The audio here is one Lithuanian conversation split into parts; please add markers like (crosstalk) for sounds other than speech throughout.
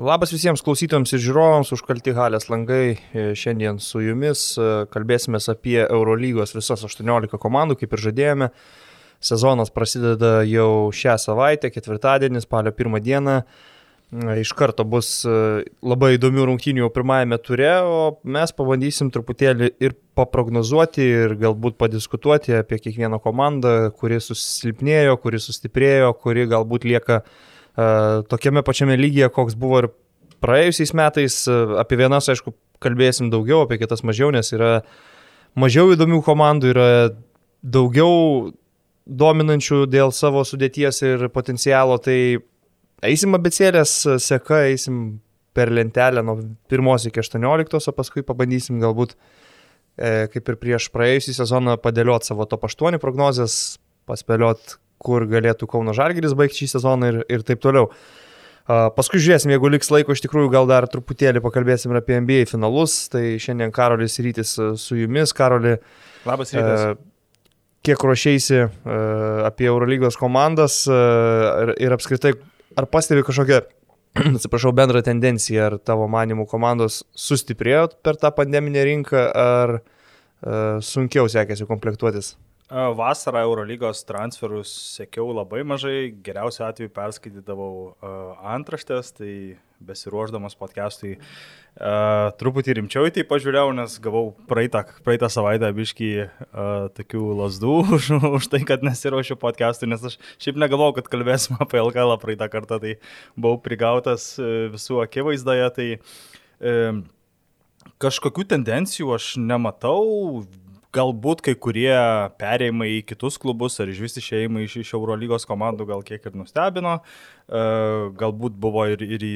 Labas visiems klausytojams ir žiūrovams, užkalti halės langai. E, šiandien su jumis e, kalbėsime apie Eurolygos visas 18 komandų, kaip ir žadėjome. Sezonas prasideda jau šią savaitę, ketvirtadienį, spalio pirmą dieną. E, iš karto bus labai įdomių rungtynių jau pirmajame ture, o mes pabandysim truputėlį ir paprognozuoti ir galbūt padiskutuoti apie kiekvieną komandą, kuri susilpnėjo, kuri sustiprėjo, kuri galbūt lieka uh, tokiame pačiame lygyje, koks buvo ir praėjusiais metais. Apie vienas, aišku, kalbėsim daugiau, apie kitas mažiau, nes yra mažiau įdomių komandų, yra daugiau dominančių dėl savo sudėties ir potencialo. Tai eisim abecėlės seka, eisim per lentelę nuo 1 iki 18, o paskui pabandysim galbūt, e, kaip ir prieš praėjusį sezoną, padėlioti savo top 8 prognozes, paspėliot, kur galėtų Kauno Žalgeris baigti šį sezoną ir, ir taip toliau. Paskui žiūrėsim, jeigu liks laiko, iš tikrųjų gal dar truputėlį pakalbėsim apie NBA finalus. Tai šiandien Karolis Rytis su jumis. Karoli, labas rytas. Kiek ruošiaisi apie Eurolygos komandas ir, ir apskritai, ar pastebi kažkokią, (clears throat) atsiprašau, bendrą tendenciją, ar tavo manimų komandos sustiprėjo per tą pandeminę rinką, ar sunkiau sekėsi komplektuotis? Vasarą Eurolygos transferus sekiau labai mažai, geriausiu atveju perskaitydavau antraštės, tai besiruoždamas podcastui truputį rimčiau į tai pažiūrėjau, nes gavau praeitą, praeitą savaitę biškį tokių lasdų (laughs) už, už tai, kad nesiruošiu podcastui, nes aš šiaip negalvojau, kad kalbėsim apie LKL praeitą kartą, tai buvau prigautas uh, visų akivaizdoje, tai kažkokių tendencijų aš nematau, galbūt kai kurie perėjimai į kitus klubus ar iš vis išėjimai iš, iš Eurolygos komandų gal kiek ir nustebino, e, galbūt buvo ir, ir į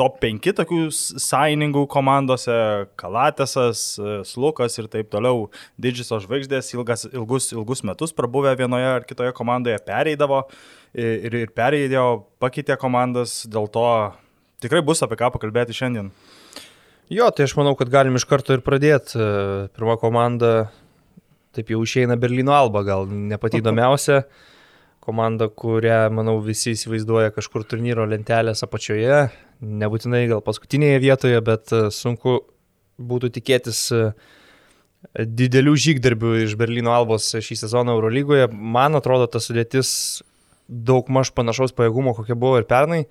top 5 tokių sąjungų komandose - Kalatesas, e, Slukas ir taip toliau. Didžiosios žvaigždės ilgas, ilgus, ilgus metus prabuvę vienoje ar kitoje komandoje pereidavo ir, ir pereidėjo, pakeitė komandas, dėl to tikrai bus apie ką pakalbėti šiandien. Jo, tai aš manau, kad galim iš karto ir pradėti. E, pirma komanda taip jau išeina Berlyno Alba, gal ne pati (laughs) įdomiausia. Komanda, kurią, manau, visi įsivaizduoja kažkur turnyro lentelės apačioje, nebūtinai gal paskutinėje vietoje, bet e, sunku būtų tikėtis e, didelių žygdarbių iš Berlyno Albos šį sezoną Eurolygoje. Man atrodo, ta sudėtis daug maž panašaus pajėgumo, kokia buvo ir pernai.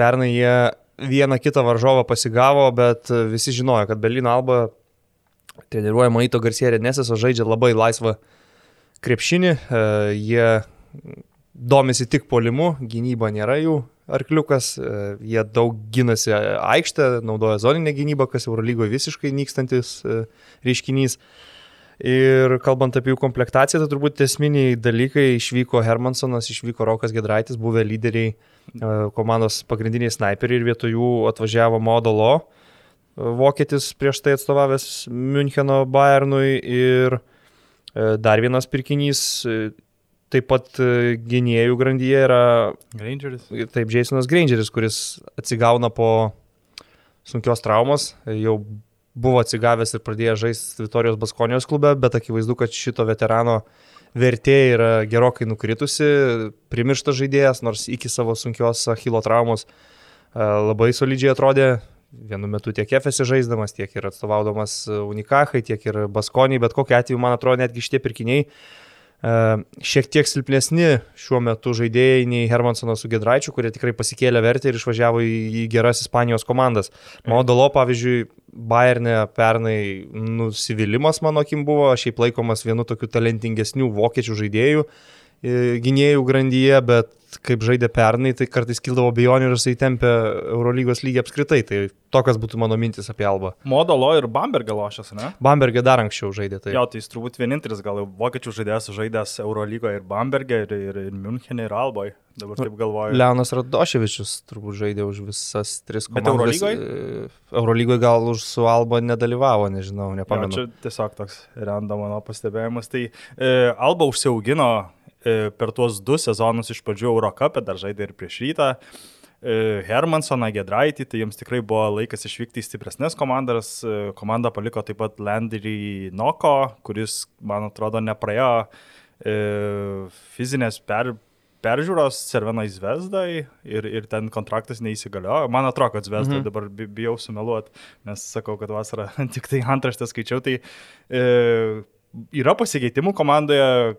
Pernai jie vieną kitą varžovą pasigavo, bet visi žinojo, kad Berlyno Alba treniruojama Ito Garcia Renesas, žaidžia labai laisvą krepšinį, e, jie domisi tik polimu, gynyba nėra jų arkliukas, e, jie daug ginasi aikštę, naudoja zoninę gynybą, kas Eurolygoje visiškai nykstantis e, reiškinys. Ir kalbant apie jų komplektaciją, tai turbūt esminiai dalykai išvyko Hermansonas, išvyko Rokas Gedraitis, buvę lyderiai, komandos pagrindiniai snaiperiai ir vietoj jų atvažiavo Modolo, vokietis prieš tai atstovavęs Müncheno Bayernui ir e, dar vienas pirkinys, e, taip pat e, gynėjų grandyje yra Grangeris. Taip, Jasonas Grangeris, kuris atsigauna po sunkios traumos, jau buvo atsigavęs ir pradėjęs žaisti Vitorijos Baskonijos klube, bet akivaizdu, kad šito veterano vertė yra gerokai nukritusi, primirštas žaidėjas, nors iki savo sunkios Achilo traumos labai solidžiai atrodė, vienu metu tiek Efesi žaisdamas, tiek ir atstovaudamas Unikachai, tiek ir Baskoniai, bet kokiu atveju, man atrodo, netgi šitie pirkiniai šiek tiek silpnesni šiuo metu žaidėjai nei Hermansonas su Gedraičiu, kurie tikrai pasikėlė vertę ir išvažiavo į, geras Ispanijos komandas. Modolo, pavyzdžiui, Bayernė pernai nusivylimas mano akim buvo, šiaip laikomas vienu tokiu talentingesnių vokiečių žaidėjų e, gynėjų grandyje, bet kaip žaidė pernai, tai kartais kildavo bejonių ir jisai tempė Eurolygos lygį apskritai. Tai tokias būtų mano mintis apie Albą. Modalo ir Bambergą lošęs, ne? Bambergą dar anksčiau žaidė. Tai. Jo, tai jis turbūt vienintelis gal vokiečių žaidėjas žaidęs Eurolygoje ir Bambergė, ir, ir, ir Münchenė, ir Alboje. Dabar taip galvoju. Leonas Radoševičius turbūt žaidė už visas tris komandas. Bet Eurolygoje? Eurolygoje gal už su Alba nedalyvavo, nežinau, nepamenu. Jo, čia tiesiog toks random mano pastebėjimas. Tai e, Alba užsiaugino E, per tuos du sezonus iš pradžių Eurocapė, dar žaidė ir prieš rytą. E, Hermansoną, Gedraitį, tai jiems tikrai buvo laikas išvykti į stipresnės komandas. E, komanda paliko taip pat Landry Noko, kuris, man atrodo, nepraėjo fizinės per, peržiūros Cervenai Zvezdai ir, ir ten kontraktas neįsigaliojo. Man atrodo, kad Zvezdai mhm. dabar bijau sumeluoti, nes sakau, kad vasarą (laughs) tik tai antraštę skaičiau. Tai e, yra pasikeitimų komandoje.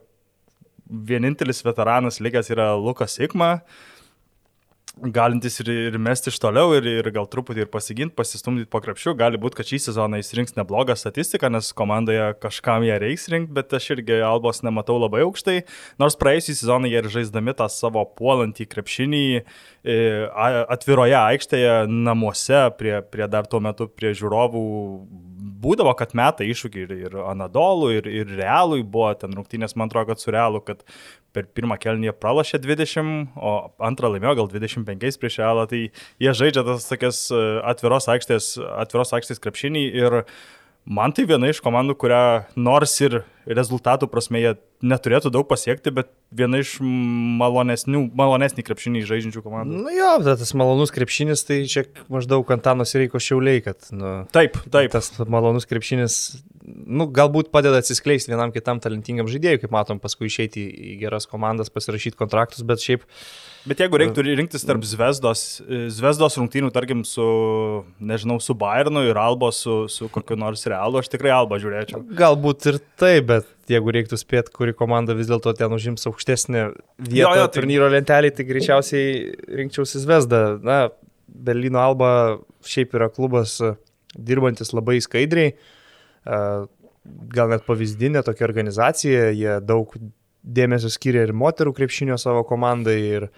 Vienintelis veteranas likęs yra Lukas Ikma. Galintis ir, ir mesti iš toliau, ir, ir gal truputį ir pasiginti, pasistumdyti po krepšių. Gali būti, kad šį sezoną jis rinks neblogą statistiką, nes komandoje kažkam ją reiks rinkti, bet aš irgi albos nematau labai aukštai. Nors praėjusį sezoną jie ir žaisdami tą savo puolantį krepšinį e, atviroje aikštėje, namuose, prie, prie dar tuo metu prie žiūrovų būdavo, kad meta iššūkį ir, ir Anadolų, ir, ir Realui buvo ten rungtynės, man atrodo, kad su Realu, kad per pirmą kelnį jie pralašė 20, o antrą laimėjo gal 25 prieš Realą, tai jie žaidžia tas tokias e, atviros aikštės, atviros aikštės krepšinį ir man tai viena iš komandų, kurią nors ir rezultatų prasme jie neturėtų daug pasiekti, bet viena iš malonesnį krepšinį žaidžiančių komandų. Na nu jo, tas malonus krepšinis, tai čia maždaug Antanos Reiko šiauliai, kad... Nu, taip, taip. Tas malonus krepšinis nu, galbūt padeda atsiskleisti vienam kitam talentingam žaidėjui, kaip matom, paskui išeiti į geras komandas, pasirašyti kontraktus, bet šiaip... Bet jeigu reiktų rinktis tarp Zvezdos, Zvezdos rungtynių, tarkim, su, nežinau, su Bayernu ir Albo, su, su kokiu nors Realu, aš tikrai Alba žiūrėčiau. Galbūt ir tai, bet jeigu reiktų spėti, kuri komanda vis dėlto ten užims aukštesnę vietą jo, jo, tai... turnyro lentelį, tai greičiausiai rinkčiausi Zvezdą. Na, Berlyno Alba šiaip yra klubas dirbantis labai skaidriai gal net pavyzdinė tokia organizacija, jie daug dėmesio skiria ir moterų krepšinio savo komandai ir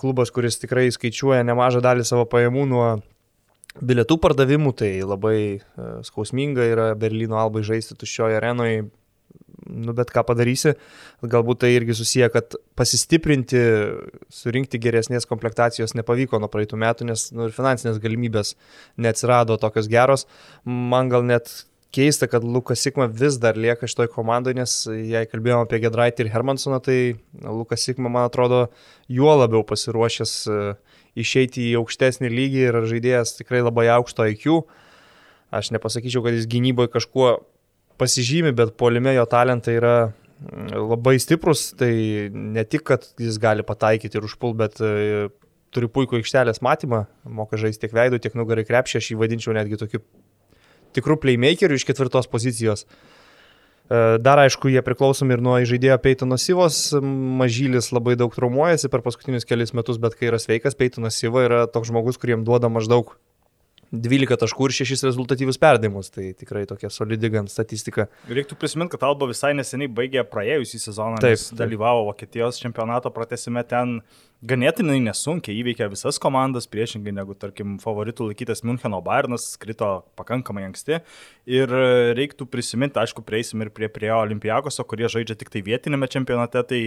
klubas, kuris tikrai skaičiuoja nemažą dalį savo pajamų nuo bilietų pardavimų, tai labai skausminga yra Berlyno albai žaisti tuščioje arenoje, nu bet ką padarysi, galbūt tai irgi susiję, kad pasistiprinti, surinkti geresnės komplektacijos nepavyko nuo praeitų metų, nes nu, ir finansinės galimybės neatsirado tokios geros. Man gal net keista, kad Lukas Sikma vis dar lieka šitoj komandoje, nes jei kalbėjome apie Gedraitį ir Hermansoną, tai Lukas Sikma, man atrodo, juo labiau pasiruošęs e, išeiti į aukštesnį lygį ir žaidėjas tikrai labai aukšto IQ. Aš nepasakyčiau, kad jis gynyboje kažkuo pasižymi, bet polime jo talentai yra mm, labai stiprus, tai ne tik, kad jis gali pataikyti ir užpult, bet e, turi puikų aikštelės matymą, moka žaisti tiek veidų, tiek nugarai krepšį, aš jį vadinčiau netgi tokiu tikrų playmakerių iš ketvirtos pozicijos. E, dar aišku, jie priklausomi ir nuo žaidėjo Peitono Sivos. Mažylis labai daug traumuojasi per paskutinius kelius metus, bet kai yra sveikas, Peitonas Siva yra toks žmogus, kuriem duoda maždaug 12 taškų ir 6 rezultatyvius perdavimus. Tai tikrai tokia solidi gan statistika. Reiktų prisiminti, kad Alba visai neseniai baigė praėjusį sezoną, taip, taip. dalyvavo Vokietijos čempionato pratesime ten ganėtinai nesunkiai įveikė visas komandas, priešingai negu, tarkim, favoritų laikytas Müncheno Bayernas, skrito pakankamai anksti. Ir reiktų prisiminti, aišku, prieisim ir prie prie Olimpiakoso, kurie žaidžia tik tai vietinėme čempionate, tai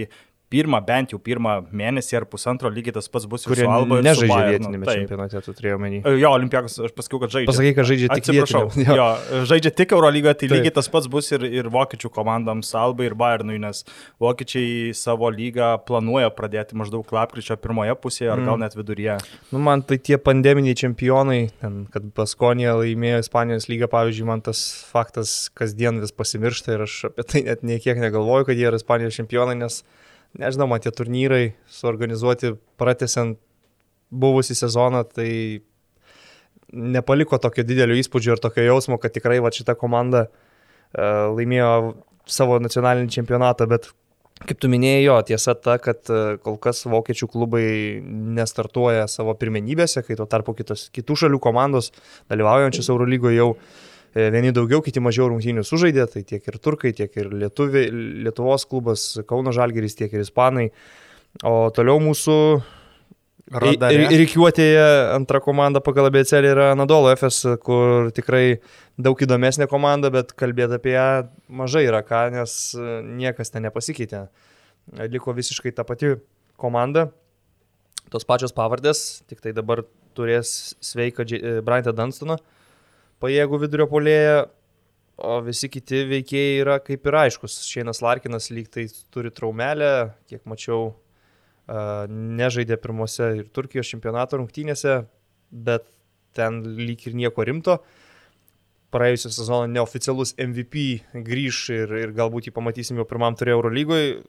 pirmą, bent jau pirmą mėnesį ar pusantro lygiai tas pats bus su Alba. Nežaidžia vietinėme čempionate, tu turėjai omeny. E, jo, Olimpiakos, aš pasakiau, kad žaidžia. Pasakai, kad žaidžia tik vietiniam. Jo. jo, žaidžia tik Eurolygoje, tai taip. lygiai tas pats bus ir, ir vokiečių komandams Alba ir Bayernui, nes vokiečiai savo lygą planuoja pradėti maždaug lapkričio pirmoje pusėje ar mm. gal net viduryje. Nu, man tai tie pandeminiai čempionai, ten, kad Baskonija laimėjo Ispanijos lygą, pavyzdžiui, man tas faktas kasdien vis pasimiršta ir aš apie tai net niekiek negalvoju, kad jie yra Ispanijos čempionai, nes nežinau, man tie turnyrai suorganizuoti pratesiant buvusi sezoną, tai nepaliko tokio didelio įspūdžio ir tokio jausmo, kad tikrai va šita komanda uh, laimėjo savo nacionalinį čempionatą, bet kaip tu minėjai, jo, tiesa ta, kad uh, kol kas vokiečių klubai nestartuoja savo pirmenybėse, kai tuo tarpu kitos, kitų šalių komandos dalyvaujančios Eurolygoje jau E, vieni daugiau, kiti mažiau rungtynių sužaidė, tai tiek ir turkai, tiek ir Lietuvi, Lietuvos klubas, Kauno Žalgeris, tiek ir Ispanai. O toliau mūsų Rikiuotėje antra komanda pagal abecelį yra Nadolo FS, kur tikrai daug įdomesnė komanda, bet kalbėti apie ją mažai yra ką, nes niekas ten nepasikeitė. Liko visiškai ta pati komanda, tos pačios pavardės, tik tai dabar turės sveiką Bryantą Dunstoną pajėgų vidurio polėje, o visi kiti veikėjai yra kaip ir aiškus. Šeinas Larkinas lyg tai turi traumelę, kiek mačiau, nežaidė pirmose ir Turkijos čempionato rungtynėse, bet ten lyg ir nieko rimto. Praėjusią sezoną neoficialus MVP grįž ir, ir galbūt jį pamatysim jau pirmam turė Eurolygoje.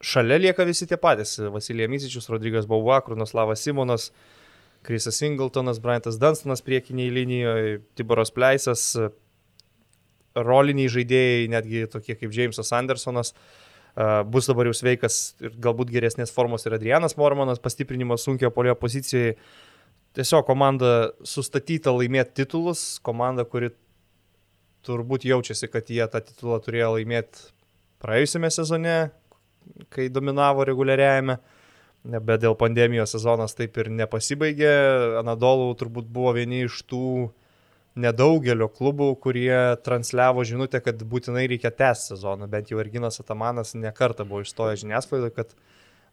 šalia lieka visi tie patys. Vasilija Misičius, Rodrygas Bauva, Krunaslavas Simonas, Krisas Singletonas, Briantas Dunstonas priekiniai linijoje, Tiboras Pleisas, roliniai žaidėjai, netgi tokie kaip Jamesas Andersonas. Bus dabar jau sveikas ir galbūt geresnės formos ir Adrianas Mormanas, pastiprinimas sunkio polio pozicijoje. Tiesiog komanda sustatyta laimėti titulus, komanda, kuri turbūt jaučiasi, kad jie tą titulą turėjo laimėti praėjusiame sezone, kai dominavo reguliariajame, bet dėl pandemijos sezonas taip ir nepasibaigė. Anadolų turbūt buvo vieni iš tų nedaugelio klubų, kurie transliavo žinutę, kad būtinai reikia tęsti sezoną. Bent jau Erginas Atamanas nekarta buvo išstojęs žiniasklaidoje, kad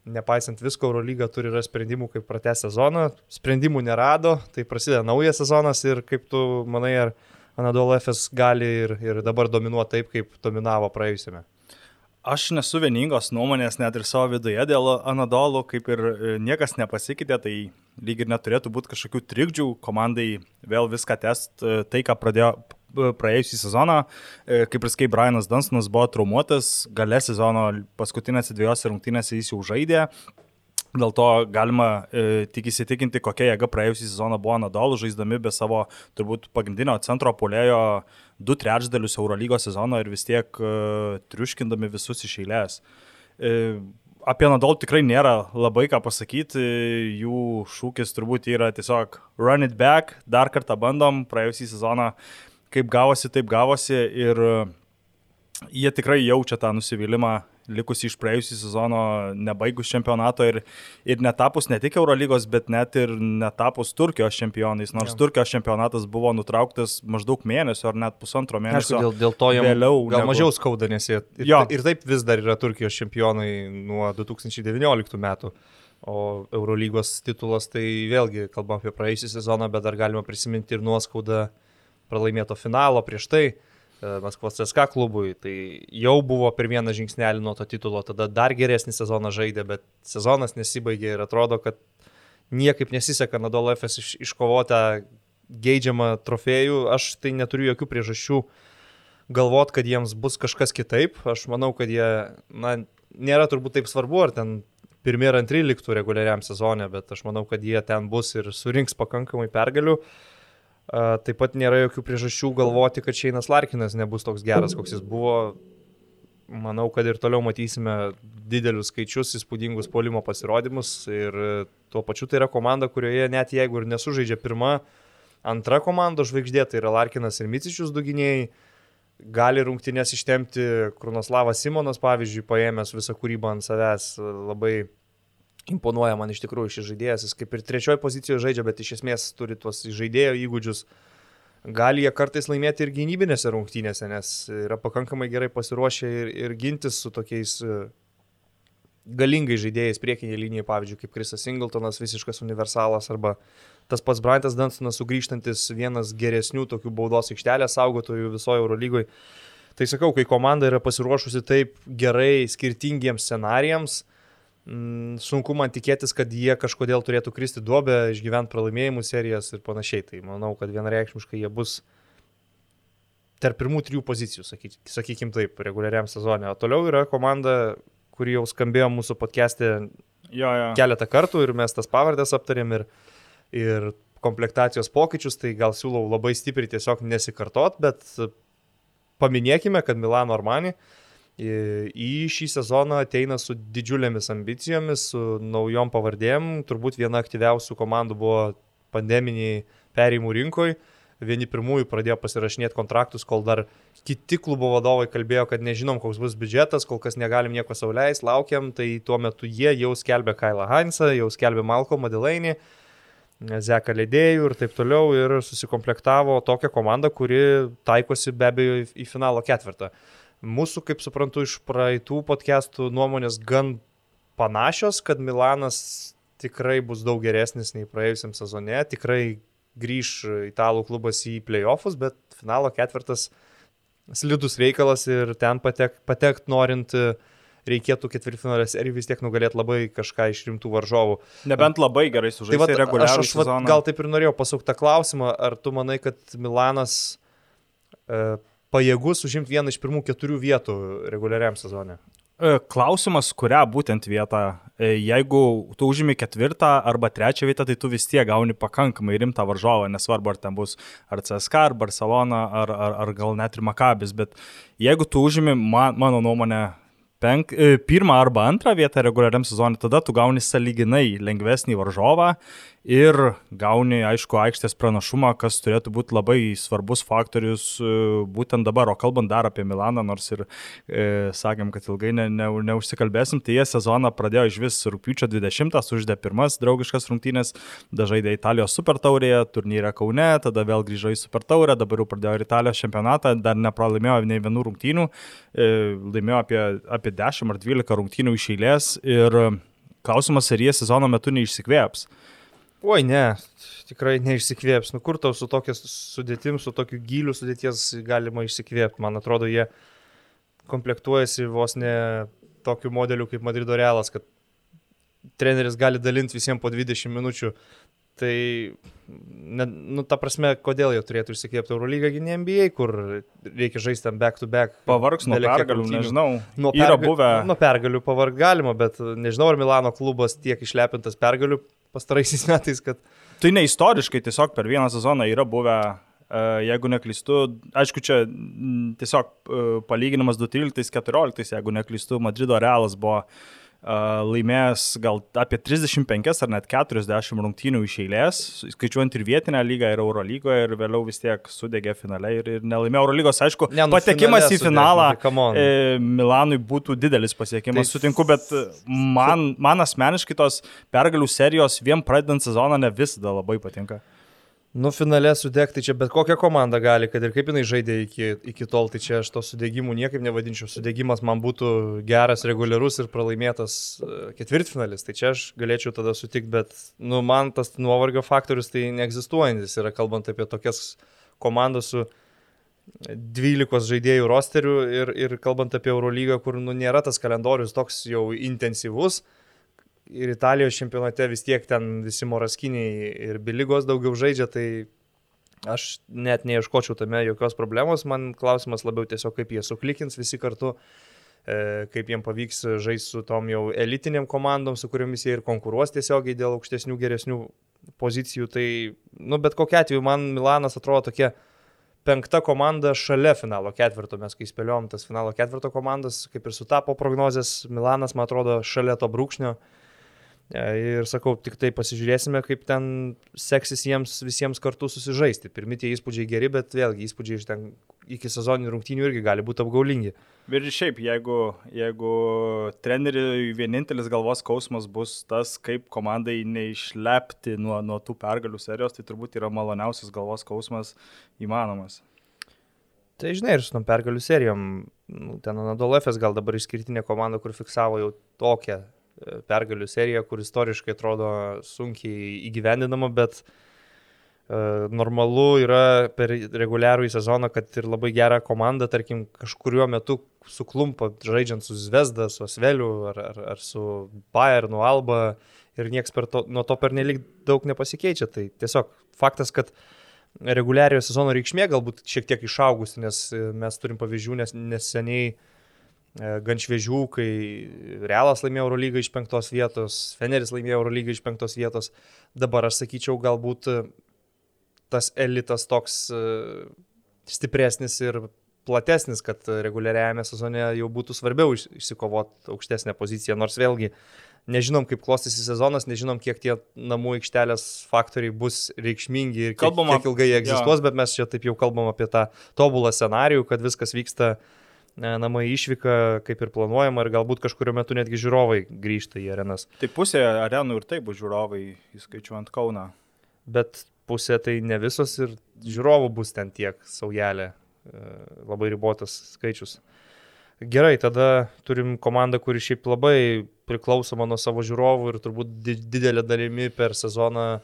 nepaisant visko, Eurolyga turi rasti sprendimų, kaip pratęsti sezoną. Sprendimų nerado, tai prasideda naujas sezonas ir kaip tu manai, ar Anadolu FS gali ir, ir dabar dominuoti taip, kaip dominavo praėjusiame. Aš nesu vieningos nuomonės net ir savo viduje dėl Anadolų, kaip ir e, niekas nepasikeitė, tai lyg ir neturėtų būti kažkokių trikdžių komandai vėl viską test, e, tai ką pradėjo e, praėjusį sezoną, kaip ir skai Brianas Dunstonas buvo traumuotas, gale sezono paskutinėse dviejose rungtynėse jis jau žaidė, Dėl to galima e, tik įsitikinti, kokia jėga praėjusią sezoną buvo Nadal, žaisdami be savo turbūt pagrindinio centro polėjo du trečdalius Eurolygos sezono ir vis tiek e, triuškindami visus iš eilės. E, apie Nadal tikrai nėra labai ką pasakyti, jų šūkis turbūt yra tiesiog run it back, dar kartą bandom, praėjusią sezoną kaip gavosi, taip gavosi ir e, jie tikrai jaučia tą nusivylimą likusi iš praėjusią sezono nebaigus čempionato ir, ir netapus ne tik Eurolygos, bet net ir netapus Turkijos čempionais, nors ja. Turkijos čempionatas buvo nutrauktas maždaug mėnesio ar net pusantro mėnesio. Aišku, dėl, dėl to jam vėliau. Gal negu... mažiau skauda, nes jie ir, jo. ir taip vis dar yra Turkijos čempionai nuo 2019 metų. O Eurolygos titulas tai vėlgi, kalbam apie praėjusią sezoną, bet dar galima prisiminti ir nuoskaudą pralaimėto finalo prieš tai. E, Maskvos CSK klubui, tai jau buvo per vieną žingsnelį nuo to titulo, tada dar geresnį sezoną žaidė, bet sezonas nesibaigė ir atrodo, kad niekaip nesiseka Nadal FS iš, iškovotą geidžiamą trofėjų, aš tai neturiu jokių priežasčių galvot, kad jiems bus kažkas kitaip, aš manau, kad jie, na, nėra turbūt taip svarbu, ar ten pirmie ir antri liktų reguliariam sezonė, bet aš manau, kad jie ten bus ir surinks pakankamai pergalių. Uh, Taip pat nėra jokių priežasčių galvoti, kad Šeinas Larkinas nebus toks geras, koks jis buvo. Manau, kad ir toliau matysime didelius skaičius, įspūdingus polimo pasirodymus ir tuo pačiu tai yra komanda, kurioje net jeigu ir nesužaidžia pirma, antra komando žvaigždė, tai yra Larkinas ir Micičius duginėjai, gali rungtynės ištemti Krunaslavas Simonas, pavyzdžiui, paėmęs visą kūrybą ant savęs labai imponuoja man iš tikrųjų šis žaidėjas, jis kaip ir trečioje pozicijoje žaidžia, bet iš esmės turi tuos žaidėjo įgūdžius. Gali jie kartais laimėti ir gynybinėse rungtynėse, nes yra pakankamai gerai pasiruošę ir, ir gintis su tokiais e, galingai žaidėjais priekinėje linijoje, pavyzdžiui, kaip Krisas Singletonas, visiškas universalas, arba tas pats Briantas Dansonas, sugrįžtantis vienas geresnių tokių baudos aikštelės saugotojų visoje Eurolygoje. Tai sakau, kai komanda yra pasiruošusi taip gerai skirtingiems scenarijams, Mm, sunku man tikėtis, kad jie kažkodėl turėtų kristi duobę, išgyventi pralaimėjimų serijas ir panašiai. Tai manau, kad vienareikšmiškai jie bus tarp pirmų trijų pozicijų, sakykim, taip, reguliariam sezonė. O toliau yra komanda, kuri jau skambėjo mūsų podcast'e keletą kartų ir mes tas pavardės aptarėm ir, ir komplektacijos pokyčius, tai gal siūlau labai stipriai tiesiog nesikartot, bet paminėkime, kad Milano Armani uh, į šį sezoną ateina su didžiulėmis ambicijomis, su naujom pavardėm. Turbūt viena aktyviausių komandų buvo pandeminiai perėjimų rinkoje. Vieni pirmųjų pradėjo pasirašinėti kontraktus, kol dar kiti klubo vadovai kalbėjo, kad nežinom, koks bus biudžetas, kol kas negalim nieko sauliais, laukiam. Tai tuo metu jie jau skelbė Kailą Hansą, jau skelbė Malcolmą Delainį, Zeką Ledėjų ir taip toliau ir susikomplektavo tokią komandą, kuri taikosi be abejo į finalo ketvirtą. Mūsų, kaip suprantu, iš praeitų podcastų nuomonės gan panašios, kad Milanas tikrai bus daug geresnis nei praėjusiam sezone, tikrai grįž italų klubas į playoffus, bet finalo ketvirtas slidus reikalas ir ten patekt, patekt norint reikėtų ketvirtfinalės ir vis tiek nugalėti labai kažką iš rimtų varžovų. Nebent labai gerai sužaisti tai reguliariai. Aš, aš vat, gal taip ir norėjau pasukti klausimą, ar tu manai, kad Milanas e, pajėgus užimti vieną iš pirmų keturių vietų reguliariam sezone. E, klausimas, kurią būtent vietą. E, jeigu tu užimi ketvirtą arba trečią vietą, tai tu vis tiek gauni pakankamai rimtą varžovą, nesvarbu, ar ten bus ar CSK, ar Barcelona, ar, ar, ar gal net ir Makabis, bet jeigu tu užimi, man, mano nuomonė, penk, e, pirmą arba antrą vietą reguliariam sezonui, tada tu gauni saliginai lengvesnį varžovą ir gauni, aišku, aikštės pranašumą, kas turėtų būti labai svarbus faktorius e, būtent dabar. O kalbant dar apie Milaną, nors ir e, sakėm, kad ilgai ne, ne, neužsikalbėsim, tai jie sezoną pradėjo iš vis rūpiučio 20, uždė pirmas draugiškas rungtynės, dažaidė Italijos super taurėje, turnyrė Kaune, tada vėl grįžo į super taurę, dabar jau pradėjo ir Italijos čempionatą, dar nepralaimėjo nei vienų rungtynių, e, laimėjo apie, apie 10 ar 12 rungtynių iš eilės ir klausimas, ar jie sezono metu neišsikvėps. Oi, ne, tikrai neišsikvėps. Nu, kur tau su tokia sudėtim, su tokiu giliu sudėties galima išsikvėpti. Man atrodo, jie komplektuojasi vos ne tokiu modeliu kaip Madrido Realas, kad treneris gali dalinti visiems po 20 minučių. Tai, ne, nu, ta prasme, kodėl jie turėtų išsikvėpti Eurolygą, ne NBA, kur reikia žaisti tam back to back. Pavargs nuo pergalių, nežinau. Nuo pergalių, buvę... nuo pergalių pavarg galima, bet nežinau, ar Milano klubas tiek išlepintas pergalių pastaraisiais metais, kad... Tai ne istoriškai, tiesiog per vieną sezoną yra buvę, e, jeigu neklystu, aišku, čia tiesiog e, palyginimas 2013-2014, jeigu neklystu, Madrido Realas buvo laimėjęs gal apie 35 ar net 40 rungtynių iš eilės, skaičiuojant ir vietinę lygą, ir Euro lygoje, ir vėliau vis tiek sudegė finale ir, ir nelaimėjo Euro lygos. Aišku, ne, nu, patekimas į finalą sudėk, tai e, Milanui būtų didelis pasiekimas, tai, sutinku, bet man, man asmeniškai tos pergalių serijos vien pradedant sezoną ne visada labai patinka. Nu, finale sudegti čia bet kokia komanda gali, kad ir kaip jinai žaidė iki, iki tol, tai čia aš to sudegimų niekaip nevadinčiau. Sudegimas man būtų geras, reguliarus ir pralaimėtas e, ketvirtfinalis, tai čia aš galėčiau tada sutikti, bet nu, man tas nuovargio faktorius tai neegzistuojantis yra, kalbant apie tokias komandas su 12 žaidėjų rosterių ir, ir kalbant apie Eurolygą, kur nu, nėra tas kalendorius toks jau intensyvus ir Italijos čempionate vis tiek ten visi moraskiniai ir bilygos daugiau žaidžia, tai aš net neieškočiau tame jokios problemos, man klausimas labiau tiesiog kaip jie suklikins visi kartu, e, kaip jiems pavyks žaisti su tom jau elitiniam komandom, su kuriomis jie ir konkuruos tiesiogiai dėl aukštesnių, geresnių pozicijų. Tai, nu, bet kokia atveju man Milanas atrodo tokia penkta komanda šalia finalo ketvirto. Mes kai spėliom tas finalo ketvirto komandas, kaip ir sutapo prognozijas, Milanas, man atrodo, šalia to brūkšnio. E, ir sakau, tik tai pasižiūrėsime, kaip ten seksis jiems visiems kartu susižaisti. Pirmi tie įspūdžiai geri, bet vėlgi įspūdžiai iš ten iki sezoninių rungtynių irgi gali būti apgaulingi. Ir šiaip, jeigu, jeigu treneriui vienintelis galvos skausmas bus tas, kaip komandai neišlepti nuo, nuo tų pergalių serijos, tai turbūt yra maloniausias galvos skausmas įmanomas. Tai žinai, ir su tom pergalių serijom, nu, ten Anadolefės gal dabar išskirtinė komanda, kur fiksavo jau tokią pergalių serija, kur istoriškai atrodo sunkiai įgyvendinama, bet uh, normalu yra per reguliarų į sezoną, kad ir labai gerą komandą, tarkim, kažkuriuo metu suklumpa žaidžiant su Zvezda, su Asveliu ar, ar, ar su Bayernu Alba ir nieks to, nuo to per nelik daug nepasikeičia. Tai tiesiog faktas, kad reguliariojo sezono reikšmė galbūt šiek tiek išaugusi, nes mes turim pavyzdžių, nes neseniai E, gan šviežių, kai Realas laimėjo Eurolygą iš penktos vietos, Feneris laimėjo Eurolygą iš penktos vietos. Dabar aš sakyčiau, galbūt e, tas elitas toks e, stipresnis ir platesnis, kad reguliariajame sezone jau būtų svarbiau išsikovoti aukštesnę poziciją, nors vėlgi nežinom, kaip klostysi sezonas, nežinom, kiek tie namų aikštelės faktoriai bus reikšmingi ir kiek, Kalbama, kiek ilgai jie egzistuos, jo. bet mes čia taip jau kalbam apie tą tobulą scenarijų, kad viskas vyksta uh, namai išvyka kaip ir planuojama ir galbūt kažkurio metu netgi žiūrovai grįžta į arenas. Tai pusė arenų ir taip bus žiūrovai, įskaičiuojant Kauną. Bet pusė tai ne visos ir žiūrovų bus ten tiek saujelė, e, labai ribotas skaičius. Gerai, tada turim komandą, kuri šiaip labai priklausoma nuo savo žiūrovų ir turbūt didelė dalimi per sezoną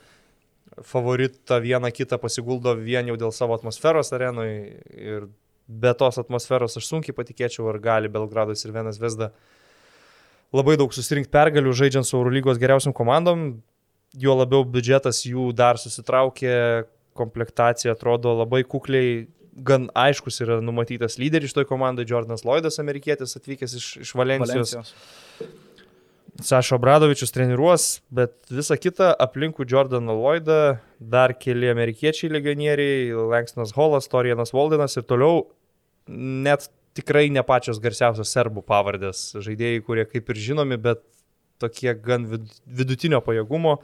favoritą vieną kitą pasiguldo vien jau dėl savo atmosferos arenui ir be tos atmosferos aš sunkiai patikėčiau, ar gali Belgradas ir Vienas Vesda labai daug susirinkti pergalių žaidžiant su Eurolygos geriausiam komandom. Jo labiau biudžetas jų dar susitraukė, komplektacija atrodo labai kukliai. gan aiškus yra numatytas lyderis toj komandai, Jordanas Lloydas, amerikietis atvykęs iš, iš Valencijos. Valencijos. Sašo Bradovičius treniruos, bet visa kita aplinkų Jordaną Lloydą, dar keli amerikiečiai legionieriai, Lankstonas Holas, Torianas Valdinas ir toliau net tikrai ne pačios garsiausios serbų pavardės žaidėjai, kurie kaip ir žinomi, bet tokie gan vidutinio pajėgumo.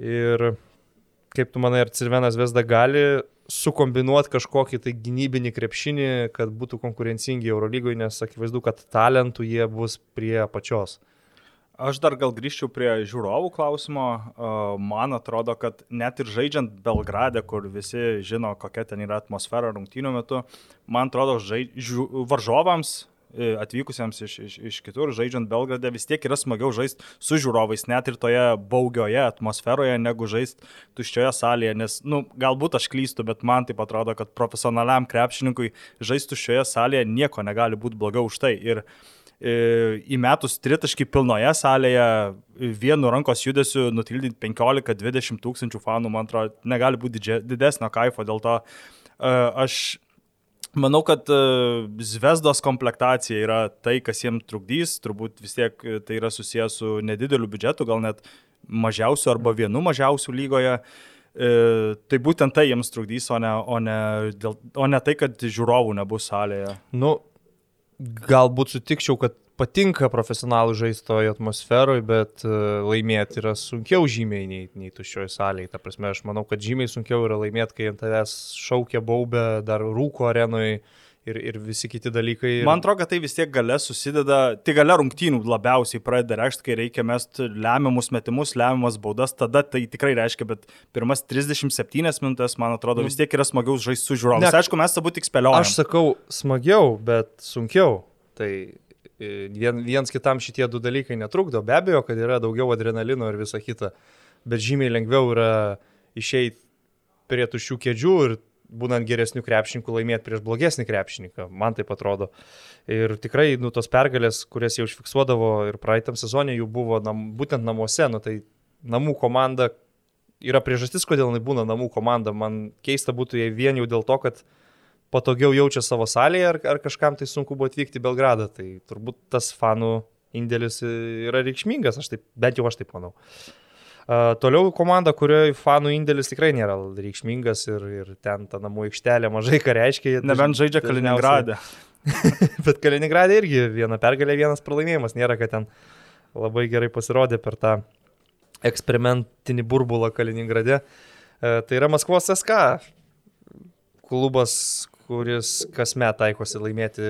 Ir kaip tu manai, ar Cirvenas Vesda gali sukombinuoti kažkokį tai gynybinį krepšinį, kad būtų konkurencingi Eurolygoje, nes akivaizdu, kad talentų jie bus prie pačios. Aš dar gal grįžčiau prie žiūrovų klausimo. Man atrodo, kad net ir žaidžiant Belgrade, kur visi žino, kokia ten yra atmosfera rungtynių metu, man atrodo, žaid... varžovams e, atvykusiems iš, iš, iš kitur, žaidžiant Belgrade, vis tiek yra smagiau žaisti su žiūrovais, net ir toje baugioje atmosferoje, negu žaisti tuščioje salėje, nes, na, nu, galbūt aš klystu, bet man tai atrodo, kad profesionaliam krepšininkui žaisti tuščioje salėje nieko negali būti blogiau už tai. Ir uh, įmetus tritaškį pilnoje salėje, vienu rankos judesiu nutildyti 15-20 tūkstančių fanų, man atrodo, negali būti didžia, didesnio kaifo, dėl to e, aš manau, kad e, Zvezdos komplektacija yra tai, kas jiems trukdys, turbūt vis tiek tai yra susijęs su nedideliu biudžetu, gal net mažiausiu arba vienu mažiausiu lygoje. E, tai būtent tai jiems trukdys, o ne, o, ne, dėl, o ne tai, kad žiūrovų nebus salėje. Nu, galbūt sutikčiau, kad patinka profesionalų žaistoje atmosferoje, bet e, laimėti yra sunkiau žymiai nei, nei tuščioje salėje. Ta prasme, aš manau, kad žymiai sunkiau yra laimėti, kai ant tavęs šaukia baubė, dar rūko arenoje. Ir, ir visi kiti dalykai. Man atrodo, kad tai vis tiek gale susideda, tai gale rungtynių labiausiai pradeda reikšti, kai reikia mesti lemiamus metimus, lemiamas baudas, tada tai tikrai reiškia, bet pirmas 37 minutės, man atrodo, mm. vis tiek yra smagiau žaisti su žiūrovais. Aišku, mes abu tik spėliojame. Aš sakau, smagiau, bet sunkiau. Tai e, vien, viens kitam šitie du dalykai netrukdo. Be abejo, kad yra daugiau adrenalino ir visa kita, bet žymiai lengviau yra išeiti prie tuščių kėdžių ir būnant geresnių krepšininkų laimėti prieš blogesnį krepšininką, man tai atrodo. Ir tikrai, nu, tos pergalės, kurias jau užfiksuodavo ir praeitam sezonė jų buvo nam, būtent namuose, nu, tai namų komanda yra priežastis, kodėl jinai būna namų komanda. Man keista būtų jei vien jau dėl to, kad patogiau jaučia savo salėje, ar, ar kažkam tai sunku buvo atvykti į Belgradą. Tai turbūt tas fanų indėlis yra reikšmingas, aš taip, bent jau aš taip manau. Uh, toliau komanda, kurioje fanų indėlis tikrai nėra reikšmingas ir, ir ten ta namų aikštelė mažai ką reiškia. Nebent žaidžia Kaliningradą. (laughs) Bet Kaliningradą irgi viena pergalė, vienas pralaimėjimas. Nėra, kad ten labai gerai pasirodė per tą eksperimentinį burbulą Kaliningrade. Tai yra Maskvos SK klubas, kuris kasmet taikosi laimėti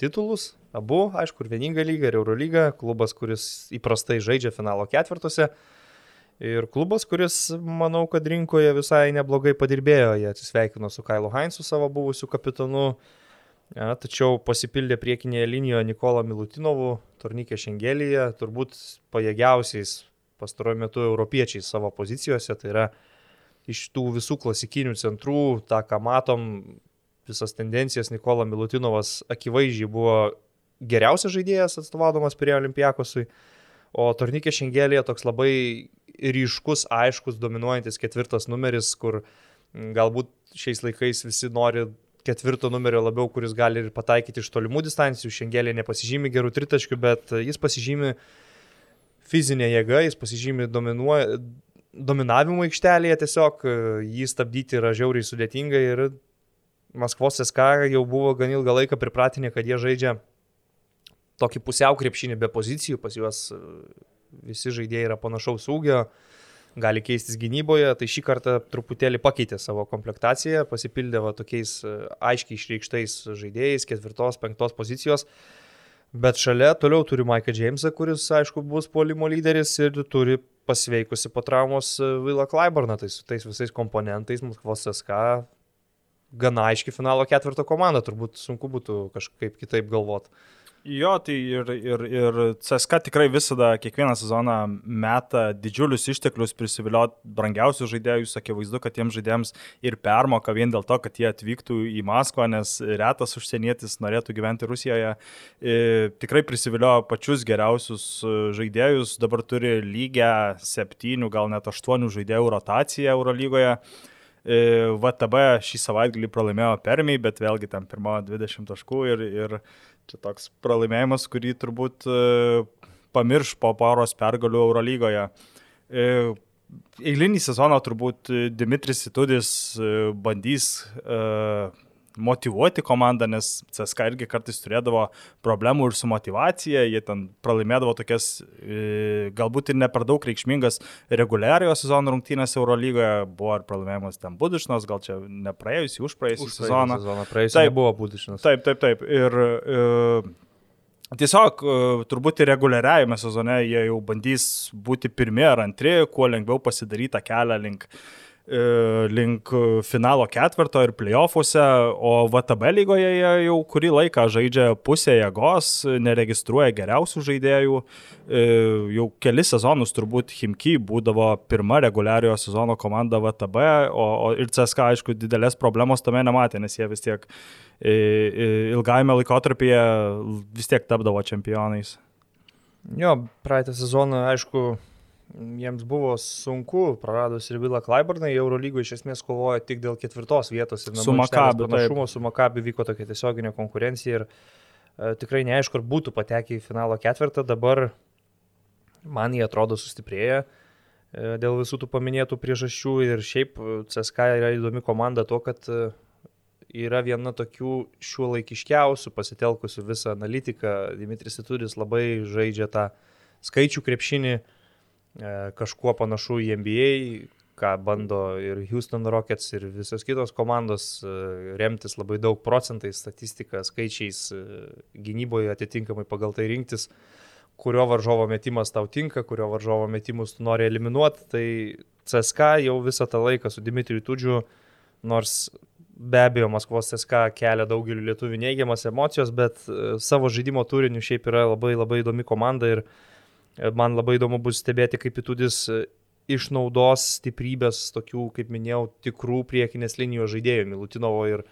titulus, abu, aišku, ir vieningą lygą, ir Eurolygą, klubas, kuris įprastai žaidžia finalo ketvirtuose. Ir klubas, kuris, manau, kad rinkoje visai neblogai padirbėjo, jie atsisveikino su Kailu Heinzu, savo buvusiu kapitonu, ja, tačiau pasipildė priekinėje linijoje Nikola Milutinovu, Tornikė Šengelėje, turbūt pajėgiausiais pastaruoju metu europiečiais savo pozicijose, tai yra iš tų visų klasikinių centrų, tą, ką matom, visas tendencijas, Nikola Milutinovas akivaizdžiai buvo geriausias žaidėjas atstovaudamas prie Olimpiakosui, o Tornikė Šengelėje toks labai ryškus, aiškus, dominuojantis ketvirtas numeris, kur galbūt šiais laikais visi nori ketvirto numerio labiau, kuris gali ir pataikyti iš tolimų distancijų. Šengelė nepasižymi gerų tritaškių, bet jis pasižymi fizinė jėga, jis pasižymi dominuoja, dominavimu aikštelėje tiesiog jį stabdyti yra žiauriai sudėtinga ir Maskvos SK jau buvo gan ilgą laiką pripratinę, kad jie žaidžia tokį pusiau krepšinį be pozicijų, pas juos e, visi žaidėjai yra panašaus ūgio, gali keistis gynyboje, tai šį kartą truputėlį pakeitė savo komplektaciją, pasipildė va tokiais e, aiškiai išreikštais žaidėjais, ketvirtos, penktos pozicijos. Bet šalia toliau turi Maiką Džeimsą, kuris, aišku, bus polimo lyderis ir turi pasveikusi po traumos Vila Klaibarną, tai su tais visais komponentais Maskvos SK gana aiški finalo ketvirto komanda, turbūt sunku būtų kažkaip kitaip galvoti. Jo, tai ir, ir, ir CSK tikrai visada kiekvieną sezoną meta didžiulius išteklius prisivilioti brangiausius žaidėjus, akivaizdu, kad tiems žaidėjams ir permoka vien dėl to, kad jie atvyktų į Maskvą, nes retas užsienietis norėtų gyventi Rusijoje. E, tikrai prisiviliojo pačius geriausius žaidėjus, dabar turi lygę septynių, gal net aštuonių žaidėjų rotaciją Eurolygoje. VTB šį savaitgalį pralaimėjo Permiai, bet vėlgi ten pirmavo 20 taškų ir, ir čia toks pralaimėjimas, kurį turbūt pamirš po poros pergalių Eurolygoje. Eilinį sezoną turbūt Dimitris Itudis bandys motivuoti komandą, nes CSK irgi kartais turėdavo problemų ir su motivacija, jie ten pralaimėdavo tokias e, galbūt ir ne per daug reikšmingas reguliariojo sezono rungtynės Eurolygoje, buvo ir pralaimėjimas ten Budišnos, gal čia nepraėjusi, užpraėjusi už sezoną. sezoną praėjusi taip, buvo Budišnos. Taip, taip, taip. Ir e, Tiesiog e, turbūt ir reguliariajame sezone jie jau bandys būti pirmie ar antri, kuo lengviau pasidaryti tą kelią link uh, link finalo ketvirto ir playoffuose, o VTB lygoje jie jau kurį laiką žaidžia pusę jėgos, neregistruoja geriausių žaidėjų. E, jau kelis sezonus turbūt Himki būdavo pirma reguliariojo sezono komanda VTB, o, o ir CSK aišku didelės problemos tame nematė, nes jie vis tiek e, ilgajame laikotarpyje vis tiek tapdavo čempionais. Jo, praeitą sezoną, aišku, jiems buvo sunku, praradus ir Vilą Klaiburną, Eurolygoje iš esmės kovojo tik dėl ketvirtos vietos ir su Makabi. Panašumo su Makabi vyko tokia tiesioginė konkurencija ir e, tikrai neaišku, ar būtų patekę į finalo ketvirtą, dabar man jie atrodo sustiprėję e, dėl visų tų paminėtų priežasčių ir šiaip e, CSK yra įdomi komanda to, kad e, yra viena tokių šiuo laikiškiausių pasitelkusių visą analitiką. Dimitris Ituris labai žaidžia tą skaičių krepšinį, kažkuo panašu į NBA, ką bando ir Houston Rockets, ir visos kitos komandos e, remtis labai daug procentais, statistika, skaičiais, e, gynyboje atitinkamai pagal tai rinktis, kurio varžovo metimas tau tinka, kurio varžovo metimus tu nori eliminuoti. Tai CSK jau visą tą laiką su Dimitriju Tudžiu, nors be abejo Maskvos CSK kelia daugeliu lietuvių neigiamas emocijos, bet savo žaidimo turiniu šiaip yra labai labai įdomi komanda ir uh, Man labai įdomu bus stebėti, kaip Itudis e, išnaudos stiprybės tokių, kaip minėjau, tikrų priekinės linijos žaidėjų, Milutinovo ir,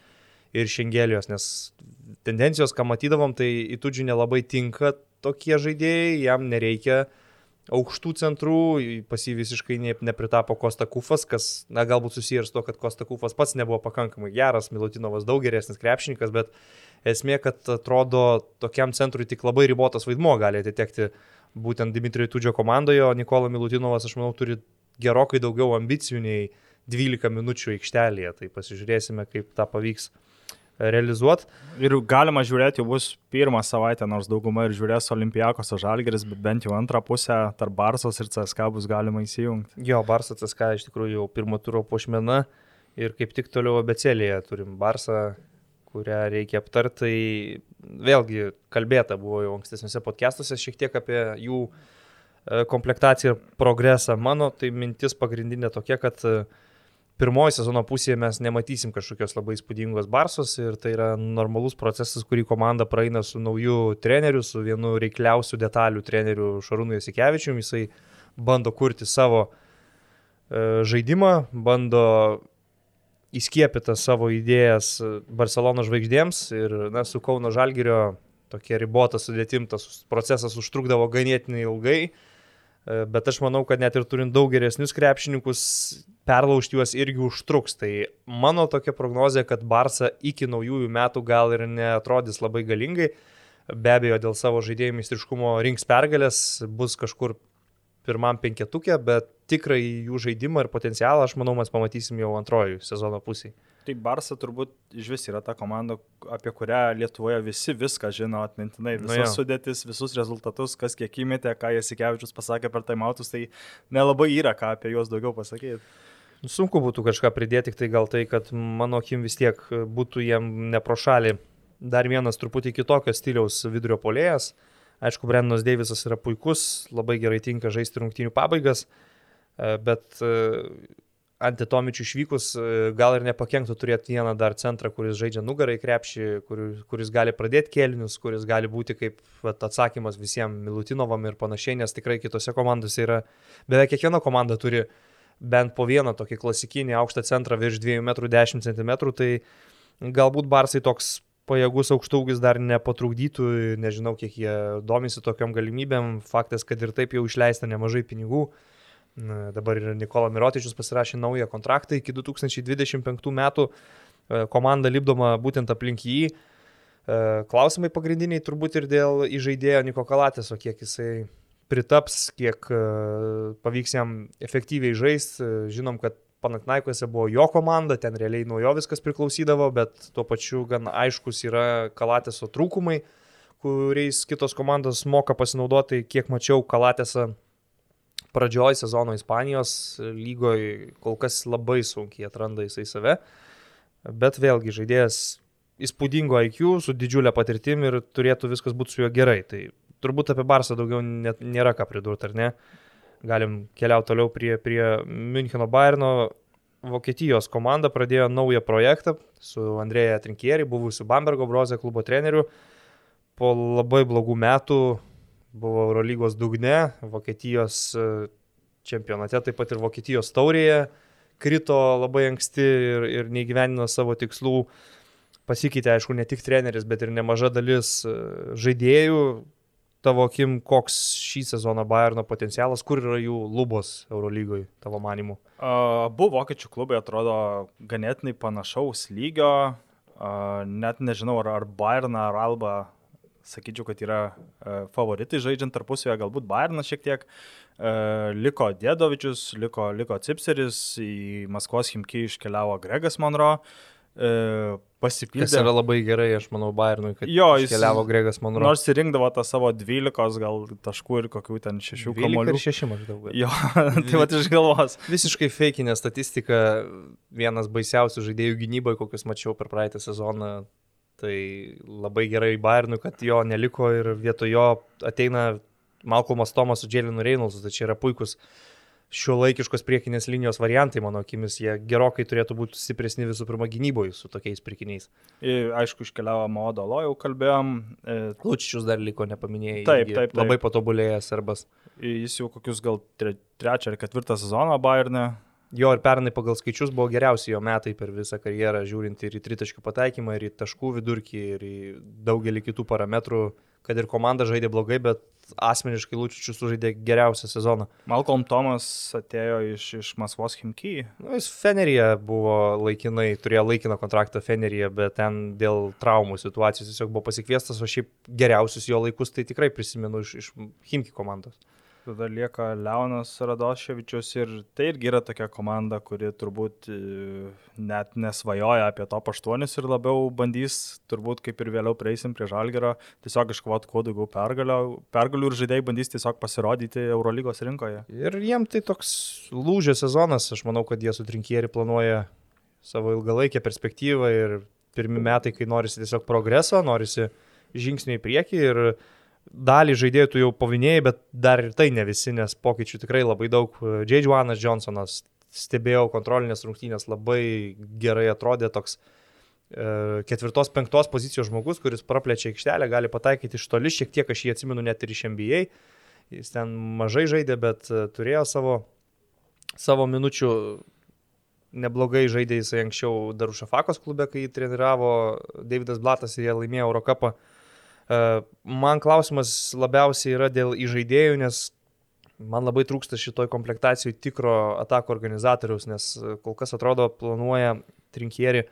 ir Šengelijos, nes tendencijos, ką matydavom, tai Itudžiui nelabai tinka tokie žaidėjai, jam nereikia aukštų centrų, pas jį visiškai ne, nepritapo Kosta Kufas, kas, na, galbūt susijęs to, kad Kosta Kufas pats nebuvo pakankamai geras, Milutinovas daug geresnis krepšininkas, bet esmė, kad atrodo tokiam centrui tik labai ribotas vaidmo gali atitekti uh, būtent Dimitrijų Tudžio komandoje, o Nikola Milutinovas, aš manau, turi gerokai daugiau ambicijų nei 12 minučių aikštelėje. Tai pasižiūrėsime, kaip tą pavyks realizuoti. Ir galima žiūrėti, jau bus pirmą savaitę, nors dauguma ir žiūrės Olimpijakos Žalgeris, bet bent jau antrą pusę tarp Barsos ir CSK bus galima įsijungti. Jo, Barsas CSK iš tikrųjų jau pirmo turo pošmena ir kaip tik toliau abecelėje turim Barsą, kurią reikia aptarti. Tai vėlgi kalbėta buvo jau ankstesniuose podcastuose šiek tiek apie jų e, komplektaciją ir progresą. Mano tai mintis pagrindinė tokia, kad e, pirmoji sezono pusėje mes nematysim kažkokios labai įspūdingos barsos ir tai yra normalus procesas, kurį komanda praeina su nauju treneriu, su vienu reikliausių detalių treneriu Šarūnu Jasikevičium. Jisai bando kurti savo e, žaidimą, bando įskiepyta savo idėjas Barcelono žvaigždėms ir na, su Kauno Žalgirio tokia ribota sudėtim tas procesas užtrukdavo ganėtinai ilgai, e, bet aš manau, kad net ir turint daug geresnius krepšininkus, perlaužti juos irgi užtruks. Tai mano tokia prognozija, kad Barça iki naujųjų metų gal ir neatrodys labai galingai, be abejo dėl savo žaidėjų mistriškumo rinks pergalės, bus kažkur pirmam penketukė, bet tikrai jų žaidimą ir potencialą, aš manau, mes pamatysim jau antroji sezono pusėje. Tai Barsa turbūt iš vis yra ta komanda, apie kurią Lietuvoje visi viską žino atmintinai, visas nu, sudėtis, visus rezultatus, kas kiek įmėtė, ką Jasikevičius pasakė per taimautus, tai nelabai yra ką apie juos daugiau pasakyti. Sunku būtų kažką pridėti, tik tai gal tai, kad mano akim vis tiek būtų jiem nepro šalį dar vienas truputį kitokio stiliaus vidurio polėjas. Aišku, Brendonas Deivisas yra puikus, labai gerai tinka žaisti rungtynių pabaigas. E, bet e, Antitomičių išvykus e, gal ir nepakenktų turėti vieną dar centrą, kuris žaidžia nugarai krepšį, kuris, kuris gali pradėti kėlinius, kuris gali būti kaip vat, atsakymas visiems Milutinovam ir panašiai, nes tikrai kitose komandose yra, beveik kiekviena komanda turi bent po vieną tokį klasikinį aukštą centrą virš 2,10 m, tai galbūt Barsai toks pajėgus aukštaugis dar nepatrukdytų, nežinau, kiek jie domisi tokiam galimybėm, faktas, kad ir taip jau išleista nemažai pinigų. Dabar ir Nikola Mirotičius pasirašė naują kontraktą iki 2025 metų. E, komanda lipdoma būtent aplink jį. E, klausimai pagrindiniai turbūt ir dėl įžaidėjo Niko Kalatės, o kiek jisai pritaps, kiek e, pavyks jam efektyviai žaisti. Žinom, kad Panatnaikose buvo jo komanda, ten realiai nuo jo viskas priklausydavo, bet tuo pačiu gan aiškus yra Kalatėso trūkumai, kuriais kitos komandos moka pasinaudoti. Kiek mačiau, Kalatėsą pradžioj sezono Ispanijos lygoje kol kas labai sunkiai atranda jisai save, bet vėlgi žaidėjas įspūdingo IQ su didžiulė patirtim ir turėtų viskas būti su juo gerai. Tai turbūt apie Barsą daugiau net nėra ką pridurti, ar ne? Galim keliauti toliau prie, prie Müncheno Bayerno. Vokietijos komanda pradėjo naują projektą su Andrėja Trinkieri, buvusiu Bambergo Brozė klubo treneriu. Po labai blogų metų buvo Eurolygos dugne, Vokietijos e, čempionate, taip pat ir Vokietijos taurėje, krito labai anksti ir, ir neįgyvenino savo tikslų. Pasikeitė, aišku, ne tik treneris, bet ir nemaža dalis e, žaidėjų. Tavo akim, koks šį sezoną Bayerno potencialas, kur yra jų lubos Eurolygoje, tavo manimu? Abu vokiečių klubai atrodo ganėtinai panašaus lygio. Net nežinau, ar, ar Bayerną, ar Alba sakyčiau, kad yra e, favoritai žaidžiant tarpusavėje, galbūt Bayernas šiek tiek. E, liko Dėdovičius, liko, liko Cipseris, į Maskvos Himki iškeliavo Gregas Monro. E, pasipildė. Tas yra labai gerai, aš manau, Bayernui, kad jo, jis keliavo Gregas Monro. Nors įrinkdavo tą savo 12 gal taškų ir kokių ten 6 kamuolių. Ir 6 maždaug. Jo, (laughs) tai va iš galvos. Visiškai feikinė statistika, vienas baisiausių žaidėjų gynyboje, kokius mačiau per praeitą sezoną, Tai labai gerai Bayernui, kad jo neliko ir vietoj jo ateina Malcolmas Tomas su Dželinu Reynoldsu. Tai čia yra puikus šio laikiškos priekinės linijos variantai, mano akimis. Jie gerokai turėtų būti stipresni visų pirma gynyboje su tokiais pirkiniais. Ir, aišku, iškeliavo Modolo, jau kalbėjom. E, Lučičius dar liko, nepaminėjai. Taip, taip, taip. Labai patobulėjęs arbas. Jis jau kokius gal tre, trečią ar ketvirtą sezoną Bayernė Jo ir pernai pagal skaičius buvo geriausi jo metai per visą karjerą, žiūrint ir į tritaškių pataikymą, ir į taškų vidurkį, ir į daugelį kitų parametrų, kad ir komanda žaidė blogai, bet asmeniškai Lučičius sužaidė geriausią sezoną. Malcolm Thomas atėjo iš, iš Maskvos Himky. Nu, jis Fenerija buvo laikinai, turėjo laikiną kontraktą Fenerija, bet ten dėl traumų situacijos tiesiog buvo pasikviestas, o šiaip geriausius jo laikus tai tikrai prisimenu iš, iš Himky komandos tada lieka Leonas Radoševičius ir tai irgi yra tokia komanda, kuri turbūt e, net nesvajoja apie top 8 ir labiau bandys, turbūt kaip ir vėliau prieisim prie Žalgerio, tiesiog iškovoti kuo daugiau pergalių ir žaidėjai bandys tiesiog pasirodyti Eurolygos rinkoje. Ir jiem tai toks lūžio sezonas, aš manau, kad jie su Trinkieri planuoja savo ilgalaikę perspektyvą ir pirmi metai, kai norisi tiesiog progreso, norisi žingsnių į priekį ir dalį žaidėjų tu jau pavinėjai, bet dar ir tai ne visi, nes pokyčių tikrai labai daug. J. Joanas Johnsonas, stebėjau kontrolinės rungtynės, labai gerai atrodė toks e, ketvirtos, penktos pozicijos žmogus, kuris praplečia aikštelę, gali pataikyti iš toli, šiek tiek aš jį atsimenu net ir iš NBA. Jis ten mažai žaidė, bet e, turėjo savo, savo minučių. Neblogai žaidė jisai anksčiau Darušafakos klube, kai jį treniravo Davidas Blatas ir jie laimėjo Eurocapą. Uh, Man klausimas labiausiai yra dėl įžaidėjų, nes man labai trūksta šitoj komplektacijai tikro atako organizatoriaus, nes kol kas atrodo planuoja trinkieri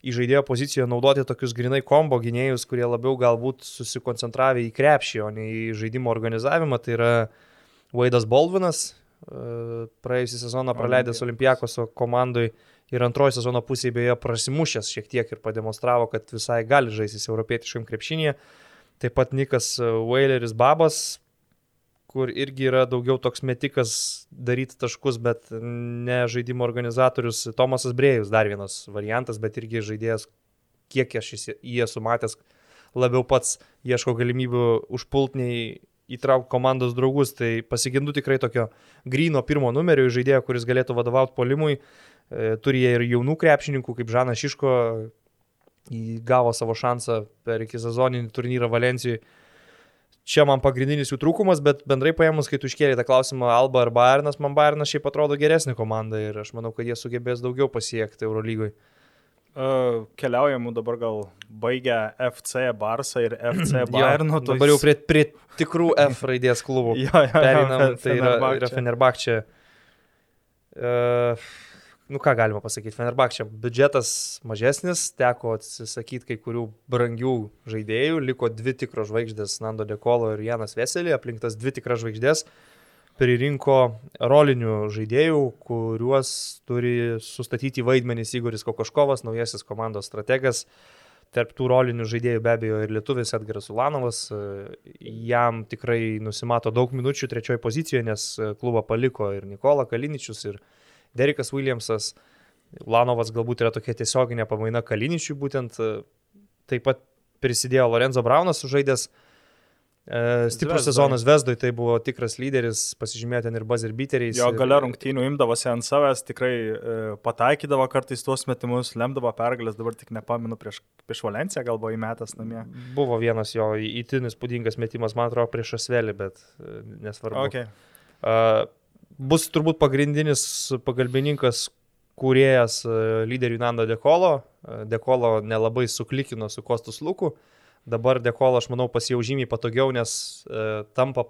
į žaidėjo poziciją naudoti tokius grinai kombo gynėjus, kurie labiau galbūt susikoncentravę į krepšį, o ne į žaidimo organizavimą. Tai yra Vaidas Bolvinas, praėjusią sezoną praleidęs Olimpiakoso komandai ir antroji sezono pusėje beje prasimušęs šiek tiek ir pademonstravo, kad visai gali žaisti europietiškam krepšinėje. Taip pat Nikas Waileris Babas, kur irgi yra daugiau toks metikas daryti taškus, bet ne žaidimo organizatorius. Tomasas Brėjus dar vienas variantas, bet irgi žaidėjas, kiek aš jį esu matęs, labiau pats ieško galimybių užpultniai įtraukti komandos draugus, tai pasigendu tikrai tokio grino pirmo numerio žaidėjo, kuris galėtų vadovauti polimui. E, turi jie ir jaunų krepšininkų, kaip Žanas Šiško, įgavo savo šansą per iki sezoninį turnyrą Valencijai. Čia man pagrindinis jų trūkumas, bet bendrai paėmus, kai tu iškėlė tą klausimą Alba ar Bayernas, man Bayernas šiaip atrodo geresnė komanda ir aš manau, kad jie sugebės daugiau pasiekti Eurolygoje. Uh, keliaujamų dabar gal baigia FC Barsą ir FC (clears throat) Bayerno. Jo, dabar jau prie, prie tikrų F raidės klubų. (laughs) jo, jo, Perinam, tai yra, yra Fenerbahčia. Uh, nu ką galima pasakyti, Fenerbakčia biudžetas mažesnis, teko atsisakyti kai kurių brangių žaidėjų, liko dvi tikros žvaigždės, Nando Dekolo ir Janas Veselį, aplinktas dvi tikras žvaigždės, pririnko rolinių žaidėjų, kuriuos turi sustatyti vaidmenys Igoris Kokoškovas, naujasis komandos strategas. Tarp tų rolinių žaidėjų be abejo ir lietuvis Edgaras Ulanovas, jam tikrai nusimato daug minučių trečioje pozicijoje, nes klubą paliko ir Nikola Kaliničius, ir Derikas Williamsas, Lanovas galbūt yra tokia tiesioginė pamaina Kaliničiui, būtent e, taip pat prisidėjo Lorenzo Braunas, žaidęs e, stiprus sezonas Vesdoj, tai buvo tikras lyderis, pasižymėjo ten ir buzzer beateriais. Jo gale rungtynių imdavosi ant savęs, tikrai e, pataikydavo kartais tuos metimus, lemdavo pergalės, dabar tik nepaminu prieš, prieš Valenciją, gal buvo įmetęs namie. Buvo vienas jo įtinis spūdingas metimas, man atrodo, prieš Asvelį, bet e, nesvarbu. Okay. Uh, bus turbūt pagrindinis pagalbininkas kūrėjas e, lyderių Nando Dekolo. E, Dekolo nelabai suklikino su Kostus Luku. Dabar Dekolo, aš manau, pasijaužymiai patogiau, nes e, tampa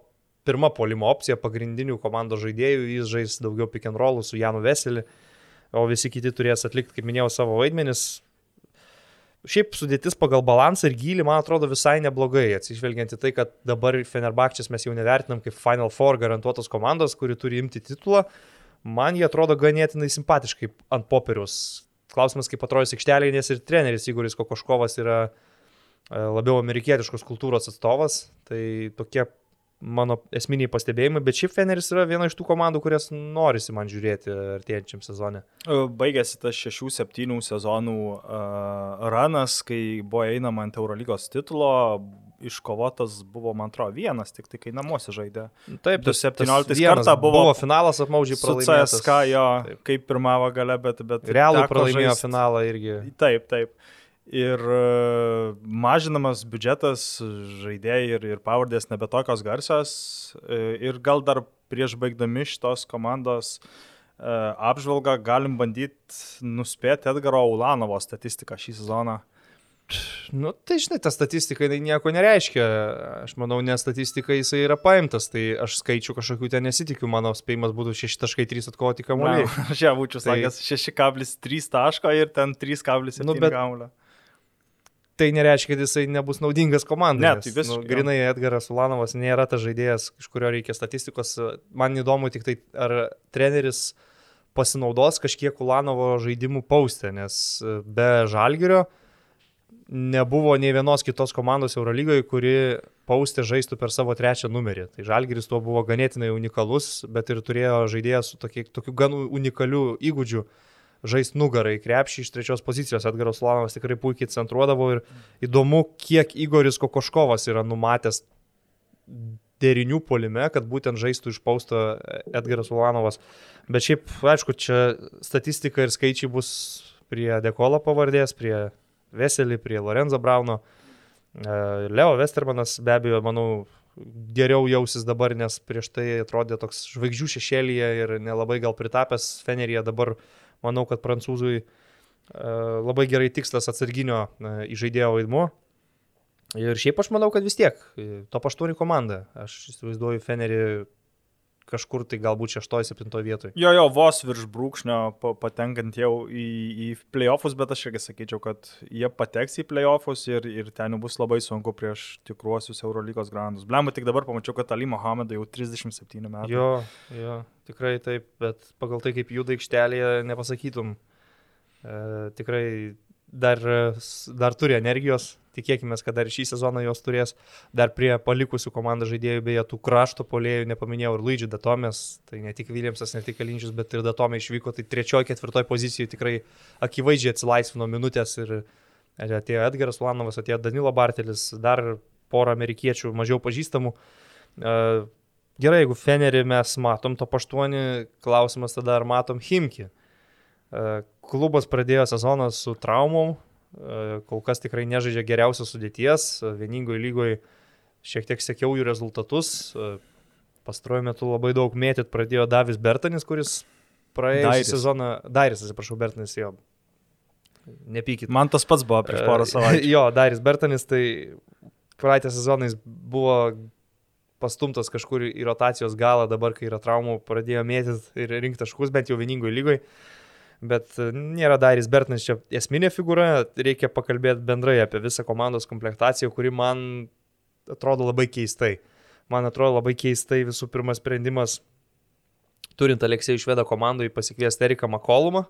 pirma polimo opcija pagrindinių komandos žaidėjų. Jis žais daugiau pick and rollų su Janu Veseliu, o visi kiti turės atlikti, kaip minėjau, savo vaidmenis. Šiaip sudėtis pagal balansą ir gylį, man atrodo, visai neblogai, atsižvelgiant į tai, kad dabar Fenerbakčias mes jau nevertinam kaip Final Four garantuotos komandos, kuri turi imti titulą. Man jie atrodo ganėtinai simpatiškai ant popieriaus. Klausimas, kaip atrodys aikštelėje, nes ir treneris Igoris Kokoškovas yra e, labiau amerikietiškos kultūros atstovas. Tai tokie mano esminiai pastebėjimai, bet šiaip Feneris yra viena iš tų komandų, kurias norisi man žiūrėti artėjančiam sezonė. E, baigėsi tas 6-7 sezonų uh, ranas, kai buvo einama ant Eurolygos titulo, iškovotas buvo, man atrodo, vienas, tik tai kai namuose žaidė. Taip, tas 17 kartą buvo, buvo finalas apmaudžiai pralaimėtas. CSK jo, taip. kaip pirmavo gale, bet... bet Realų pralaimėjo žaist... finalą irgi. Taip, taip ir e, mažinamas biudžetas, žaidėjai ir, ir pavardės nebe tokios garsios. E, ir gal dar prieš baigdami šitos komandos e, apžvalgą galim bandyti nuspėti Edgaro Ulanovo statistiką šį sezoną. Nu, tai žinai, ta statistika tai nieko nereiškia. Aš manau, ne statistika jisai yra paimtas, tai aš skaičių kažkokių ten nesitikiu, mano spėjimas būtų 6.3 atkovoti kamuolį. (laughs) Aš jau būčiau tai... sakęs 6,3 taško ir ten 3,7 nu, bet... kamuolio tai nereiškia, kad jisai nebus naudingas komandai. Ne, tai visiškai. Nu, grinai Edgaras Ulanovas nėra tas žaidėjas, iš kurio reikia statistikos. Man įdomu tik tai, ar treneris pasinaudos kažkiek Ulanovo žaidimų paustę, nes e, be Žalgirio nebuvo nei vienos kitos komandos Eurolygoje, kuri paustė žaistų per savo trečią numerį. Tai Žalgiris tuo buvo ganėtinai unikalus, bet ir turėjo žaidėją su tokie, tokiu gan unikaliu įgūdžiu žaisti nugarą į krepšį iš trečios pozicijos. Edgaras Ulanovas tikrai puikiai centruodavo ir įdomu, kiek Igoris Kokoškovas yra numatęs derinių polime, kad būtent žaistų iš pausto Edgaras Ulanovas. Bet šiaip, aišku, čia statistika ir skaičiai bus prie Dekolo pavardės, prie Veselį, prie Lorenzo Brauno. E, Leo Westermanas be abejo, manau, geriau jausis dabar, nes prieš tai atrodė toks žvaigždžių šešėlyje ir nelabai gal pritapęs Feneryje dabar manau, kad prancūzui e, labai gerai tikslas atsarginio e, įžaidėjo vaidmuo. Ir šiaip aš manau, kad vis tiek, e, top 8 komanda. Aš įsivaizduoju Fenerį kažkur tai galbūt 6-7 vietoje. Jo, jo, vos virš brūkšnio patenkant jau į, į playoffus, bet aš irgi sakyčiau, kad jie pateks į playoffus ir, ir ten bus labai sunku prieš tikruosius Eurolygos grandus. Blemba, tik dabar pamačiau, kad Ali Mohamedą jau 37 metų. Jo, jo, tikrai taip, bet pagal tai, kaip juda aikštelėje, nepasakytum. E, tikrai dar, dar turi energijos, tikėkime, kad dar šį sezoną jos turės, dar prie palikusių komandą žaidėjų, beje, tų krašto polėjų, nepaminėjau ir Luigi Datomės, tai ne tik Williamsas, ne tik Kalinčius, bet ir Datomė išvyko, tai trečioje, ketvirtoje pozicijoje tikrai akivaizdžiai atsilaisvino minutės ir atėjo Edgaras Lanovas, atėjo Danilo Bartelis, dar porą amerikiečių mažiau pažįstamų. Gerai, jeigu Fenerį mes matom to paštuonį, klausimas tada ar matom Himki. Klubas pradėjo sezoną su traumom, kol kas tikrai nežaidžia geriausios sudėties, vieningoje lygoje šiek tiek sekiau jų rezultatus. Pastaruoju metu labai daug mėtyt pradėjo Davis Bertanis, kuris praėjusią sezoną, Dairis, atsiprašau, Bertanis jo. Nepykit. Man tas pats buvo prieš porą savaičių. (laughs) jo, Dairis Bertanis, tai praeitą sezoną jis buvo pastumtas kažkur į rotacijos galą, dabar kai yra traumų, pradėjo mėtyti ir rinkti taškus, bent jau vieningoje lygoje. Bet e, nėra Dairis Bertnas čia esminė figūra, reikia pakalbėti bendrai apie visą komandos komplektaciją, kuri man atrodo labai keistai. Man atrodo labai keistai visų pirma sprendimas, turint Aleksėjų išvedą komandoje pasikviesti Eriką Makolumą.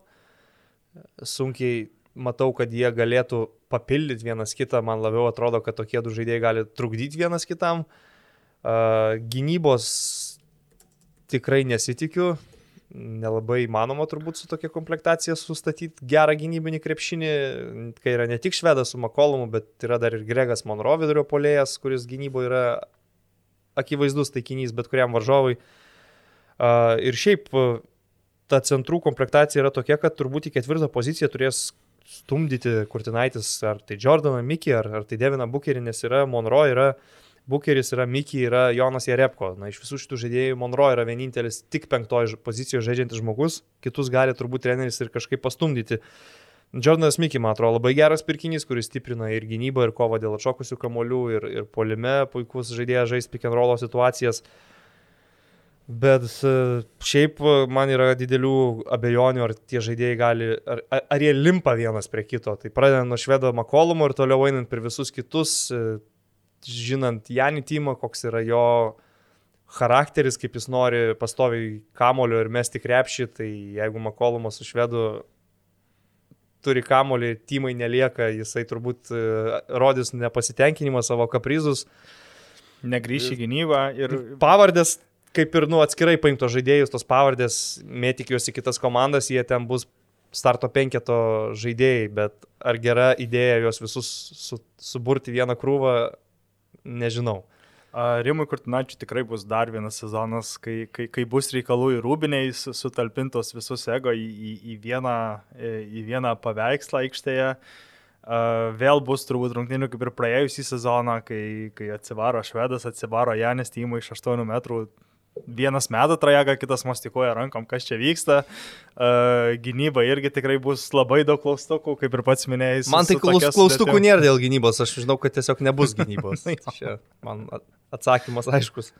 Sunkiai matau, kad jie galėtų papildyti vienas kitą, man labiau atrodo, kad tokie du žaidėjai gali trukdyti vienas kitam. Uh, gynybos tikrai nesitikiu, nelabai įmanoma turbūt su tokia komplektacija sustatyti gerą gynybinį krepšinį, kai yra ne tik Švedas su Makolumu, bet yra dar ir Gregas Monro vidurio polėjas, kuris gynyboje yra akivaizdus taikinys bet kuriam varžovui. Uh, ir šiaip ta centrų komplektacija yra tokia, kad turbūt į ketvirtą poziciją turės stumdyti Kurtinaitis, ar tai Jordaną Mikį, ar, ar tai Deviną Bukerį, nes yra Monro, yra Bukeris, yra Mikį, yra Jonas Jarepko. Na, iš visų šitų žaidėjų Monro yra vienintelis tik penktoji pozicijoje žaidžiantis žmogus, kitus gali turbūt treneris ir kažkaip pastumdyti. Jordanas Mikį, man atrodo, labai geras pirkinys, kuris stiprina ir gynybą, ir kovą dėl atšokusių kamolių, ir, ir polime puikus žaidėjas žais pick and roll situacijas. Bet e, šiaip e, man yra didelių abejonių, ar tie žaidėjai gali, ar, ar jie limpa vienas prie kito. Tai pradedant nuo švedo Makolumo ir toliau einant per visus kitus, e, žinant Janį Tymą, koks yra jo charakteris, kaip jis nori pastoviai kamulio ir mesti krepšį, tai jeigu Makolumas su švedu turi kamulį, Tymai nelieka, jisai turbūt rodys nepasitenkinimą savo kaprizus. Negrįš į gynybą ir... Pavardės kaip ir, nu, atskirai paimtos žaidėjus, tos pavardės, mėtik juos į kitas komandas, jie ten bus starto penketo žaidėjai, bet ar gera idėja juos visus su, suburti vieną krūvą, nežinau. Rimui Kurtinačiui tikrai bus dar vienas sezonas, kai, kai, kai bus reikalų į rūbiniai sutalpintos visus ego į, į, į, vieną, į vieną paveikslą aikštėje. Vėl bus turbūt rungtynių kaip ir praėjusį sezoną, kai, kai atsivaro švedas, atsivaro Janis Tymų iš 8 metrų vienas meta trajagą, kitas mastikuoja rankom, kas čia vyksta. Uh, gynyba irgi tikrai bus labai daug klaustukų, kaip ir pats minėjai. Man tai klaustukų sudėtim. nėra dėl gynybos, aš žinau, kad tiesiog nebus (laughs) gynybos. čia man atsakymas aiškus.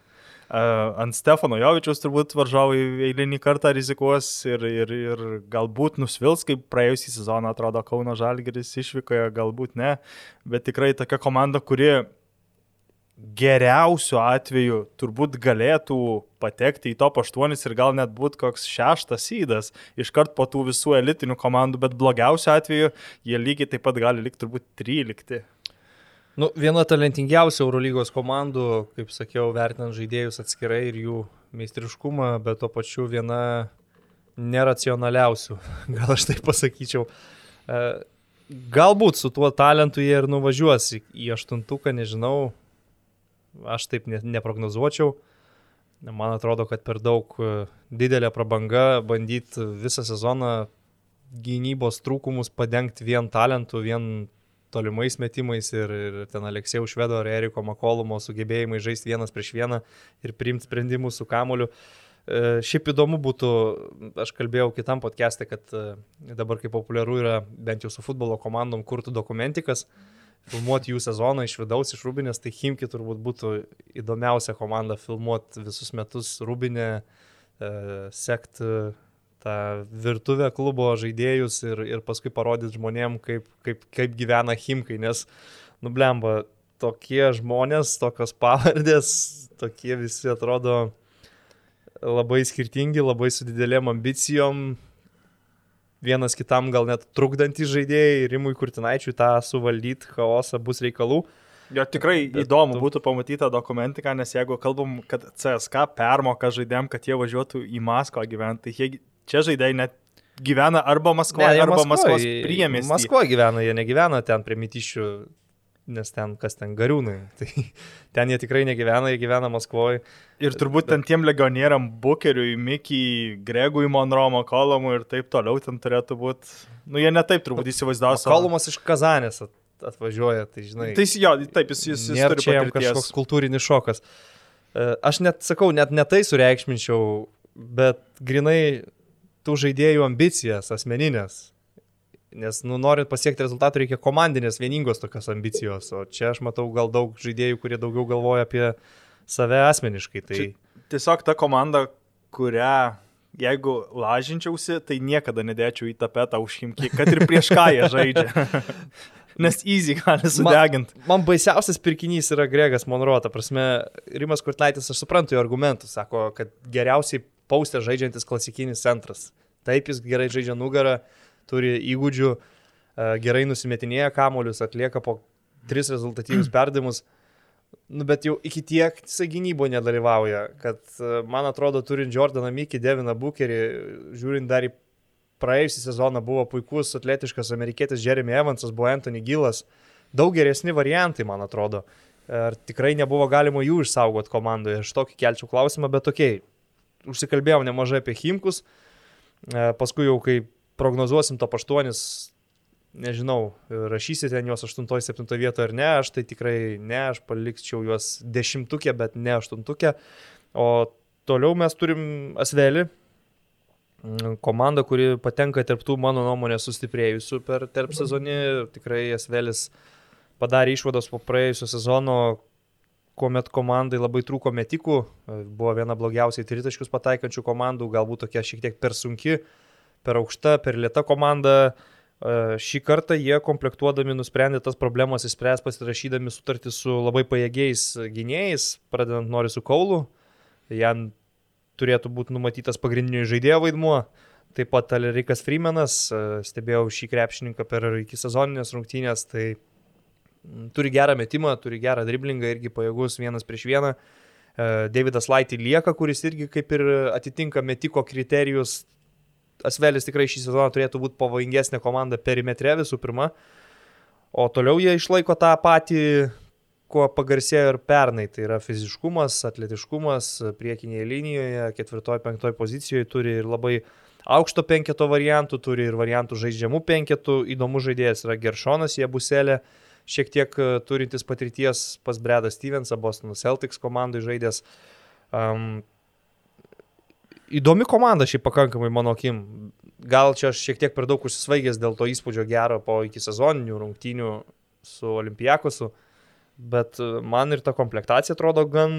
Uh, ant Stefano Jovičiaus turbūt varžovai eilinį kartą rizikuos ir, ir, ir galbūt nusvils, kaip praėjusį sezoną atrodo Kauno Žalgeris išvykoje, galbūt ne, bet tikrai tokia komanda, kuri geriausiu atveju turbūt galėtų patekti į top 8 ir gal net būti koks šeštas įdas iškart po tų visų elitinių komandų, bet blogiausiu atveju jie lygiai taip pat gali likti turbūt 13. Nu, viena talentingiausių Eurolygos komandų, kaip sakiau, vertinant žaidėjus atskirai ir jų meistriškumą, bet tuo pačiu viena neracionaliausių, (laughs) gal aš taip pasakyčiau. E, galbūt su tuo talentu jie ir nuvažiuos į aštuntuką, nežinau, aš taip neprognozuočiau. Man atrodo, kad per daug e, didelė prabanga bandyti visą sezoną gynybos trūkumus padengti vien talentu, vien tolimais metimais ir, ir ten Aleksėjų Švedo ar Eriko Makolumo sugebėjimai žaisti vienas prieš vieną ir priimti sprendimus su kamoliu. E, šiaip įdomu būtų, aš kalbėjau kitam podcast'e, kad e, dabar kaip populiaru yra bent jau su futbolo komandom kurtų dokumentikas. Mhm filmuoti jų sezoną iš vidaus, iš Rūbinės, tai Himki turbūt būtų įdomiausia komanda filmuoti visus metus Rūbinę, e, sekti tą virtuvę klubo žaidėjus ir, ir paskui parodyti žmonėm, kaip, kaip, kaip gyvena Himkai, nes, nublemba, tokie žmonės, tokios pavardės, tokie visi atrodo labai skirtingi, labai su didelėm ambicijom, vienas kitam gal net trukdantys žaidėjai, Rimui Kurtinaičiui tą suvaldyti chaosą bus reikalų. Jo tikrai Bet įdomu tu... būtų pamatyti tą dokumentiką, nes jeigu kalbam, kad CSK permoka žaidėjim, kad jie važiuotų į Maskvą gyventi, tai jie, čia žaidėjai net gyvena arba Maskvoje, arba Maskvos, priemėsi. Maskvoje gyvena, jie negyvena ten prie mytyšių nes ten kas ten gariūnai. (laughs) Tai ten jie tikrai negyvena, jie gyvena Maskvoje. Ir turbūt ten tiem legionieriam Bukeriui, Mikiai, Gregui, Monromo, Kolomui ir taip toliau ten turėtų būti. Nu, jie netaip turbūt įsivaizdavo. Kolomas iš Kazanės atvažiuoja, tai žinai. Tai jo, taip, jis, jis, jis turi jam kažkoks kultūrinis šokas. E, aš net sakau, net netai sureikšminčiau, bet grinai tų žaidėjų ambicijas asmeninės Nes, nu, norint pasiekti rezultatų, reikia komandinės vieningos tokios ambicijos. O čia aš matau gal daug žaidėjų, kurie daugiau galvoja apie save asmeniškai. Tai... Čia tiesiog ta komanda, kurią jeigu lažinčiausi, tai niekada nedėčiau į tapetą už Himki, kad ir prieš ką jie žaidžia. (laughs) Nes easy gali sudeginti. Man, man baisiausias pirkinys yra Gregas Monro, ta prasme, Rimas Kurtlaitis, aš suprantu jo argumentus, sako, kad geriausiai paustė žaidžiantis klasikinis centras. Taip, jis gerai žaidžia nugarą, turi įgūdžių, e, gerai nusimetinėja kamolius, atlieka po tris rezultatyvius (clears throat) perdavimus. Nu, bet jau iki tiek jisai gynyboje nedalyvauja, kad e, man atrodo, turint Jordaną Mikį, Deviną Bukerį, žiūrint dar į praėjusią sezoną, buvo puikus atletiškas amerikietis Jeremy Evansas, buvo Anthony Gilas, daug geresni variantai, man atrodo. Ar tikrai nebuvo galima jų išsaugoti komandoje, aš tokį kelčiau klausimą, bet tokiai, užsikalbėjom nemažai apie Himkus, e, paskui jau kai prognozuosim top 8 nežinau, rašysite juos 8-7 vietoje ar ne, aš tai tikrai ne, aš palikčiau juos dešimtukė, bet ne aštuntukė. O toliau mes turim Asvelį, mm, komanda, kuri patenka tarptų mano nuomonė sustiprėjusių per tarp sezonį. Tikrai Asvelis padarė išvados po praėjusio sezono, kuomet komandai labai trūko metikų, buvo viena blogiausiai tritaškius pataikančių komandų, galbūt tokia šiek tiek per sunki, per aukšta, per lieta komanda. Šį kartą jie komplektuodami nusprendė tas problemas įspręs pasirašydami sutartį su labai pajėgiais gynėjais, pradedant nori su Kaulu. Jam turėtų būti numatytas pagrindinio žaidėjo vaidmuo. Taip pat Alerikas Freemanas, stebėjau šį krepšininką per iki sezoninės rungtynės, tai turi gerą metimą, turi gerą driblingą, irgi pajėgus vienas prieš vieną. Davidas Laitį lieka, kuris irgi kaip ir atitinka metiko kriterijus, Asvelis tikrai šį sezoną turėtų būti pavojingesnė komanda perimetre visų pirma, o toliau jie išlaiko tą patį, kuo pagarsėjo ir pernai, tai yra fiziškumas, atletiškumas priekinėje linijoje, ketvirtoje, penktoje pozicijoje turi ir labai aukšto penketo variantų, turi ir variantų žaidžiamų penketų, įdomus žaidėjas yra Geršonas, jie buselė, šiek tiek turintis patirties pas Bredą Stevensą, Boston Celtics komandai žaidęs. Um, įdomi komanda šiaip pakankamai mano akim. Gal čia aš šiek tiek per daug užsisvaigęs dėl to įspūdžio gero po iki sezoninių rungtynių su Olimpijakosu, bet e, man ir ta komplektacija atrodo gan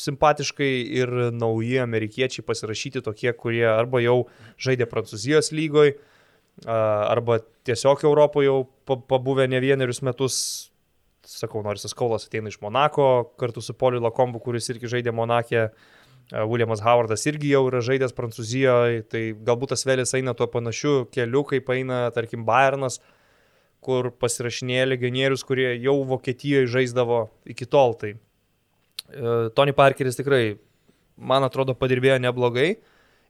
simpatiškai ir nauji amerikiečiai pasirašyti tokie, kurie arba jau žaidė Prancūzijos lygoj, arba tiesiog Europoje jau pabuvę ne vienerius metus, sakau, Norisas Kaulas ateina iš Monako kartu su Poliu Lakombu, kuris irgi žaidė Monakė. Williamas Howardas irgi jau yra žaidęs Prancūzijoje, tai galbūt tas vėlis eina tuo panašiu keliu, kaip eina, tarkim, Bayernas, kur pasirašinėja legionierius, kurie jau Vokietijoje žaisdavo iki tol. Tai e, Tony Parkeris tikrai, man atrodo, padirbėjo neblogai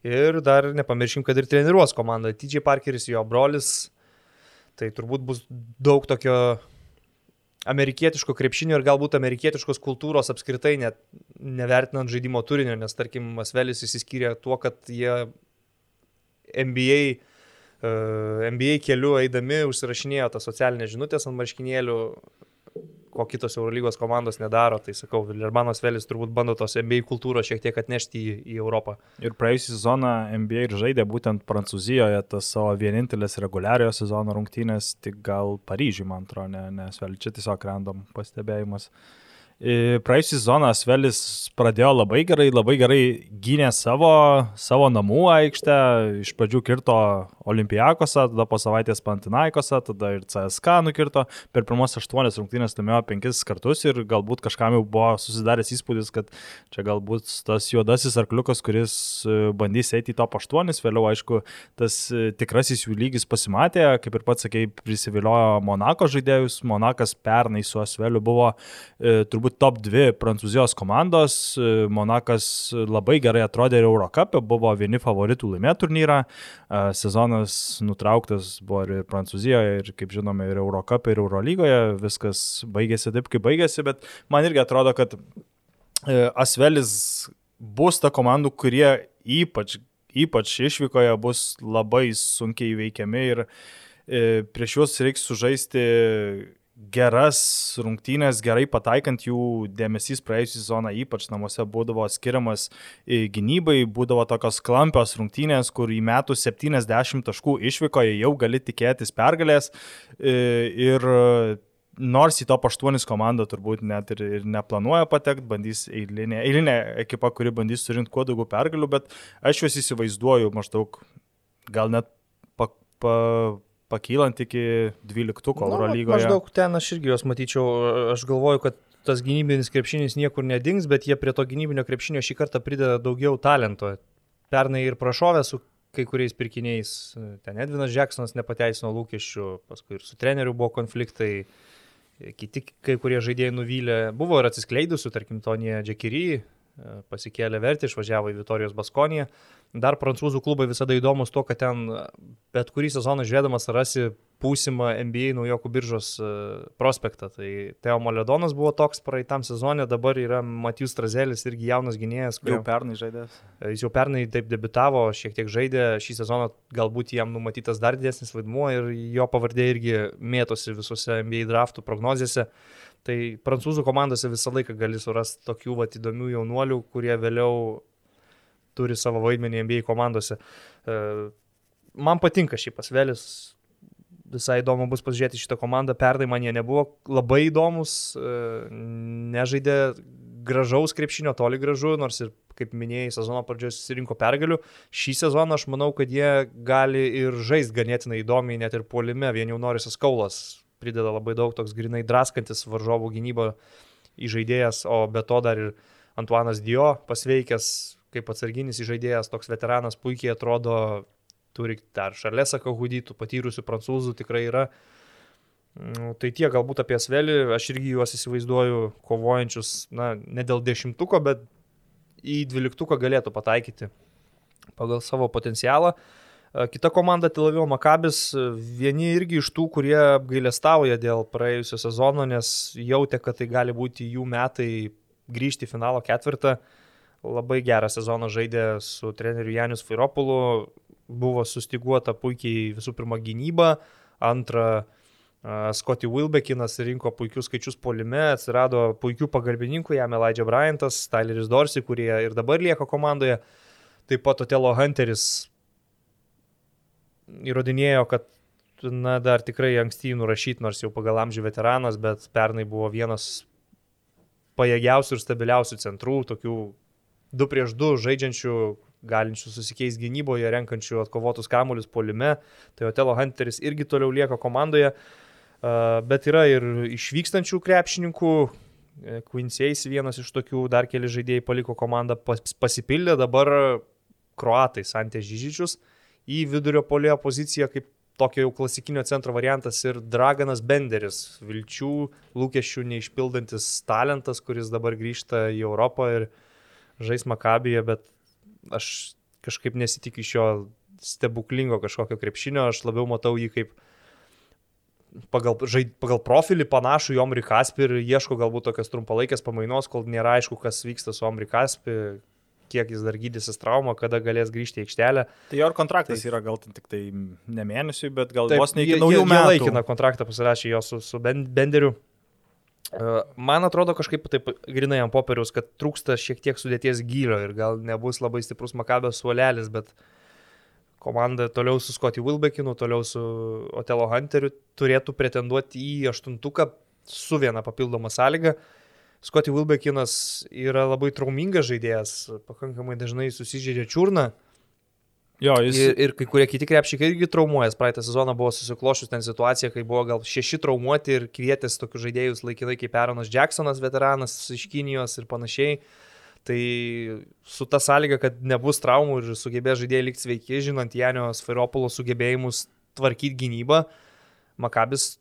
ir dar nepamirškim, kad ir treniruos komanda. TJ Parkeris, jo brolis, tai turbūt bus daug tokio amerikietiško krepšinio ir galbūt amerikietiškos kultūros apskritai net nevertinant žaidimo turinio, nes tarkim Masvelis įsiskyrė tuo, kad jie NBA, uh, e, NBA keliu eidami užsirašinėjo tą socialinę žinutę ant marškinėlių, ko kitos Eurolygos komandos nedaro. Tai sakau, Vilirmanas Velis turbūt bando tos NBA kultūros šiek tiek atnešti į, į Europą. Ir praėjusią sezoną NBA ir žaidė būtent Prancūzijoje tas savo vienintelės reguliariojo sezono rungtynės, tik gal Paryžiui, man atrodo, ne, nes Velis čia tiesiog random pastebėjimas. Uh, Praėjusią sezoną Svelis pradėjo labai gerai, labai gerai gynė savo, savo namų aikštę, iš pradžių kirto Olimpijakose, tada po savaitės Pantinaikose, tada ir CSK nukirto, per pirmos aštuonias rungtynės laimėjo penkis kartus ir galbūt kažkam jau buvo susidaręs įspūdis, kad čia galbūt tas juodasis arkliukas, kuris e, bandys eiti į top 8, vėliau aišku, tas e, tikrasis jų lygis pasimatė, kaip ir pats sakei, prisiviliojo Monako žaidėjus, Monakas pernai su Asveliu buvo e, turbūt top 2 prancūzijos komandos. Monakas labai gerai atrodė ir Eurocapė, buvo vieni favoritų laimėti turnyrą. Sezonas nutrauktas buvo ir Prancūzijoje, ir kaip žinome, ir Eurocapė, ir Eurolygoje. Viskas baigėsi taip, kaip baigėsi, bet man irgi atrodo, kad e, Asvelis bus ta komandų, kurie ypač, ypač išvykoje bus labai sunkiai įveikiami ir e, prieš juos reiks sužaisti geras rungtynės, gerai pataikant jų dėmesys praėjusią sezoną, ypač namuose būdavo skiriamas gynybai, būdavo tokios klampios rungtynės, kur į metų 70 taškų išvykoje jau gali tikėtis pergalės ir nors į top 8 komandą turbūt net ir, ir neplanuoja patekti, bandys eilinė, eilinė ekipa, kuri bandys surinkti kuo daugiau pergalių, bet aš juos įsivaizduoju maždaug gal net pa, pa, pakylant iki 12 Euro lygoje. Maždaug ten aš irgi juos matyčiau, aš galvoju, kad tas gynybinis krepšinis niekur nedings, bet jie prie to gynybinio krepšinio šį kartą prideda daugiau talento. Pernai ir prašovė su kai kuriais pirkiniais, ten Edvinas Džeksonas nepateisino lūkesčių, paskui ir su treneriu buvo konfliktai, kiti kai kurie žaidėjai nuvylė, buvo ir atsiskleidusių, tarkim, Tonija Džekiry, pasikėlė vertį, išvažiavo į Vitorijos Baskoniją. Dar prancūzų klubai visada įdomus to, kad ten bet kurį sezoną žiūrėdamas rasi būsimą NBA naujokų biržos e, prospektą. Tai Teo Moledonas buvo toks praeitam sezonė, dabar yra Matijus Trazelis irgi jaunas gynėjas. Kurio, jau pernai žaidęs. E, jis jau pernai taip debitavo, šiek tiek žaidė, šį sezoną galbūt jam numatytas dar didesnis vaidmuo ir jo pavardė irgi mėtosi visose NBA draftų prognozėse. Tai prancūzų komandose visą laiką gali surasti tokių vat, įdomių jaunuolių, kurie vėliau turi savo vaidmenį NBA komandose. E, man patinka šį pasvelis, visai įdomu bus pažiūrėti šitą komandą. Pernai man jie nebuvo labai įdomus, e, nežaidė gražaus krepšinio, toli gražu, nors ir, kaip minėjai, sezono pradžioje susirinko pergalių. Šį sezoną aš manau, kad jie gali ir žaisti ganėtinai įdomiai, net ir puolime. Vien jau Norisas Kaulas prideda labai daug toks grinai draskantis varžovų gynybą įžaidėjas, o be to dar ir Antuanas Dio pasveikęs kaip atsarginis įžaidėjas, toks veteranas puikiai atrodo, turi dar Šarlesą Kahudytų, patyrusių prancūzų tikrai yra. Nu, tai tie galbūt apie Svelį, aš irgi juos įsivaizduoju kovojančius, na, ne dėl dešimtuko, bet į dvyliktuką galėtų pataikyti pagal savo potencialą. Kita komanda Tilavio Makabis, vieni irgi iš tų, kurie apgailestauja dėl praėjusio sezono, nes jautė, kad tai gali būti jų metai grįžti į finalo ketvirtą. Labai gerą sezoną žaidė su treneriu Janius Fairopulu, buvo sustiguota puikiai visų pirma gynyba, antra Scotty Wilbekinas rinko puikius skaičius polime, atsirado puikių pagalbininkų, jam Elijah Bryantas, Tyleris Dorsey, kurie ir dabar lieka komandoje. Taip pat Otelo Hunteris įrodinėjo, kad na, dar tikrai anksti nurašyti, nors jau pagal amžių veteranas, bet pernai buvo vienas pajėgiausių ir stabiliausių centrų, tokių 2 prieš 2 žaidžiančių, galinčių susikeisti gynyboje, renkančių atkovotus kamuolius polime. Tai Otelo Hunteris irgi toliau lieka komandoje, bet yra ir išvykstančių krepšininkų. E, Quincy's vienas iš tokių, dar keli žaidėjai paliko komandą, pasipildė dabar kroatai Santė Žyžičius į vidurio polėjo poziciją kaip tokio jau klasikinio centro variantas ir Draganas Benderis, vilčių, lūkesčių neišpildantis talentas, kuris dabar grįžta į Europą ir žais Makabėje, bet aš kažkaip nesitikiu iš jo stebuklingo kažkokio krepšinio, aš labiau matau jį kaip pagal, žaid, pagal profilį panašų į Omri Kaspi ir ieško galbūt tokios trumpalaikės pamainos, kol nėra aišku, kas vyksta su Omri Kaspi, kiek jis dar gydysis traumą, kada galės grįžti į aikštelę. Tai jo kontraktas tai, yra gal tik tai ne mėnesiui, bet gal taip, vos ne iki naujų metų. Laikiną kontraktą pasirašė jo su, su Benderiu. Man atrodo kažkaip taip grinai ant popieriaus, kad trūksta šiek tiek sudėties gylio ir gal nebus labai stiprus Makabio suolelis, bet komanda toliau su Scotty Wilbekinu, toliau su Otelo Hunteriu turėtų pretenduoti į aštuntuką su viena papildoma sąlyga. Scotty Wilbekinas yra labai traumingas žaidėjas, pakankamai dažnai susižeidžia čiurną. Jo, jis... ir, ir kai kurie kiti krepšikai irgi traumuojas. Praeitą sezoną buvo susiklošus ten situacija, kai buvo gal šeši traumuoti ir kvietės tokius žaidėjus laikinai kaip Aaronas Jacksonas, veteranas iš Kinijos ir panašiai. Tai su ta sąlyga, kad nebus traumų ir sugebės žaidėjai likti sveiki, žinant Janio Sfairopulo sugebėjimus tvarkyti gynybą, Makabis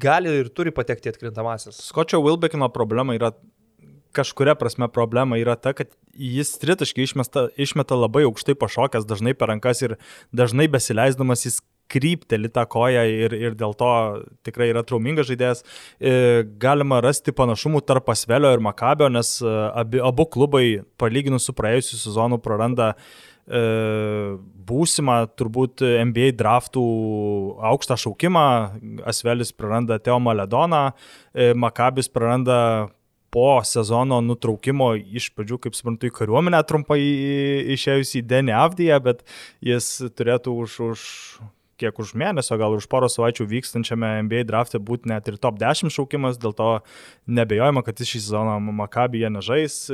gali ir turi patekti atkrintamasis. Skočio Wilbekino problema yra kažkuria prasme problema yra ta, kad jis tritaškai išmeta, išmeta labai aukštai pašokęs, dažnai per rankas ir dažnai besileisdamas jis krypteli tą koją ir, ir dėl to tikrai yra traumingas žaidėjas. E, galima rasti panašumų tarp Pasvelio ir Makabio, nes e, abi, abu klubai, palyginus su praėjusiu sezonu, praranda e, būsimą turbūt NBA draftų aukštą šaukimą. Asvelis praranda Teo Maledoną, Makabis praranda po sezono nutraukimo iš pradžių, kaip suprantu, į kariuomenę trumpai išėjusi į Denį Avdiją, bet jis turėtų už, už kiek už mėnesio, gal už poros savaičių vykstančiame NBA draftė būti net ir top 10 šaukimas, dėl to nebejojama, kad jis šį sezoną Makabija nežais.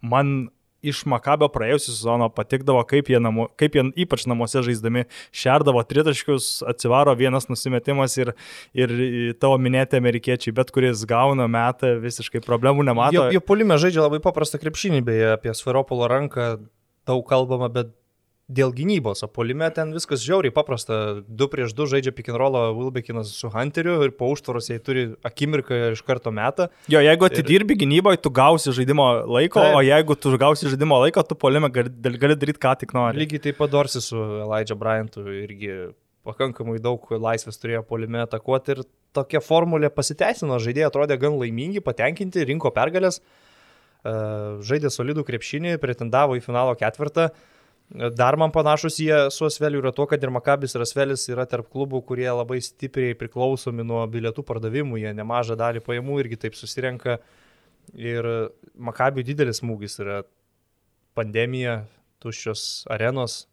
Man iš Makabio praėjusią sezoną patikdavo, kaip jie, namu, kaip jie ypač namuose žaisdami šerdavo tritaškius, atsivaro vienas nusimetimas ir, ir tavo minėti amerikiečiai, bet kuris gauna metą, visiškai problemų nemato. Jo polime žaidžia labai paprastą krepšinį, beje, apie Svaropolo ranką daug kalbama, bet dėl gynybos, o polime ten viskas žiauriai paprasta. 2 prieš 2 žaidžia rollą Wilbekinas su Hunteriu ir po užtvaros jie turi akimirką ir iš karto metą. Jo, jeigu atidirbi ir... gynyboje, tu gausi žaidimo laiko, tai... o jeigu tu gausi žaidimo laiko, tu polime gali, gali daryti ką tik nori. Lygiai taip pat Dorsi su Elijah Bryantu irgi pakankamai daug laisvės turėjo polime atakuoti ir tokia formulė pasiteisino, žaidėjai atrodė gan laimingi, patenkinti, rinko pergalės, žaidė solidų krepšinį, pretendavo į finalo ketvirtą. Dar man panašus jie su Asveliu yra to, kad ir Makabis ir Asvelis yra tarp klubų, kurie labai stipriai priklausomi nuo bilietų pardavimų, jie nemažą dalį pajamų irgi taip susirenka. Ir Makabių didelis smūgis yra pandemija, tuščios arenos,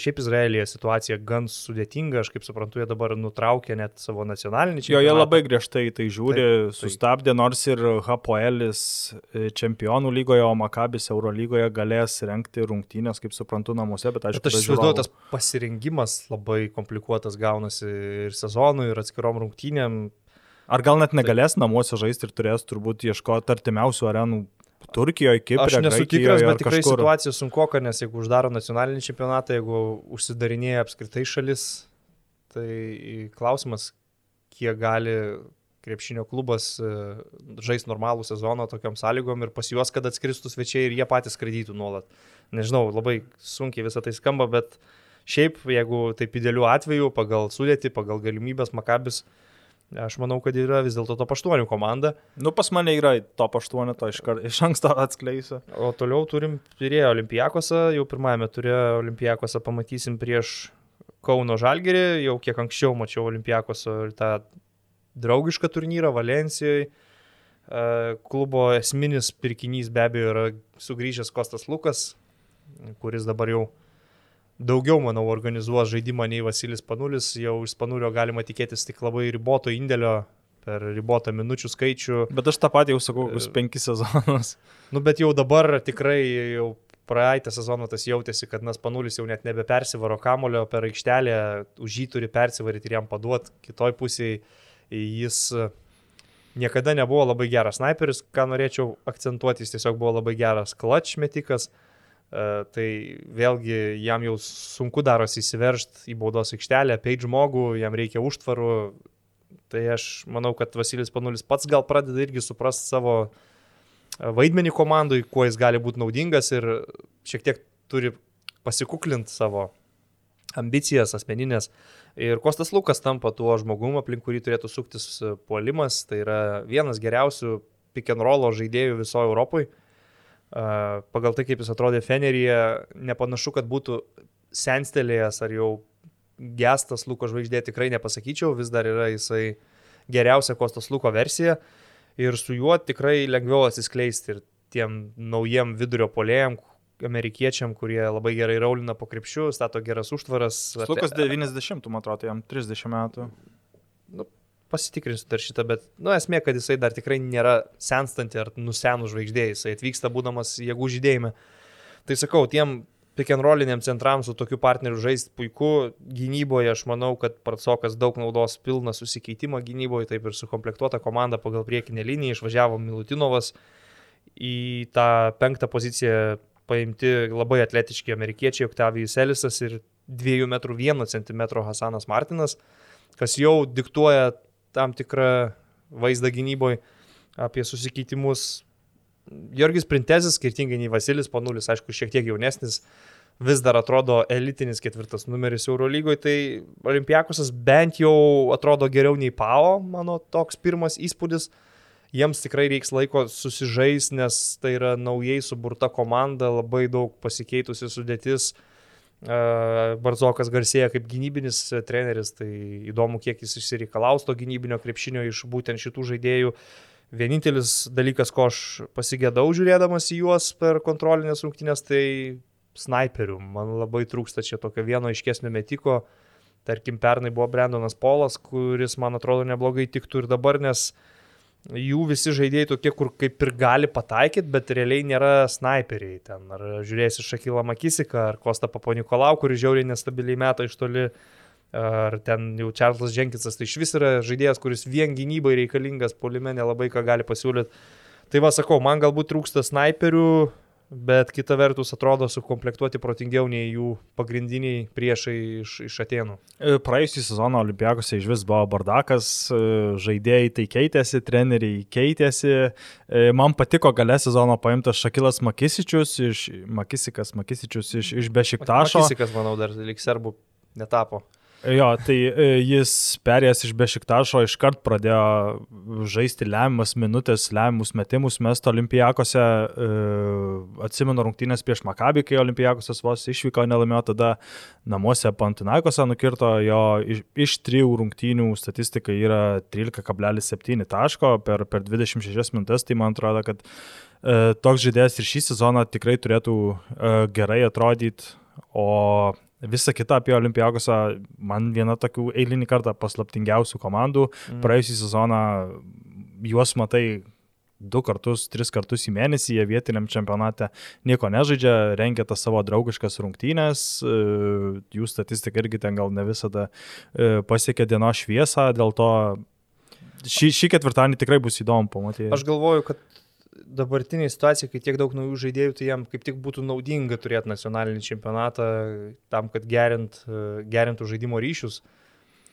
šiaip Izraelyje situacija gan sudėtinga, aš kaip suprantu, jie dabar nutraukė net savo nacionalinį čempionatą. Jo, jie labai griežtai tai žiūri, taip, taip. sustabdė, nors ir Hapoelis e, čempionų lygoje, o Makabis Eurolygoje galės renkti rungtynės, kaip suprantu, namuose, bet aišku, bet aš įsivaizduoju, tas pasirengimas labai komplikuotas gaunasi ir sezonui, ir atskirom rungtynėm. Ar gal net negalės namuose žaisti ir turės turbūt ieškoti artimiausių arenų Turkijoje, Kiprė. Aš nesu tikras, bet tikrai kažkur. situacija sunkuoka, nes jeigu uždaro nacionalinį čempionatą, jeigu užsidarinėja apskritai šalis, tai klausimas, kiek gali krepšinio klubas e, žais normalų sezoną tokiam sąlygom ir pas juos, kad atskristų svečiai ir jie patys skraidytų nuolat. Nežinau, labai sunkiai visą tai skamba, bet šiaip, jeigu taip idealiu atveju, pagal sudėti, pagal galimybės, Makabis uh, Aš manau, kad yra vis dėlto top 8 komanda. Nu, pas mane yra top 8, to iš, kar, iš anksto atskleisiu. O toliau turim Pirėjo Olimpijakosą, jau pirmajame turė Olimpijakosą pamatysim prieš Kauno Žalgerį, jau kiek anksčiau mačiau Olimpijakoso ir tą draugišką turnyrą Valencijoje. Klubo esminis pirkinys be abejo yra sugrįžęs Kostas Lukas, kuris dabar jau daugiau, manau, organizuos žaidimą nei Vasilis Panulis. Jau iš Panulio galima tikėtis tik labai riboto indėlio per ribotą minučių skaičių. Bet aš tą patį jau sakau, kokius penkis sezonus. (laughs) Nu, bet jau dabar tikrai jau praeitą sezoną tas jautėsi, kad Nas Panulis jau net nebepersivaro kamulio per aikštelę, už jį turi persivaryti ir jam paduoti. Kitoj pusėje jis niekada nebuvo labai geras sniperis, ką norėčiau akcentuoti, jis tiesiog buvo labai geras klač metikas. Uh, E, tai vėlgi jam jau sunku darosi įsiveršti į baudos aikštelę, peit žmogų, jam reikia užtvarų. Tai aš manau, kad Vasilis Panulis pats gal pradeda irgi suprasti savo e, vaidmenį komandai, kuo jis gali būti naudingas ir šiek tiek turi pasikuklinti savo ambicijas asmeninės. Ir Kostas Lukas tampa tuo žmogumu, aplink kurį turėtų suktis puolimas. Tai yra vienas geriausių pick and rollo žaidėjų visoje Europoje pagal tai, kaip jis atrodė Feneryje, nepanašu, kad būtų senstelėjęs ar jau gestas Luko žvaigždė, tikrai nepasakyčiau, vis dar yra jisai geriausia Kostas Luko versija ir su juo tikrai lengviau atsiskleisti ir tiem naujiem vidurio polėjam, amerikiečiam, kurie labai gerai raulina po krepšių, stato geras užtvaras. Lukas 90, man atrodo, jam 30 metų. Pasitikrinsiu dar šitą, bet, nu, esmė, kad jisai dar tikrai nėra senstanti ar nusenų žvaigždė, jisai atvyksta būdamas jėgų žydėjime. Tai sakau, tiem pikenroliniam centram su tokiu partneriu žaisti puiku, gynyboje aš manau, kad Pratsokas daug naudos pilną susikeitimą gynyboje, taip ir sukomplektuota komanda pagal priekinę liniją, išvažiavo Milutinovas į tą penktą poziciją paimti labai atletiški amerikiečiai, Octavijus Elisas ir 2,1 cm Hasanas Martinas, kas jau diktuoja tam tikrą vaizdą gynyboje apie susikeitimus. Jorgis Printezis, skirtingai nei Vasilis Panulis, aišku, šiek tiek jaunesnis, vis dar atrodo elitinis ketvirtas numeris Eurolygoje, tai Olimpiakosas bent jau atrodo geriau nei Pao, mano toks pirmas įspūdis. Jiems tikrai reiks laiko susižais, nes tai yra naujai suburta komanda, labai daug pasikeitusi sudėtis. Uh, Barzokas garsėja kaip gynybinis treneris, tai įdomu, kiek jis išsireikalaus to gynybinio krepšinio iš būtent šitų žaidėjų. Vienintelis dalykas, ko aš pasigėdau žiūrėdamas į juos per kontrolinės rungtynės, tai snaiperių. Man labai trūksta čia tokio vieno aiškesnio metiko. Tarkim, pernai buvo Brendonas Polas, kuris, man atrodo, neblogai tiktų ir dabar, nes jų visi žaidėjai tokie, kur kaip ir gali pataikyti, bet realiai nėra snaiperiai. Ten ar žiūrėsi Šakilą Makisiką, ar Kostą Paponikolau, kuris žiauriai nestabiliai meta iš toli, ar ten jau Čarlzas Jenkinsas, tai iš vis yra žaidėjas, kuris vien gynybai reikalingas, polime nelabai ką gali pasiūlyti. Tai va sakau, man galbūt trūksta snaiperių, bet kita vertus atrodo sukomplektuoti protingiau nei jų pagrindiniai priešai iš, iš Atenų. E, praėjusį sezoną Olimpiakose iš vis buvo bardakas, e, žaidėjai tai keitėsi, treneriai keitėsi. E, man patiko gale sezono paimtas Šakilas Makisičius, iš, Makisikas Makisičius iš, iš Bešiktašo. Makisikas, manau, dar lik serbų netapo. Jo, tai e, jis perėjęs iš Bešiktašo iškart pradėjo žaisti lemiamas minutės, lemiamus metimus. Mesto olimpijakose. E, atsimenu rungtynės prieš Makabį, kai olimpijakosas vos išvyko, nelaimėjo tada namuose Pantinaikose nukirto, jo iš, iš trijų rungtynių statistika yra 13,7 taško per, per 26 minutės, tai man atrodo, kad e, toks žaidėjas ir šį sezoną tikrai turėtų gerai atrodyti, o Visa kita apie Olimpijakosą, man viena tokių eilinį kartą paslaptingiausių komandų. Mm. Praėjusį sezoną juos matai du kartus, tris kartus į mėnesį, jie vietiniam čempionate nieko nežaidžia, rengia tas savo draugiškas rungtynės, e, jų statistika irgi ten gal ne visada e, pasiekia dienos šviesą, dėl to šį, šį ketvirtadienį tikrai bus įdomu pamatyti. Aš galvoju, kad dabartiniai situacijai, kai tiek daug naujų žaidėjų, tai jam kaip tik būtų naudinga turėti nacionalinį čempionatą tam, kad gerint, gerintų žaidimo ryšius.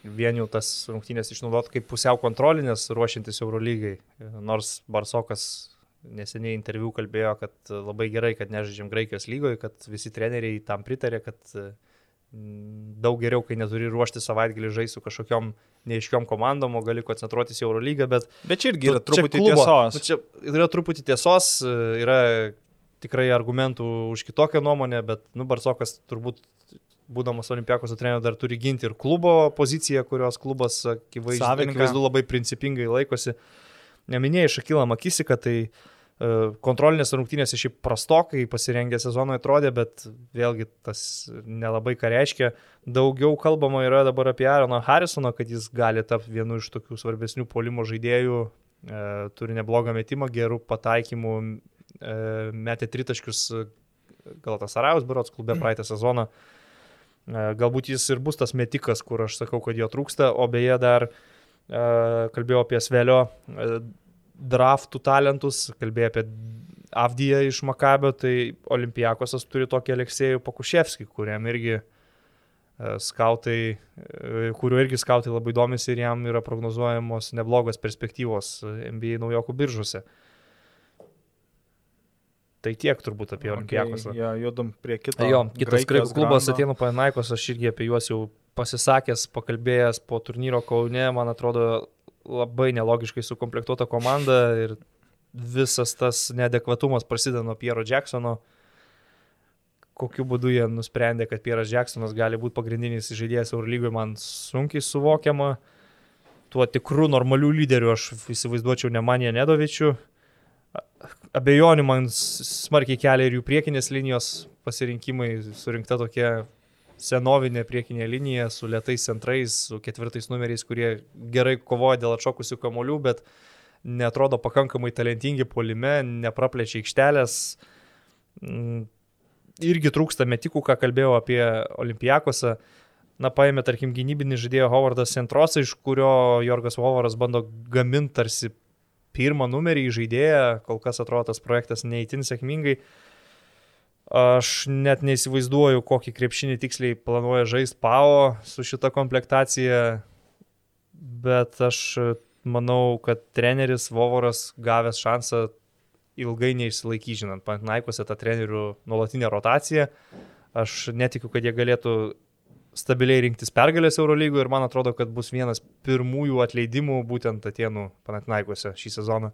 Vien jau tas rungtynės išnaudot kaip pusiau kontrolinės ruošiantis Eurolygai. Nors Barsokas neseniai interviu kalbėjo, kad labai gerai, kad nežaidžiam Graikijos lygoje, kad visi treneriai tam pritarė, kad daug geriau, kai neturi ruošti savaitgalį žaisti su kažkokiam neiškiom komandom, o gali koncentruotis į Eurolygą, bet... Bet čia irgi yra truputį klubo, tiesos. Nu, čia yra truputį tiesos, yra tikrai argumentų už kitokią nuomonę, bet, nu, Barsokas turbūt būdamas Olimpiakos treneriu dar turi ginti ir klubo poziciją, kurios klubas akivaizdu labai principingai laikosi. Neminėjai Šakilą Makisiką, tai uh, E, kontrolinės rungtynės iš prastokai pasirengę sezoną atrodė, bet vėlgi tas nelabai ką reiškia. Daugiau kalbama yra dabar apie Aaroną Harrisoną, kad jis gali tapti vienu iš tokių svarbesnių polimo žaidėjų, e, turi neblogą metimą, gerų pataikymų, e, metė tritaškius Galatasarajus Birots klube praeitą sezoną. E, galbūt jis ir bus tas metikas, kur aš sakau, kad jo trūksta, o beje dar e, kalbėjau apie Svelio e, draftų talentus, kalbėjo apie Avdiją iš Makabio, tai Olimpijakosas turi tokį Aleksėjų Pakuševskį, kuriam irgi e, skautai, e, kuriuo irgi skautai labai domisi ir jam yra prognozuojamos neblogos perspektyvos NBA naujokų biržose. Tai tiek turbūt apie okay, Olimpijakosą. Ja, judam prie kito. Jo, kitas graikų klubas Atenų Panaikos, aš irgi apie juos jau pasisakęs, pakalbėjęs po turnyro Kaune, man atrodo, labai nelogiškai sukomplektuota komanda ir visas tas neadekvatumas prasideda nuo Piero Jacksono. Kokiu būdu jie nusprendė, kad Pieras Jacksonas gali būti pagrindinis žaidėjas Eurolygoje, man sunkiai suvokiama. Tuo tikru normaliu lyderiu aš įsivaizduočiau Nemanija Nedovičių. Abejonių man smarkiai kelia ir jų priekinės linijos pasirinkimai, surinkta tokia senovinė priekinė linija su lietais centrais, su ketvirtais numeriais, kurie gerai kovoja dėl atšokusių kamolių, bet netrodo pakankamai talentingi polime, nepraplečia aikštelės. Mm, irgi trūksta metikų, ką kalbėjau apie Olimpijakose. Na, paėmė, tarkim, gynybinį žaidėją Hovardas Centrosą, iš kurio Jorgas Hovaras bando gaminti tarsi pirmą numerį į žaidėją, kol kas atrodo tas projektas neįtin sėkmingai. Uh, Aš net neįsivaizduoju, kokį krepšinį tiksliai planuoja žaisti PAO su šita komplektacija, bet aš manau, kad treneris Vovoras gavęs šansą ilgai neišsilaikys, žinant, Panaikose tą trenerių nuolatinę rotaciją. Aš netikiu, kad jie galėtų stabiliai rinktis pergalės Eurolygoje ir man atrodo, kad bus vienas pirmųjų atleidimų būtent Atenų Panaikose šį sezoną.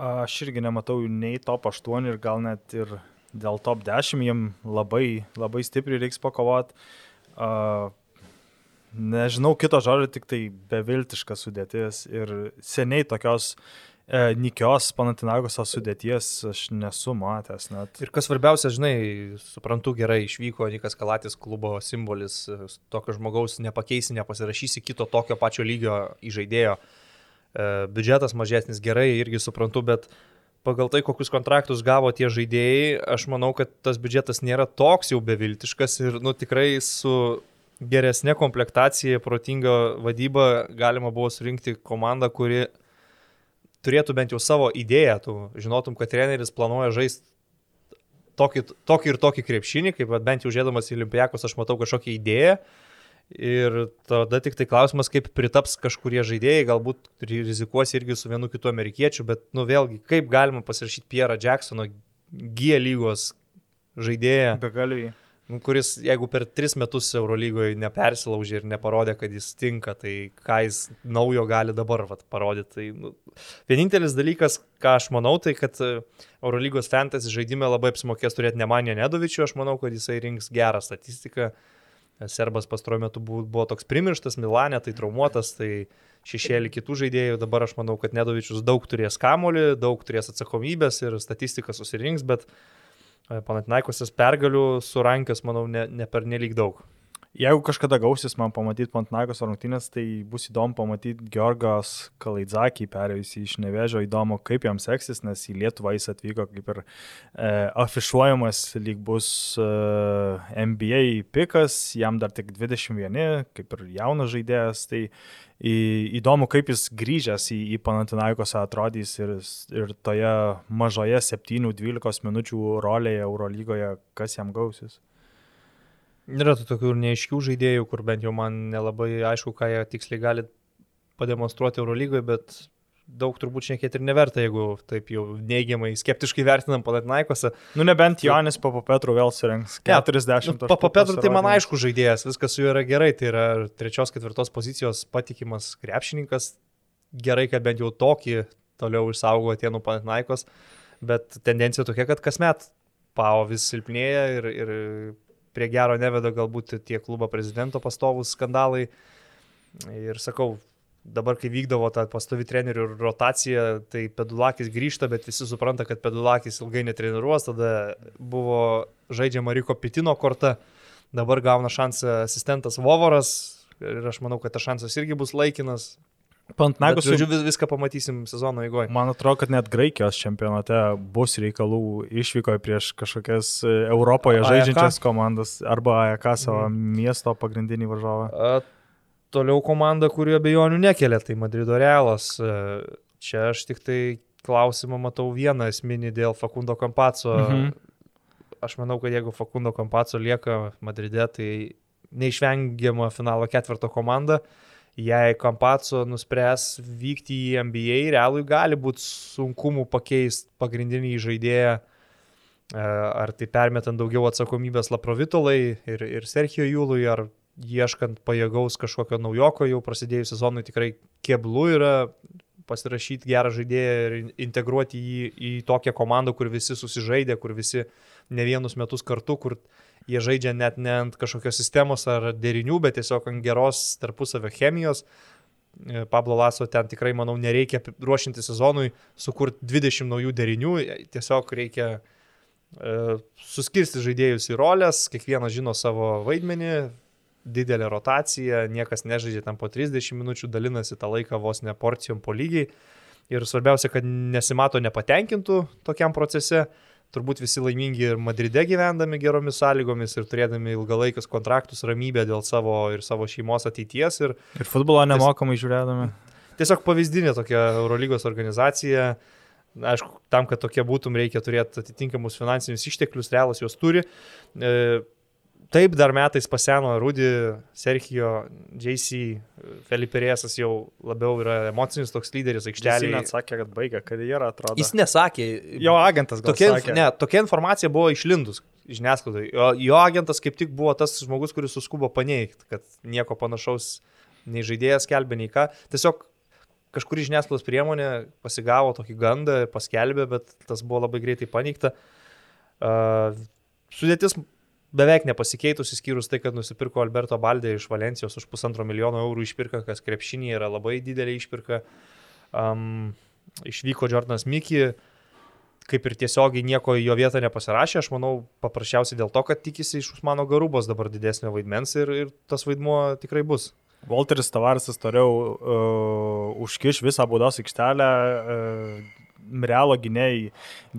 Aš irgi nematau nei top 8 ir gal net ir dėl top 10 jiem labai, labai stipriai reiks pakovoti. Uh, nežinau kito žodžio, tik tai beviltiška sudėtis ir seniai tokios e, Nikios Panatinagos sudėties aš nesu matęs net. Ir kas svarbiausia, žinai, suprantu gerai, išvyko Nikas Kalatis klubo simbolis, tokio žmogaus nepakeisi, nepasirašysi kito tokio pačio lygio įžaidėjo. E, biudžetas mažesnis gerai, irgi suprantu, bet pagal tai, kokius kontraktus gavo tie žaidėjai, aš manau, kad tas biudžetas nėra toks jau beviltiškas ir, nu, tikrai su geresnė komplektacija, protinga vadyba galima buvo surinkti komandą, kuri turėtų bent jau savo idėją, tu žinotum, kad treneris planuoja žaisti tokį, tokį ir tokį krepšinį, kaip bent jau žiūrėdamas į Olimpijakos aš matau kažkokią idėją Ir tada tik tai klausimas, kaip pritaps kažkurie žaidėjai, galbūt rizikuos irgi su vienu kitu amerikiečiu, bet, nu vėlgi, kaip galima pasirašyti Pierre Jacksono G lygos žaidėją. Be galiai. Nu, kuris, jeigu per tris metus Eurolygoje nepersilaužė ir neparodė, kad jis tinka, tai ką jis naujo gali dabar vat, parodyti. Tai, nu, vienintelis dalykas, ką aš manau, tai kad e, Eurolygos fantasy žaidime labai apsimokės turėti Nemanė Nedovičių, aš manau, kad jisai rinks gerą statistiką. Uh, Serbas pastaruoju metu buvo, buvo toks primirštas, Milane, tai traumuotas, tai šešėlį kitų žaidėjų. Dabar aš manau, kad Nedovičius daug turės kamolį, daug turės atsakomybės ir statistika susirinks, bet e, Panatinaikosios pergalių surankęs, manau, ne, ne per nelik daug. Jeigu kažkada gausis man pamatyti Pantnagos rungtynės, tai bus įdomu pamatyti Georgas Kalaidzakį perėjusį iš Nevežio, įdomu, kaip jam seksis, nes į Lietuvą jis atvyko kaip ir e, afišuojamas, lyg bus e, NBA pikas, jam dar tik 21, kaip ir jaunas žaidėjas, tai į, įdomu, kaip jis grįžęs į, į Panatinaikos atrodys ir, ir toje mažoje 7-12 minučių rolėje Eurolygoje, kas jam gausis. Yra tų tokių neaiškių žaidėjų, kur bent jau man nelabai aišku, ką jie tiksliai gali pademonstruoti Eurolygoje, bet daug turbūt šnekėti ir neverta, jeigu taip jau neigiamai, skeptiškai vertinam Palatinaikose. Nu, nebent Jonis Papapetru vėl surinks 40. Ja, Papapetru tai man aišku žaidėjas, viskas su juo yra gerai, tai yra trečios, ketvirtos pozicijos patikimas krepšininkas. Gerai, kad bent jau tokį toliau išsaugo Atenų Palatinaikos, bet tendencija tokia, kad kasmet Pavo vis silpnėja ir, ir prie gero neveda galbūt tie klubo prezidento pastovus skandalai. Ir sakau, dabar kai vykdavo ta pastovi trenerių rotacija, tai Pedulakis grįžta, bet visi supranta, kad Pedulakis ilgai netreniruos, tada buvo žaidžiama Riko Pitino korta, dabar gauna šansą asistentas Vovoras ir aš manau, kad tas šansas irgi bus laikinas, Pantnagos. Žodžiu, vis, viską pamatysim sezono eigoje. Man atrodo, kad net Graikijos čempionate bus reikalų išvykoje prieš kažkokias e, Europoje žaidžiančias AEK? komandas arba AEK savo mm. miesto pagrindinį varžovą. A, toliau komanda, kurio abejonių nekelia, tai Madrido Realas. E, čia aš tik tai klausimą matau vieną esminį dėl Fakundo Kampaco. Mhm. Aš manau, kad jeigu Fakundo Kampaco lieka Madride, tai neišvengiama finalo ketvirto komanda. Uh, jei Kampaco nuspręs vykti į NBA, realui gali būti sunkumų pakeisti pagrindinį žaidėją, e, ar tai permetant daugiau atsakomybės Laprovitolai ir, ir Serhijo Jūlui, ar ieškant pajėgaus kažkokio naujoko, jau prasidėjus sezonui tikrai keblu yra pasirašyti gerą žaidėją ir integruoti jį į tokią komandą, kur visi susižaidė, kur visi ne vienus metus kartu, kur jie žaidžia net ne ant kažkokios sistemos ar derinių, bet tiesiog ant geros tarpusavio chemijos. E, Pablo Laso ten tikrai, manau, nereikia ruošinti sezonui sukurti 20 naujų derinių, tiesiog reikia e, suskirsti žaidėjus į rolės, kiekvienas žino savo vaidmenį, didelė rotacija, niekas nežaidžia tam po 30 minučių, dalinasi tą laiką vos ne porcijom po lygiai. Ir svarbiausia, kad nesimato nepatenkintų tokiam procese turbūt visi laimingi ir Madride gyvendami geromis sąlygomis ir turėdami ilgalaikius kontraktus, ramybę dėl savo ir savo šeimos ateities. Ir, ir futbolo nemokamai žiūrėdami. Tiesiog pavyzdinė tokia Eurolygos organizacija. Aišku, tam, kad tokie būtum, reikia turėti atitinkamus finansinius išteklius, realas juos turi. E, Taip, dar metais paseno Rudy, Serhijo, JC, Felipe Rėsas jau labiau yra emocinis toks lyderis aikštelėje. Jis net sakė, kad baigia karjerą, atrodo. Jis nesakė. Jo agentas gal tokia, sakė. Ne, tokia informacija buvo išlindus žiniasklaidai. Jo, jo agentas kaip tik buvo tas žmogus, kuris suskubo paneigti, kad nieko panašaus nei žaidėjas kelbė, nei ką. Tiesiog kažkuri žiniasklaidos priemonė pasigavo tokį gandą ir paskelbė, bet tas buvo labai greitai paneigta. Uh, sudėtis beveik nepasikeitus, išskyrus tai, kad nusipirko Alberto Baldė iš Valencijos už pusantro milijono eurų išpirka, kas krepšinėje yra labai didelė išpirka. Um, išvyko Jordanas Miki, kaip ir tiesiogiai nieko į jo vietą nepasirašė, aš manau paprasčiausiai dėl to, kad tikisi iš Usmano Garubos dabar didesnio vaidmens ir, ir tas vaidmuo tikrai bus. Walteris Tavarsas toliau uh, užkiš visą baudos aikštelę, uh, Realo gynėjai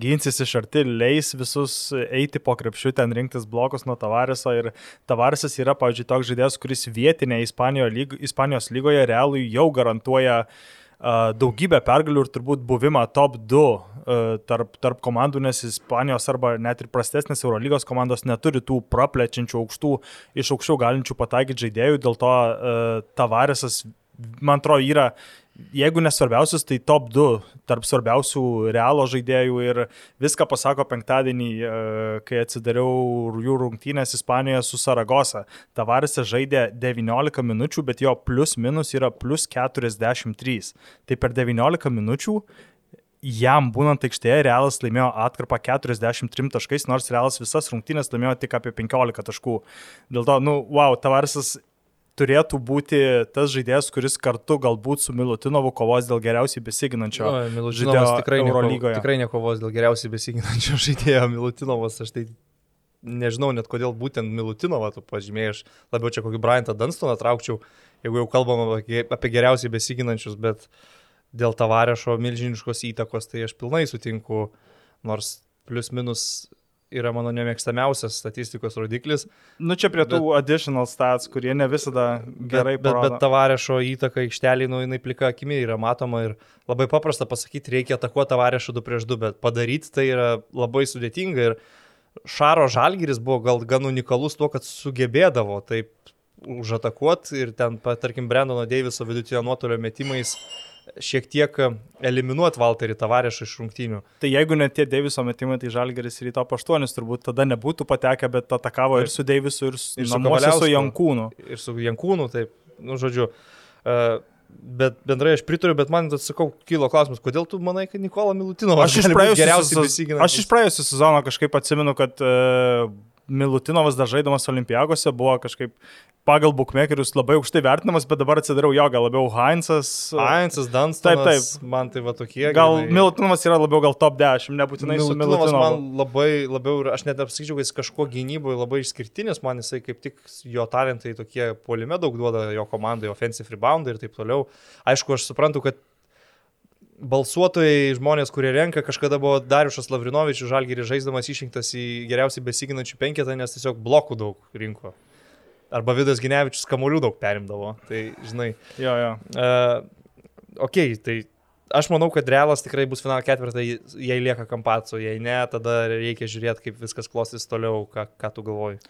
ginsis iš arti, leis visus eiti po krepšių, ten rinktis blokus nuo Tavareso ir Tavaresas yra, pavyzdžiui, toks žaidėjas, kuris vietinė Ispanijos, lyg, Ispanijos lygoje Realui jau garantuoja uh, daugybę pergalių ir turbūt buvimą top 2 uh, tarp, tarp komandų, nes Ispanijos arba net ir prastesnės Eurolygos komandos neturi tų praplečiančių aukštų, iš aukščiau galinčių pataikyti žaidėjų, dėl to uh, Tavaresas man atrodo, yra jeigu nesvarbiausius, tai top 2 tarp svarbiausių realo žaidėjų ir viską pasako penktadienį, e, kai atsidariau jų rungtynės Ispanijoje su Saragosa. Tavarisas žaidė 19 minučių, bet jo plus minus yra plus 43. Tai per 19 minučių jam būnant aikštėje Realas laimėjo atkarpą 43 taškais, nors Realas visas rungtynės laimėjo tik apie 15 taškų. Dėl to, nu, wow, Tavarisas turėtų būti tas žaidėjas, kuris kartu galbūt su Milutinovu kovos dėl geriausiai besiginančio no, žaidėjo tikrai Eurolygoje. Tikrai nekovos dėl geriausiai besiginančio (laughs) žaidėjo Milutinovas, aš tai nežinau net kodėl būtent Milutinovą tu pažymėjai, aš labiau čia kokį Bryantą Dunstoną traukčiau, jeigu jau kalbam apie, apie geriausiai besiginančius, bet dėl tavarešo milžiniškos įtakos, tai aš pilnai sutinku, nors plius minus yra mano nemėgstamiausias statistikos rodiklis. Nu čia prie tų bet, additional stats, kurie ne visada gerai bet, bet, bet tavarešo įtaka aikštelį, nu jinai plika akimi yra matoma ir labai paprasta pasakyti, reikia atakuoti tavarešą 2 prieš 2, bet padaryti tai yra labai sudėtinga ir Šaro Žalgiris buvo gal gan unikalus tuo, kad sugebėdavo taip užatakuoti ir ten, tarkim, Brendono Deiviso vidutinio nuotolio metimais šiek tiek eliminuoti Valterį Tavarešą iš rungtynių. Tai jeigu net tie Deiviso metimai, tai Žalgeris ir į top 8 turbūt tada nebūtų patekę, bet atakavo ir, ir su Deivisu, ir, ir su, su Jankūnu. Ir su Jankūnu, taip, nu žodžiu. Uh, Bet bendrai aš pritariu, bet man, atsakau, kilo klausimas, kodėl tu manai, kad Nikola Milutinovas aš iš praėjusią sezoną kažkaip atsimenu, kad uh, Milutinovas dar žaidamas Olimpiagose buvo kažkaip pagal bookmakerius labai aukštai vertinamas, bet dabar atsidariau jo, gal labiau Heinzas. Heinzas, Dunstonas. Taip, taip. Man tai va tokie. Gal grinai. Milutinovas yra labiau gal top 10, nebūtinai Milutinovas su Milutinovu. Man labai, labiau, aš net apsakyčiau, kad jis kažkuo gynyboje labai išskirtinis, man jisai kaip tik jo talentai tokie polime daug duoda jo komandai, offensive rebound ir taip toliau. Aišku, aš suprantu, kad balsuotojai, žmonės, kurie renka, kažkada buvo Dariušas Lavrinovičius, Žalgirį žaisdamas išrinktas į geriausiai besiginančių penketą, nes tiesiog blokų daug rinko. Arba Vidas Ginevičius kamolių daug perimdavo. Tai, žinai. Jo, jo. Uh, ok, tai aš manau, kad Realas tikrai bus finalo ketvirtą, jei lieka kampaco, jei ne, tada reikia žiūrėti, kaip viskas klostys toliau, ką, ką tu galvoji.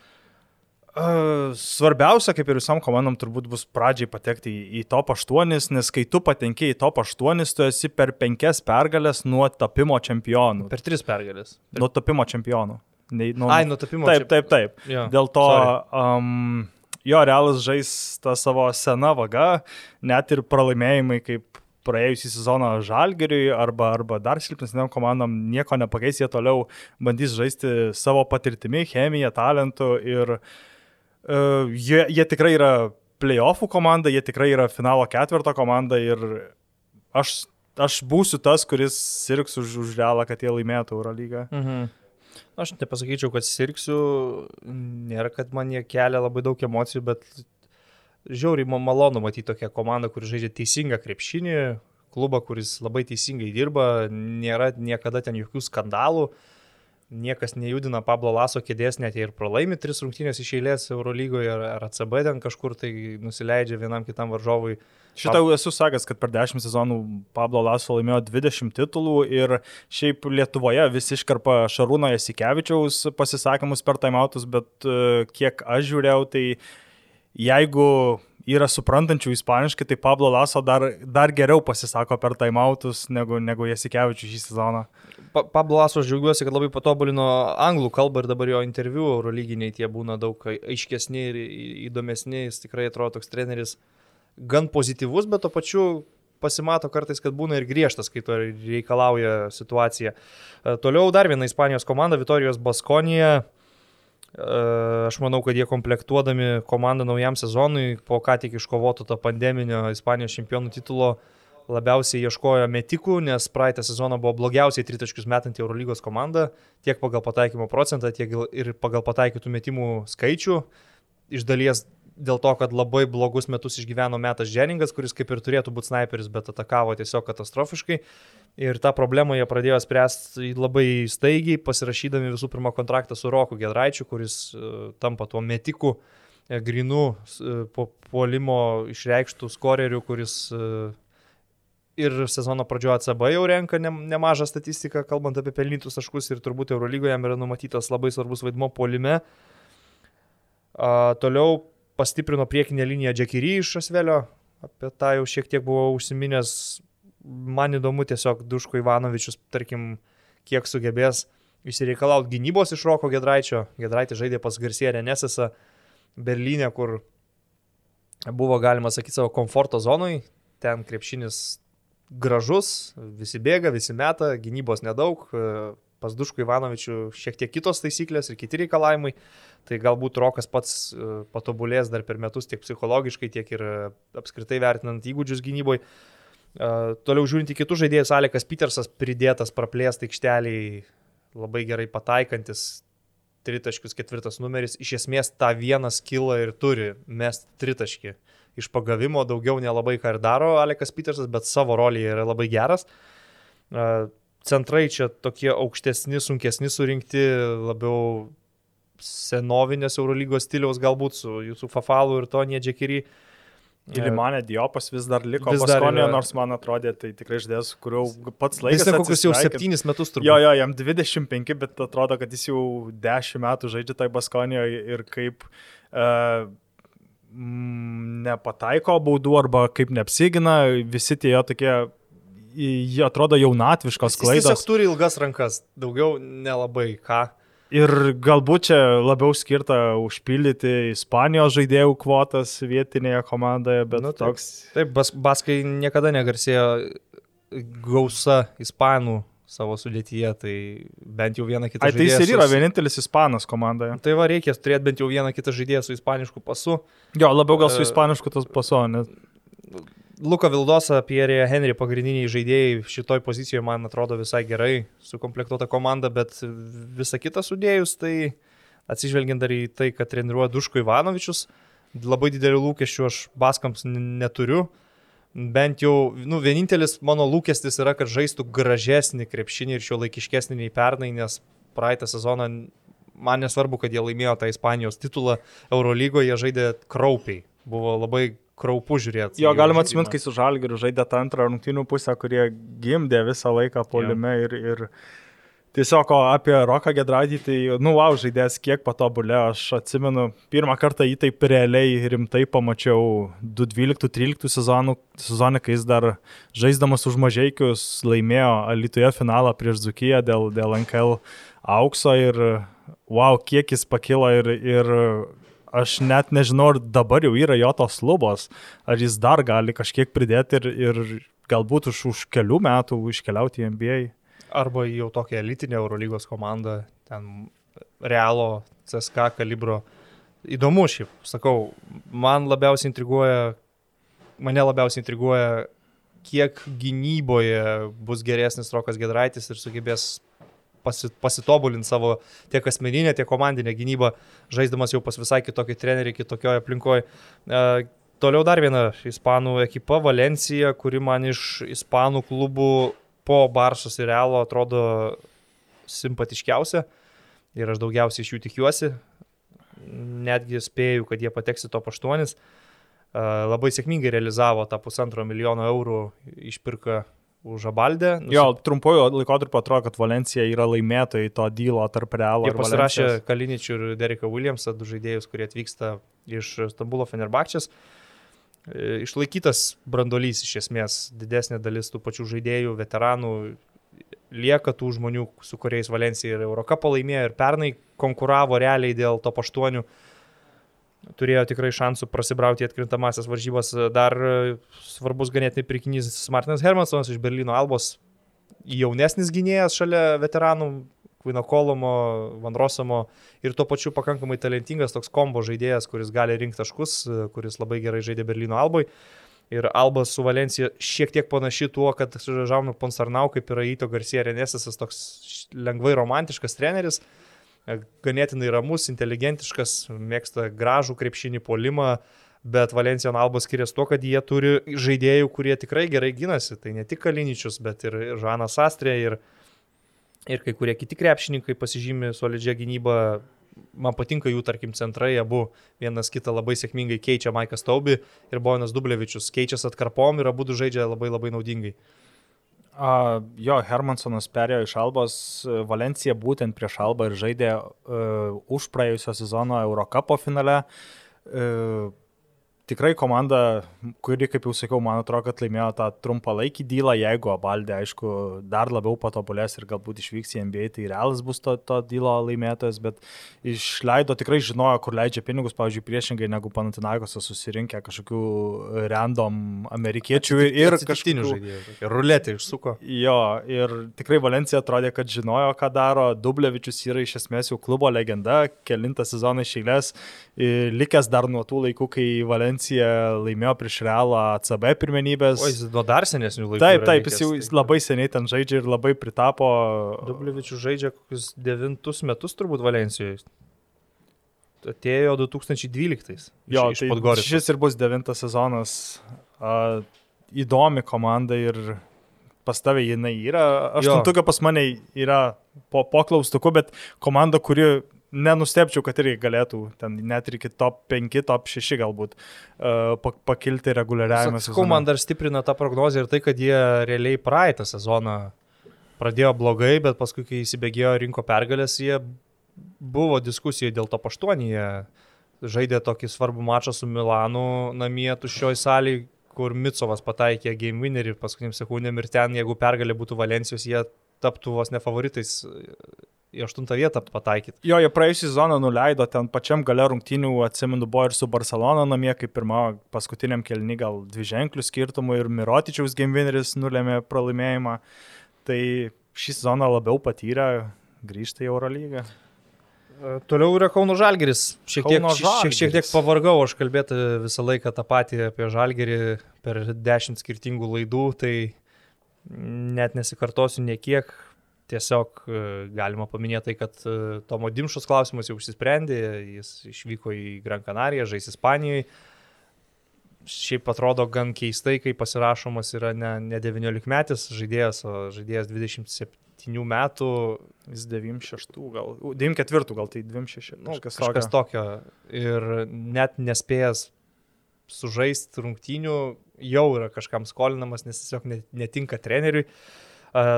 Svarbiausia, kaip ir visam komandom, turbūt bus pradžiai patekti į, top 8, nes kai tu patenki į top 8, tu esi per 5 pergalės nuo tapimo čempionų. Per 3 pergalės. Per... Nuo tapimo čempionų. Nei, nuo... Ai, nuo tapimo čempionų. Taip, taip, taip. Ja, Dėl to, um, jo, realas žais tą savo seną vagą, net ir pralaimėjimai kaip praėjusį sezoną Žalgeriui arba, arba dar silpnesniam komandom nieko nepakeis, jie toliau bandys žaisti savo patirtimi, chemiją, talentu ir Uh, jie, jie tikrai yra playoffų komanda, jie tikrai yra finalo ketvirto komanda ir aš, aš būsiu tas, kuris sirgs už, už realą, kad jie laimėtų Eurolygą. Mhm. Aš nepasakyčiau, kad sirgsiu, nėra, kad man jie kelia labai daug emocijų, bet žiauriai man malonu matyti tokią komandą, kuri žaidžia teisingą krepšinį, klubą, kuris labai teisingai dirba, nėra niekada ten jokių skandalų. Uh, niekas nejudina Pablo Laso kėdės, net ir pralaimi tris rungtynės iš eilės Eurolygoje ar, ar ACB ten kažkur tai nusileidžia vienam kitam varžovui. Šitą jau esu sakęs, kad per 10 sezonų Pablo Laso laimėjo 20 titulų ir šiaip Lietuvoje visi iškarpa Šarūno Jasikevičiaus pasisakymus per taimautus, bet e, kiek aš žiūrėjau, tai jeigu yra suprantančių ispaniškai, tai Pablo Laso dar, dar geriau pasisako per taimautus negu, negu Jasikevičius šį sezoną pa, Pablo Laso aš džiaugiuosi, kad labai patobulino anglų kalbą ir dabar jo interviu eurolyginiai tie būna daug aiškesni ir įdomesni, jis tikrai atrodo toks treneris gan pozityvus, bet to pačiu pasimato kartais, kad būna ir griežtas, kai to reikalauja situacija. E, toliau dar viena Ispanijos komanda, Vitorijos Baskonija. Aš manau, kad jie komplektuodami komandą naujam sezonui, po ką tik iškovoto to pandeminio Ispanijos čempionų titulo, labiausiai ieškojo metikų, nes praeitą sezoną buvo blogiausiai tritaškius metanti Eurolygos komanda, tiek pagal pataikymo procentą, tiek ir pagal pataikytų metimų skaičių. Iš dalies dėl to, kad labai blogus metus išgyveno metas Dženingas, kuris kaip ir turėtų būti sniperis, bet atakavo tiesiog katastrofiškai. Ir tą problemą jie pradėjo spręsti labai staigiai, pasirašydami visų pirma kontraktą su Roku Gedraičiu, kuris uh, tampa tuo metiku, uh, grinų uh, po puolimo išreikštų skorerių, kuris ir sezono pradžioje ACB jau renka ne, nemažą statistiką, kalbant apie pelnytus taškus ir turbūt Eurolygoje jam yra numatytas labai svarbus vaidmo polime. A, toliau pastiprino priekinę liniją Džekiry iš Asvelio, apie tą jau šiek tiek buvau užsiminęs. Man įdomu tiesiog Duško Ivanovičius, tarkim, kiek sugebės išsireikalauti gynybos iš Roko Gedraičio. Gedraitė žaidė pas Garsėję Renesesą Berlyne, kur buvo galima sakyti savo komforto zonui. Ten krepšinis gražus, visi bėga, visi meta, gynybos nedaug, pas Duškų Ivanovičių šiek tiek kitos taisyklės ir kiti reikalavimai, tai galbūt Rokas pats e, patobulės dar per metus tiek psichologiškai, tiek ir e, apskritai vertinant įgūdžius gynyboje. Toliau žiūrint į kitus žaidėjus, Alekas Petersas pridėtas praplėsti aikšteliai, labai gerai pataikantis, tritaškius ketvirtas numeris, iš esmės tą vieną skilą ir turi mest tritaškį. Iš pagavimo daugiau nelabai ką ir daro Alekas Petersas, bet savo rolėje yra labai geras. Centrai čia tokie aukštesni, sunkesni surinkti, labiau senovinės Eurolygos stiliaus galbūt su jūsų Fafalu ir Tonė Džekiry. Ilimanė Diopas vis dar liko vis Baskonė, nors man atrodė, tai tikrai ždės, kurio pats laikas. Jis kokius jau septynis metus turbūt. Jo, jo, jam 25, bet atrodo, kad jis jau 10 metų žaidžia tai Baskonė ir kaip uh, nepataiko baudų arba kaip neapsigina, visi tie tokie, jie atrodo jaunatviškos klaidos. Jis turi ilgas rankas, daugiau nelabai ką. Ir galbūt čia labiau skirta užpildyti Ispanijos žaidėjų kvotas vietinėje komandoje, bet nu, toks. Taip, bas, baskai niekada negarsėjo gausa ispanų savo sudėtyje, tai bent jau vieną kitą žaidėją. Tai jis ir yra vienintelis ispanas komandoje. Tai va, reikės turėti bent jau vieną kitą žaidėją su ispanišku pasu. Jo, labiau gal su ispanišku tas pasu, nes... Luka Vildosa, Pierre Henry pagrindiniai žaidėjai šitoj pozicijoje, man atrodo, visai gerai sukomplektuota komanda, bet visą kitą sudėjus, tai atsižvelgiant dar į tai, kad treniruoja Duško Ivanovičius, labai didelių lūkesčių aš Baskams neturiu bent jau, nu, vienintelis mano lūkestis yra, kad žaistų gražesnį krepšinį ir šio laikiškesnį nei pernai, nes praeitą sezoną man nesvarbu, kad jie laimėjo tą Ispanijos titulą Eurolygoje, jie žaidė kraupiai. Buvo labai kraupu žiūrėti. Jo, galima atsiminti, kai su Žalgiriu žaidė tą antrą rungtynių pusę, kurie gimdė visą laiką polime ir, ir Tiesiog apie Roką Gedraitį, tai, nu, wow, žaidėjas kiek patobulėjo. Aš atsimenu, pirmą kartą jį taip realiai rimtai pamačiau 2012-2013 sezonų, sezoną, kai jis dar žaisdamas už mažiekius laimėjo Alitoje finalą prieš Dzukiją dėl, dėl NKL aukso ir, wow, kiek jis pakilo ir, ir aš net nežinau, ar dabar jau yra jo tos lubos, ar jis dar gali kažkiek pridėti ir, ir galbūt už, už kelių metų iškeliauti į NBA arba jau tokią elitinę Eurolygos komandą, ten Realo, CSK kalibro. Įdomu šiaip, sakau, man labiausiai intriguoja, mane labiausiai intriguoja, kiek gynyboje bus geresnis Rokas Gedraitis ir sugebės pasi, pasitobulinti savo tiek asmeninę, tiek komandinę gynybą, žaisdamas jau pas visai kitokį trenerį, kitokioje aplinkoje. E, toliau dar viena ispanų ekipa, Valencija, kuri man iš ispanų klubų po Barsos ir Realo atrodo simpatiškiausia ir aš daugiausiai iš jų tikiuosi. Netgi spėju, kad jie pateks į top 8. Labai sėkmingai realizavo tą pusantro milijono eurų išpirką už Abaldę. Nusip... Jo, trumpuoju laikotarpiu atrodo, kad Valencija yra laimėtojai to dylo tarp Realo. Jie pasirašė Kaliničių ir Dereką Williamsą, du žaidėjus, kurie atvyksta iš Stambulo Fenerbakčias. E, išlaikytas brandolys iš esmės, didesnė dalis tų pačių žaidėjų, veteranų lieka tų žmonių, su kuriais Valencija ir Eurocapą laimėjo ir pernai konkuravo realiai dėl to paštuonių. Turėjo tikrai šansų prasibrauti atkrintamasias varžybas. Dar svarbus ganėtinai prikinys Martinas Hermansonas iš Berlyno Albos, jaunesnis gynėjas šalia veteranų, Kvino Kolomo, Van Rosomo ir tuo pačiu pakankamai talentingas toks kombo žaidėjas, kuris gali rinkti taškus, kuris labai gerai žaidė Berlyno alboj. Ir Alba su Valencija šiek tiek panaši tuo, kad Žaunu Ponsarnau, kaip yra Įto Garcia Renesas, toks lengvai romantiškas treneris, e, ganėtinai ramus, inteligentiškas, mėgsta gražų krepšinį polimą, bet Valencija Alba skiriasi tuo, kad jie turi žaidėjų, kurie tikrai gerai gynasi. Tai ne tik Kaliničius, bet ir Žanas Astrė ir, ir kai kurie kiti krepšininkai pasižymi solidžią gynybą man patinka jų, tarkim, centrai, abu vienas kitą labai sėkmingai keičia Maikas Taubi ir Bojanas Dublevičius, keičiasi atkarpom ir abu žaidžia labai labai naudingai. A, jo, Hermansonas perėjo iš Albos, Valencija būtent prieš Albą ir žaidė uh, už praėjusio sezono Eurocapo finale. Uh, tikrai komanda, kuri, kaip jau sakiau, man atrodo, kad laimėjo tą trumpalaikį dylą, jeigu Abaldė, aišku, dar labiau patobulės ir galbūt išvyks į NBA, tai realas bus to, to dylo laimėtojas, bet išleido tikrai žinojo, kur leidžia pinigus, pavyzdžiui, priešingai negu Panatinagose susirinkę kažkokių random amerikiečių ir kažkokių žaidėjų. Ruletė išsuko. Jo, ir tikrai Valencija atrodė, kad žinojo, ką daro. Dublevičius yra iš esmės jau klubo legenda, kelintą sezoną išėlės, likęs dar nuo tų laikų, kai Valencija Valencija laimėjo prieš Realą CB pirmenybės. O jis nuo dar senesnių laikų. Taip, taip, jis jau taip. labai seniai ten žaidžia ir labai pritapo. Dublivičius žaidžia kokius devintus metus turbūt Valencijoje. Atėjo 2012. Jo, iš, tai iš šis ir bus devintas sezonas. Uh, įdomi komanda ir pas tavę jinai yra. Aštuntuka pas mane yra po, po klaustuku, bet komanda, kuri nenustepčiau, kad irgi galėtų ten net ir iki top 5, top 6 galbūt uh, pakilti reguliariavime. Sakau, man dar stiprina tą prognozę ir tai, kad jie realiai praeitą sezoną pradėjo blogai, bet paskui, kai įsibėgėjo rinko pergalės, jie buvo diskusijai dėl to paštuonyje. Žaidė tokį svarbų mačą su Milanu namie tuščioj salėje, kur Mitsovas pataikė game winnerį paskutiniam sekundėm ir ten, jeigu pergalė būtų Valencijos, jie taptų vos ne favoritais į aštuntą vietą pataikyti. Jo, jie praėjusią sezoną nuleido ten pačiam gale rungtynių, atsimenu, buvo ir su Barcelona namie, kaip pirmą paskutiniam kelnį gal dvi ženklių skirtumų ir Mirotičiaus gamewineris nulėmė pralaimėjimą. Tai šį sezoną labiau patyrę grįžta į Eurolygą. E, toliau yra Kauno Žalgeris. Šiek tiek, šiek, šiek tiek pavargau aš kalbėti visą laiką tą patį apie Žalgerį per dešimt skirtingų laidų, tai net nesikartosiu niekiek Tiesiog e, galima paminėti tai, kad e, Tomo Dimšos klausimas jau išsisprendė, jis išvyko į Gran Canariją, žais Ispanijoje. Šiaip atrodo gan keistai, kai pasirašomas yra ne, ne 19 metis žaidėjas, o žaidėjas 27 metų. Jis 96, gal 94, gal tai 26. Nu, kažkas, kažkas tokio. Ir net nespėjęs sužaisti rungtynių, jau yra kažkam skolinamas, nes tiesiog netinka treneriui. Uh,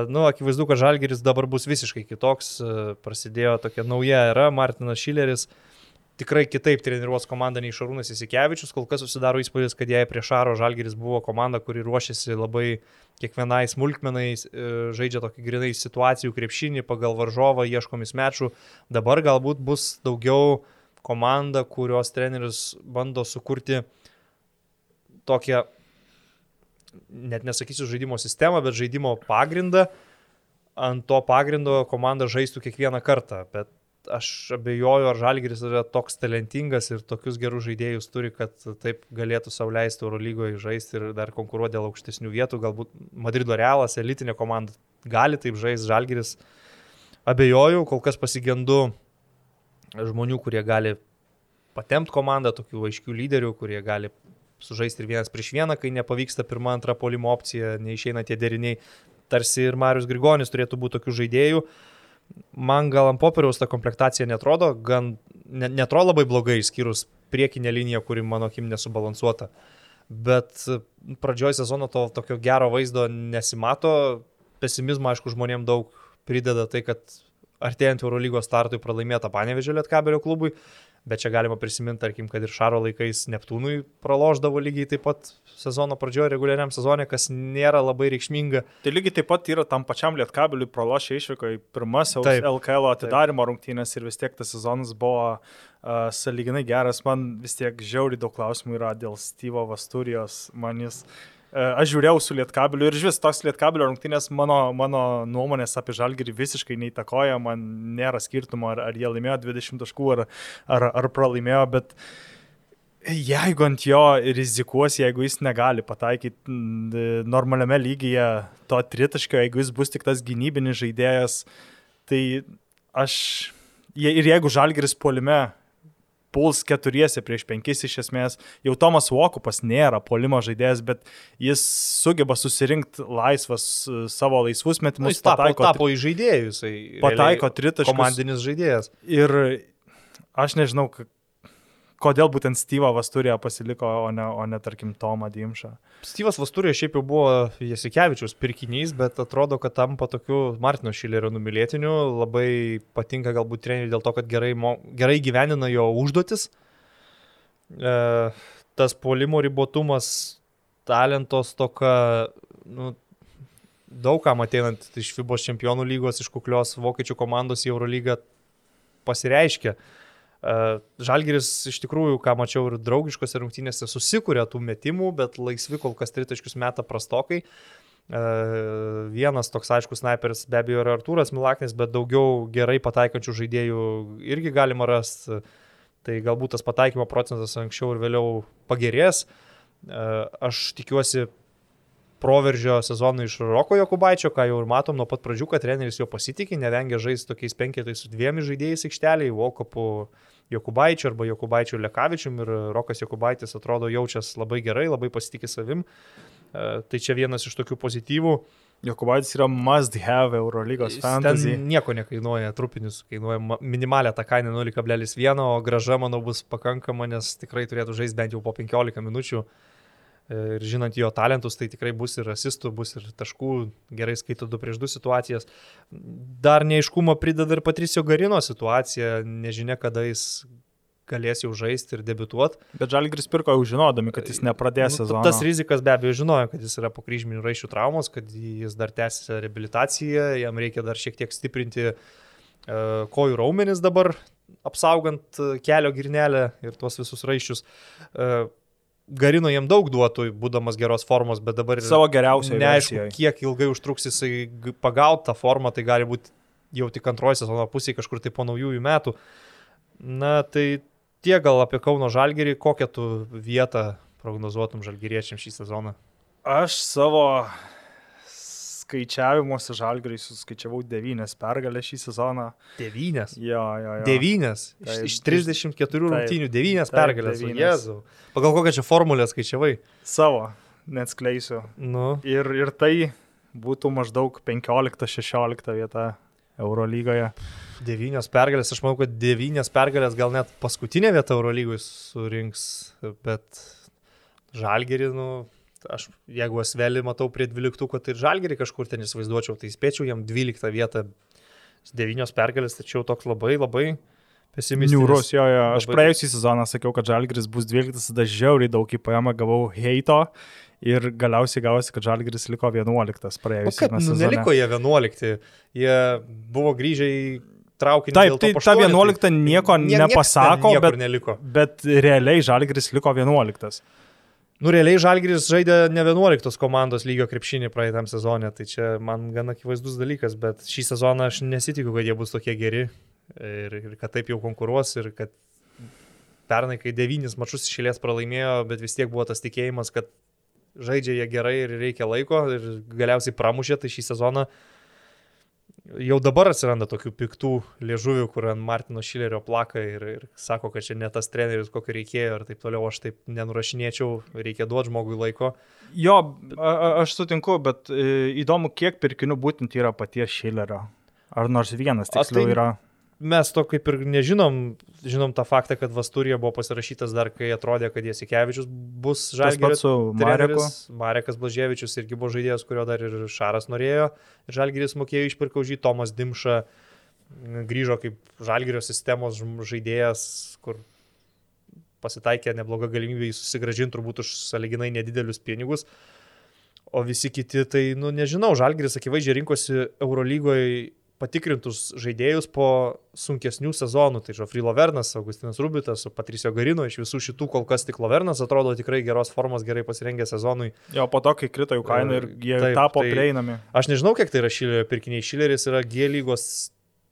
Nu, akivaizdu, kad Žalgeris dabar bus visiškai kitoks, prasidėjo tokia nauja era, Martinas Šileris. Tikrai kitaip treniruos komanda nei Šarūnas Įsikevičius, kol kas susidaro įspūdis, kad jei prie Šaro Žalgeris buvo komanda, kuri ruošiasi labai kiekvienai smulkmenai, e, žaidžia tokį grinai situacijų krepšinį pagal varžovą, ieškomis mečų, dabar galbūt bus daugiau komanda, kurios treneris bando sukurti tokią net nesakysiu žaidimo sistemą, bet žaidimo pagrindą. Ant to pagrindo komanda žaistų kiekvieną kartą, bet aš abejoju, ar Žalgiris yra toks talentingas ir tokius gerus žaidėjus turi, kad taip galėtų sauliaisti Eurolygoje žaisti ir dar konkuruoti dėl aukštesnių vietų. Galbūt Madrido Realas, elitinė komanda, gali taip žaisti Žalgiris. Abejoju, kol kas pasigendu žmonių, kurie gali patemti komandą, tokių aiškių lyderių, kurie gali sužaisti ir vienas prieš vieną, kai nepavyksta pirma, antra polimo opcija, neišeina tie deriniai. Tarsi ir Marius Grigonis turėtų būti tokių žaidėjų. Man gal ant popieriaus ta komplektacija netrodo, gan ne, netrodo labai blogai, išskyrus priekinę liniją, kuri mano akim nesubalansuota. Bet pradžioj sezono to tokio gero vaizdo nesimato. Pesimizmo, aišku, žmonėms daug prideda tai, kad artėjant Eurolygos startui pralaimėta Panevežė Lietkabelio klubui. Bet čia galima prisiminti, tarkim, kad ir Šaro laikais Neptūnui praloždavo lygiai taip pat sezono pradžioje, reguliariam sezonė, kas nėra labai reikšminga. Tai lygiai taip pat yra tam pačiam Lietkabeliui pralošę išvyko į pirmasis LKL atidarimo taip. rungtynės ir vis tiek tas sezonas buvo uh, saliginai geras. Man vis tiek žiauri daug klausimų yra dėl Stevo Vasturijos. Man jis E, aš žiūrėjau su Lietkabeliu ir vis tos Lietkabelio rungtynės mano, mano nuomonės apie Žalgirį visiškai neįtakoja, man nėra skirtumo, ar, ar jie laimėjo 20 taškų, ar, ar, ar pralaimėjo, bet Jeigu ant jo rizikuos, jeigu jis negali pataikyti normaliame lygyje to tritaškio, jeigu jis bus tik tas gynybinis žaidėjas, tai aš ir jeigu Žalgeris polime puls keturiesi prieš penkis iš esmės. Jau Tomas Vokupas nėra polimo žaidėjas, bet jis sugeba susirinkti laisvas savo laisvus metimus. Nu, jis tapo, pataiko, tapo į žaidėjus. Pataiko tritaškus. Komandinis žaidėjas. Ir aš nežinau, kodėl būtent Styvą Vasturė pasiliko, o ne, o ne tarkim, Tomą Dimšą. Styvas Vasturė šiaip jau buvo Jasikevičius pirkinys, bet atrodo, kad tampa tokiu Martino Šilerio numylėtiniu. Labai patinka galbūt treneriui dėl to, kad gerai, gerai gyvenina jo užduotis. E, tas polimo ribotumas, talentos toka, nu, daugam ateinant iš FIBOS čempionų lygos, iš kuklios vokiečių komandos į Eurolygą pasireiškia. Uh, Žalgiris iš tikrųjų, ką mačiau ir draugiškose rungtynėse, susikūrė tų metimų, bet laisvi kol kas tritaškius meta prastokai. Vienas toks aiškus sniperis be abejo yra Artūras Milaknis, bet daugiau gerai pataikančių žaidėjų irgi galima rasti. Tai galbūt tas pataikymo procentas anksčiau ir vėliau pagerės. Aš tikiuosi proveržio sezoną iš Roko Jokubaičio, ką jau ir matom nuo pat pradžių, kad treneris jo pasitikė, nevengia žaisti tokiais penketais su dviem žaidėjais aikšteliai, Vokopu Jokubaičiu arba Jokubaičiu Lekavičium ir Rokas Jokubaitis atrodo jaučias labai gerai, labai pasitikė savim. E, tai čia vienas iš tokių pozityvų. Jokubaitis yra must have Eurolygos fantasy. Ten nieko nekainuoja, trupinis kainuoja minimalę tą kainą 0,1, o graža, manau, bus pakankama, nes tikrai turėtų žaisti bent jau po 15 minučių. Uh, Ir žinant jo talentus, tai tikrai bus ir asistų, bus ir taškų, gerai skaito 2 prieš 2 situacijas. Dar neiškumo prideda ir Patricio Garino situacija, nežinia, kada jis galės jau žaisti ir debituoti. Bet Žalgris pirko jau žinodami, kad jis nepradės nu, sezono. Tas rizikas be abejo žinojo, kad jis yra po kryžminių raiščių traumos, kad jis dar tęsia reabilitaciją, jam reikia dar šiek tiek stiprinti uh, kojų raumenis dabar, apsaugant kelio girnelę ir tuos visus raiščius. Uh, Garino jam daug duotų, būdamas geros formos, bet dabar savo geriausiai. Neaišku, versijai. kiek ilgai užtruks jisai pagauti tą formą, tai gali būti jau tik antroji sezono pusė kažkur tai po naujųjų metų. Na tai tiek gal apie Kauno Žalgerį, kokią tu vietą prognozuotum Žalgeriečiam šį sezoną? Aš savo skaičiavimuose žalgariai suskaičiavau 9 pergalės šį sezoną. 9? Jo, jo, jo. 9? Iš, iš 34 rungtynių 9 pergalės. Jezu. Pagal kokią čia formulę skaičiavai? Savo, neatskleisiu. Nu. Ir, ir tai būtų maždaug 15-16 vieta Eurolygoje. 9 pergalės, aš manau, kad 9 pergalės gal net paskutinė vieta Eurolygoje surinks, bet Žalgerį, nu, aš jeigu Asvelį matau prie 12, tai ir Žalgerį kažkur ten įsivaizduočiau, tai spėčiau jam 12 vietą, 9 pergalės, tačiau toks labai labai pesimistinis. Niūrus, jo, jo. Aš labai... praėjusį sezoną sakiau, kad Žalgeris bus 12, tada žiauriai daug į paėmą gavau heito. Ir galiausiai gavosi, kad Žalgiris liko 11 praėjusį nu, sezoną. Neliko jie 11, jie buvo grįžę į traukinį. Taip, tai ta 11 tai nieko nie, nepasako, bet, neliko. bet realiai Žalgiris liko 11. Nu, realiai Žalgiris žaidė ne 11 komandos lygio krepšinį praeitam sezonė, tai čia man gana akivaizdus dalykas, bet šį sezoną aš nesitikiu, kad jie bus tokie geri ir, ir kad taip jau konkuruos ir kad pernai, kai devynis mačius išėlės pralaimėjo, bet vis tiek buvo tas tikėjimas, kad žaidžia jie gerai ir reikia laiko ir galiausiai pramušė, tai šį sezoną uh, jau dabar atsiranda tokių piktų liežuvių, kur ant Martino Šilerio plaka ir, ir sako, kad čia ne tas treneris, kokio reikėjo ir taip toliau, aš taip nenurašinėčiau, reikia duoti žmogui laiko. Jo, a, aš sutinku, bet e, įdomu, kiek pirkinių būtent yra paties Šilerio. Ar nors vienas tiksliau tai, yra mes to kaip ir nežinom, žinom tą faktą, kad Vasturija buvo pasirašytas dar, kai atrodė, kad Jasikevičius bus Žalgiris. Marekas. Marekas Blaževičius irgi buvo žaidėjas, kurio dar ir Šaras norėjo. Žalgiris mokėjo išpirkau žį, Tomas Dimša grįžo kaip Žalgirio sistemos žaidėjas, kur pasitaikė nebloga galimybė jį susigražinti turbūt už saliginai nedidelius pinigus. O visi kiti, tai, nu, nežinau, Žalgiris akivaizdžiai rinkosi Eurolygoje patikrintus žaidėjus po sunkesnių sezonų. Tai Žofry Lovernas, Augustinas Rubitas, Patricio Garino, iš visų šitų kol kas tik Lovernas atrodo tikrai geros formos, gerai pasirengę sezonui. Jo, po to, kai krito jų kaina ir jie Taip, tapo tai prieinami. Aš nežinau, kiek tai yra Šilerio pirkiniai. Šileris yra G lygos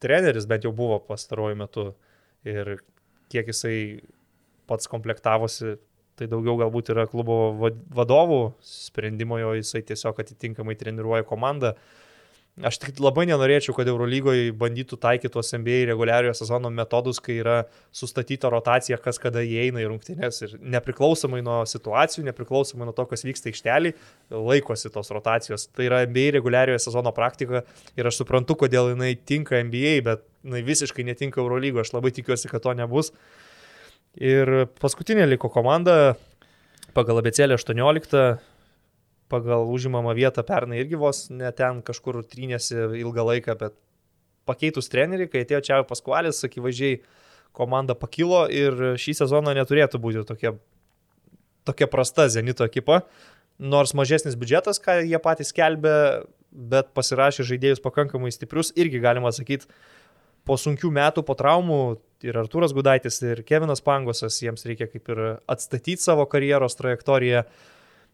treneris, bent jau buvo pastaruoju metu. Ir kiek jisai pats komplektavosi, tai daugiau galbūt yra klubo vadovų sprendimo, jo jisai tiesiog atitinkamai treniruoja komandą. Uh, Aš tik labai nenorėčiau, kad Eurolygoje bandytų taikyti tuos NBA reguliariojo sezono metodus, kai yra sustatyta rotacija, kas kada įeina į rungtynės ir nepriklausomai nuo situacijų, nepriklausomai nuo to, kas vyksta aikštelį, laikosi tos rotacijos. Tai yra NBA reguliariojo sezono praktika ir aš suprantu, kodėl jinai tinka NBA, bet jinai visiškai netinka Eurolygoje. Aš labai tikiuosi, kad to nebus. Ir paskutinė liko komanda pagal abecėlę 18 pagal užimamą vietą pernai irgi vos net ten kažkur trynėsi ilgą laiką, bet pakeitus trenerių, kai atėjo čia Paskualis, akivaizdžiai komanda pakilo ir šį sezoną neturėtų būti tokia, tokia prasta Zenito ekipa, nors mažesnis biudžetas, ką jie patys skelbė, bet pasirašė žaidėjus pakankamai stiprius, irgi galima sakyti, po sunkių metų, po traumų ir Arturas Gudaitis, ir Kevinas Pangosas, jiems reikia kaip ir atstatyti savo karjeros trajektoriją. E,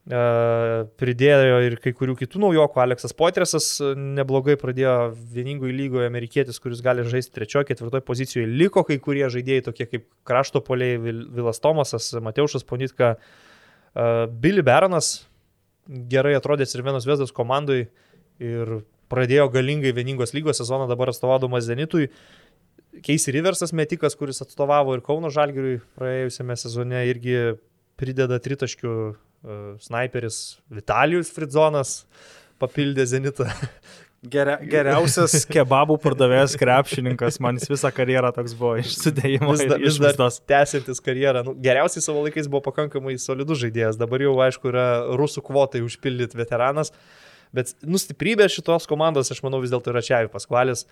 pridėjo ir kai kurių kitų naujokų. Aleksas Potresas neblogai pradėjo vieningoje lygoje amerikietis, kuris gali žaisti trečioje, ketvirtoje pozicijoje. Liko kai kurie žaidėjai, tokie kaip krašto poliai Vilas Tomasas, Mateušas Ponitka, e, Billy Baronas, gerai atrodęs ir vienos Vesdas komandai ir pradėjo galingai vieningos lygos sezoną dabar atstovaudamas Zenitui. Keisi Riversas metikas, kuris atstovavo ir Kauno Žalgiriui praėjusiame sezone, irgi prideda tritaškių sniperis Vitalijus Fridzonas papildė Zenitą. Geria, geriausias (laughs) kebabų pardavėjas krepšininkas, man jis visą karjerą toks buvo išsidėjimo. Vis, da, vis dar tęsiantis karjerą. Nu, geriausiai savo laikais buvo pakankamai solidus žaidėjas, dabar jau aišku yra rusų kvotai užpildyti veteranas, bet nustiprybė šitos komandos, aš manau, vis dėlto yra Čiavi Paskvalis.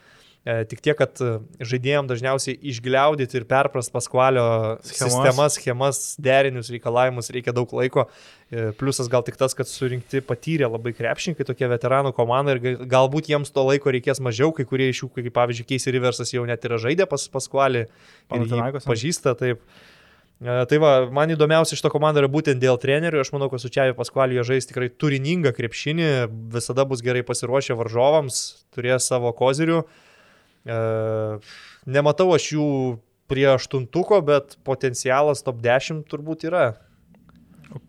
E, tik tiek, kad e, žaidėjom dažniausiai išgliaudyti ir perprast paskvalio schemas. sistemas, schemas, derinius, reikalavimus reikia daug laiko. E, pliusas gal tik tas, kad surinkti patyrę labai krepšininkai, tokie veteranų komanda ir galbūt jiems to laiko reikės mažiau, kai kurie iš jų, kaip pavyzdžiui, Keisi Riversas jau net yra žaidę pas paskvalį ir pažįsta taip. Tai va, man įdomiausia šito komanda yra būtent dėl trenerių. Aš manau, kad su Čiavi Paskualiu jie žais tikrai turiningą krepšinį, visada bus gerai pasiruošę varžovams, turės savo kozirių. E, nematau aš jų prie aštuntuko, bet potencialas top 10 turbūt yra.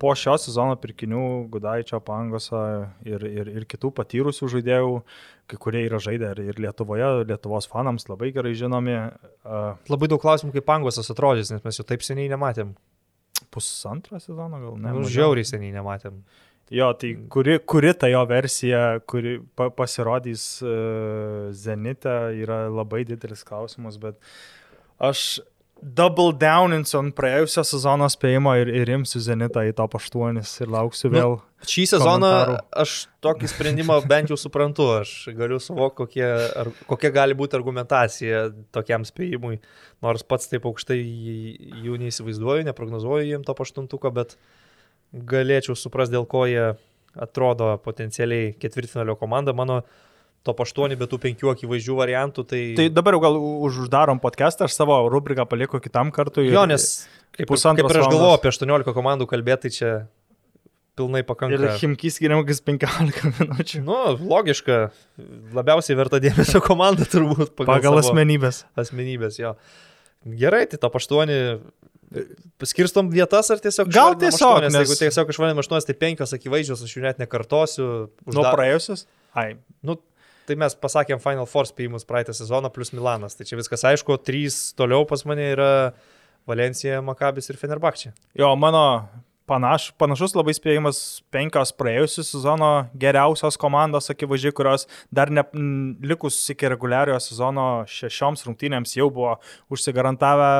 Po šio sezono pirkinių Gudaičio, Pangoso ir, ir, ir kitų patyrusių žaidėjų, kai kurie yra žaidę ir, Lietuvoje, Lietuvos fanams labai gerai žinomi. Labai daug klausimų, kaip Pangosas atrodys, nes mes jo taip seniai nematėm. Pusantrą sezoną gal ne? Nu, žiauriai seniai nematėm. Jo, tai kuri, kuri ta jo versija, kuri pa, pasirodys uh, Zenite, yra labai didelis klausimas, bet aš double downinsiu ant praėjusio sezono spėjimo ir, ir imsiu Zenitą į top 8 ir lauksiu nu, vėl. Nu, šį sezoną komentarų. aš tokį sprendimą bent jau suprantu, aš galiu suvokti, kokie, ar, kokia gali būti argumentacija tokiam spėjimui, nors pats taip aukštai jų neįsivaizduoju, neprognozuoju jiem top 8, bet uh, galėčiau suprasti, dėl ko jie atrodo potencialiai ketvirtfinalio komanda. Mano top 8, bet tų penkių akivaizdžių variantų. Tai... tai dabar jau gal uždarom podcastą, aš savo rubriką palieku kitam kartui. Jo, nes kaip, kaip ir aš galvoju apie 18 komandų kalbėti, tai čia pilnai pakanka. Ir Himkis skiriam kokius 15 (laughs) minučių. Nu, logiška, labiausiai verta dėmesio komanda (laughs) turbūt pagal, pagal asmenybės. Asmenybės, jo. Gerai, tai top 8 Paskirstom vietas ar tiesiog Gal tiesiog, nes... jeigu tiesiog išvalėm 8, tai 5 akivaizdžios, aš jų net nekartosiu. Užda... Nuo praėjusios? Ai. Nu, tai mes pasakėm Final Four spėjimus praeitą sezoną plus Milanas. Tai čia viskas aišku, trys toliau pas mane yra Valencija, Makabis ir Fenerbakčia. Jo, mano panaš, panašus labai spėjimas penkios praėjusių sezono geriausios komandos, akivaizdžiai, kurios dar ne, likus iki reguliariojo sezono šešioms rungtynėms jau buvo užsigarantavę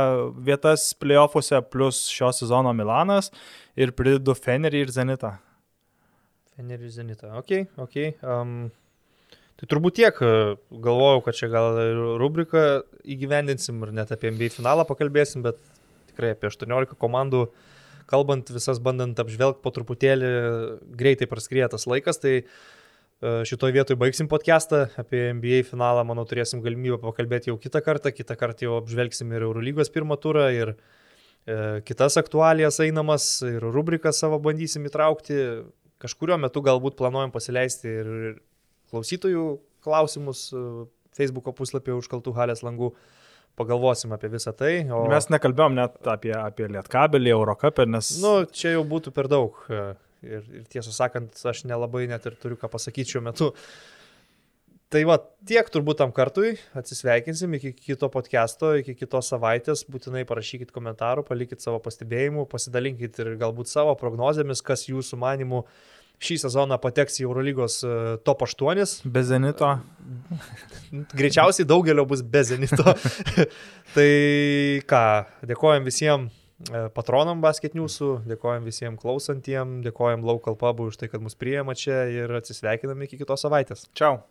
vietas playoffuose, plus šio sezono Milanas ir pridedu Fenerį ir Zenitą. Fenerį ir Zenitą, ok, ok. Um, tai turbūt tiek, galvojau, kad čia gal rubriką įgyvendinsim ir net apie NBA finalą pakalbėsim, bet tikrai apie 18 komandų kalbant visas bandant apžvelgti po truputėlį, greitai praskrietas laikas, tai e, šitoje vietoje baigsim podcastą, apie NBA finalą, manau, turėsim galimybę pakalbėti jau kitą kartą, kitą kartą jau apžvelgsim ir Eurolygos pirmą turą, ir e, kitas aktualijas einamas, ir rubriką savo bandysim įtraukti, kažkurio metu galbūt planuojam pasileisti ir klausytojų klausimus e, Facebook'o puslapyje užkaltų halės langų pagalvosim apie visą tai. O... Mes nekalbėjom net apie, apie Lietkabelį, Eurocapę, nes... Nu, čia jau būtų per daug. Ir, ir tiesą sakant, aš nelabai net ir turiu ką pasakyti šiuo metu. Tai va, tiek turbūt tam kartui, atsisveikinsim iki kito podcast'o, iki kitos savaitės, būtinai parašykit komentarų, palikit savo pastebėjimų, pasidalinkit ir galbūt savo prognozėmis, kas jūsų manimų šį sezoną pateks į Eurolygos e, top 8. Be Zenito. (laughs) Greičiausiai daugelio bus be Zenito. (laughs) tai ką, dėkojom visiems e, patronam basket newsų, dėkojom visiems klausantiem, dėkojom Local Pubui už tai, kad mus priema čia ir atsisveikinam iki kitos savaitės. Čiau.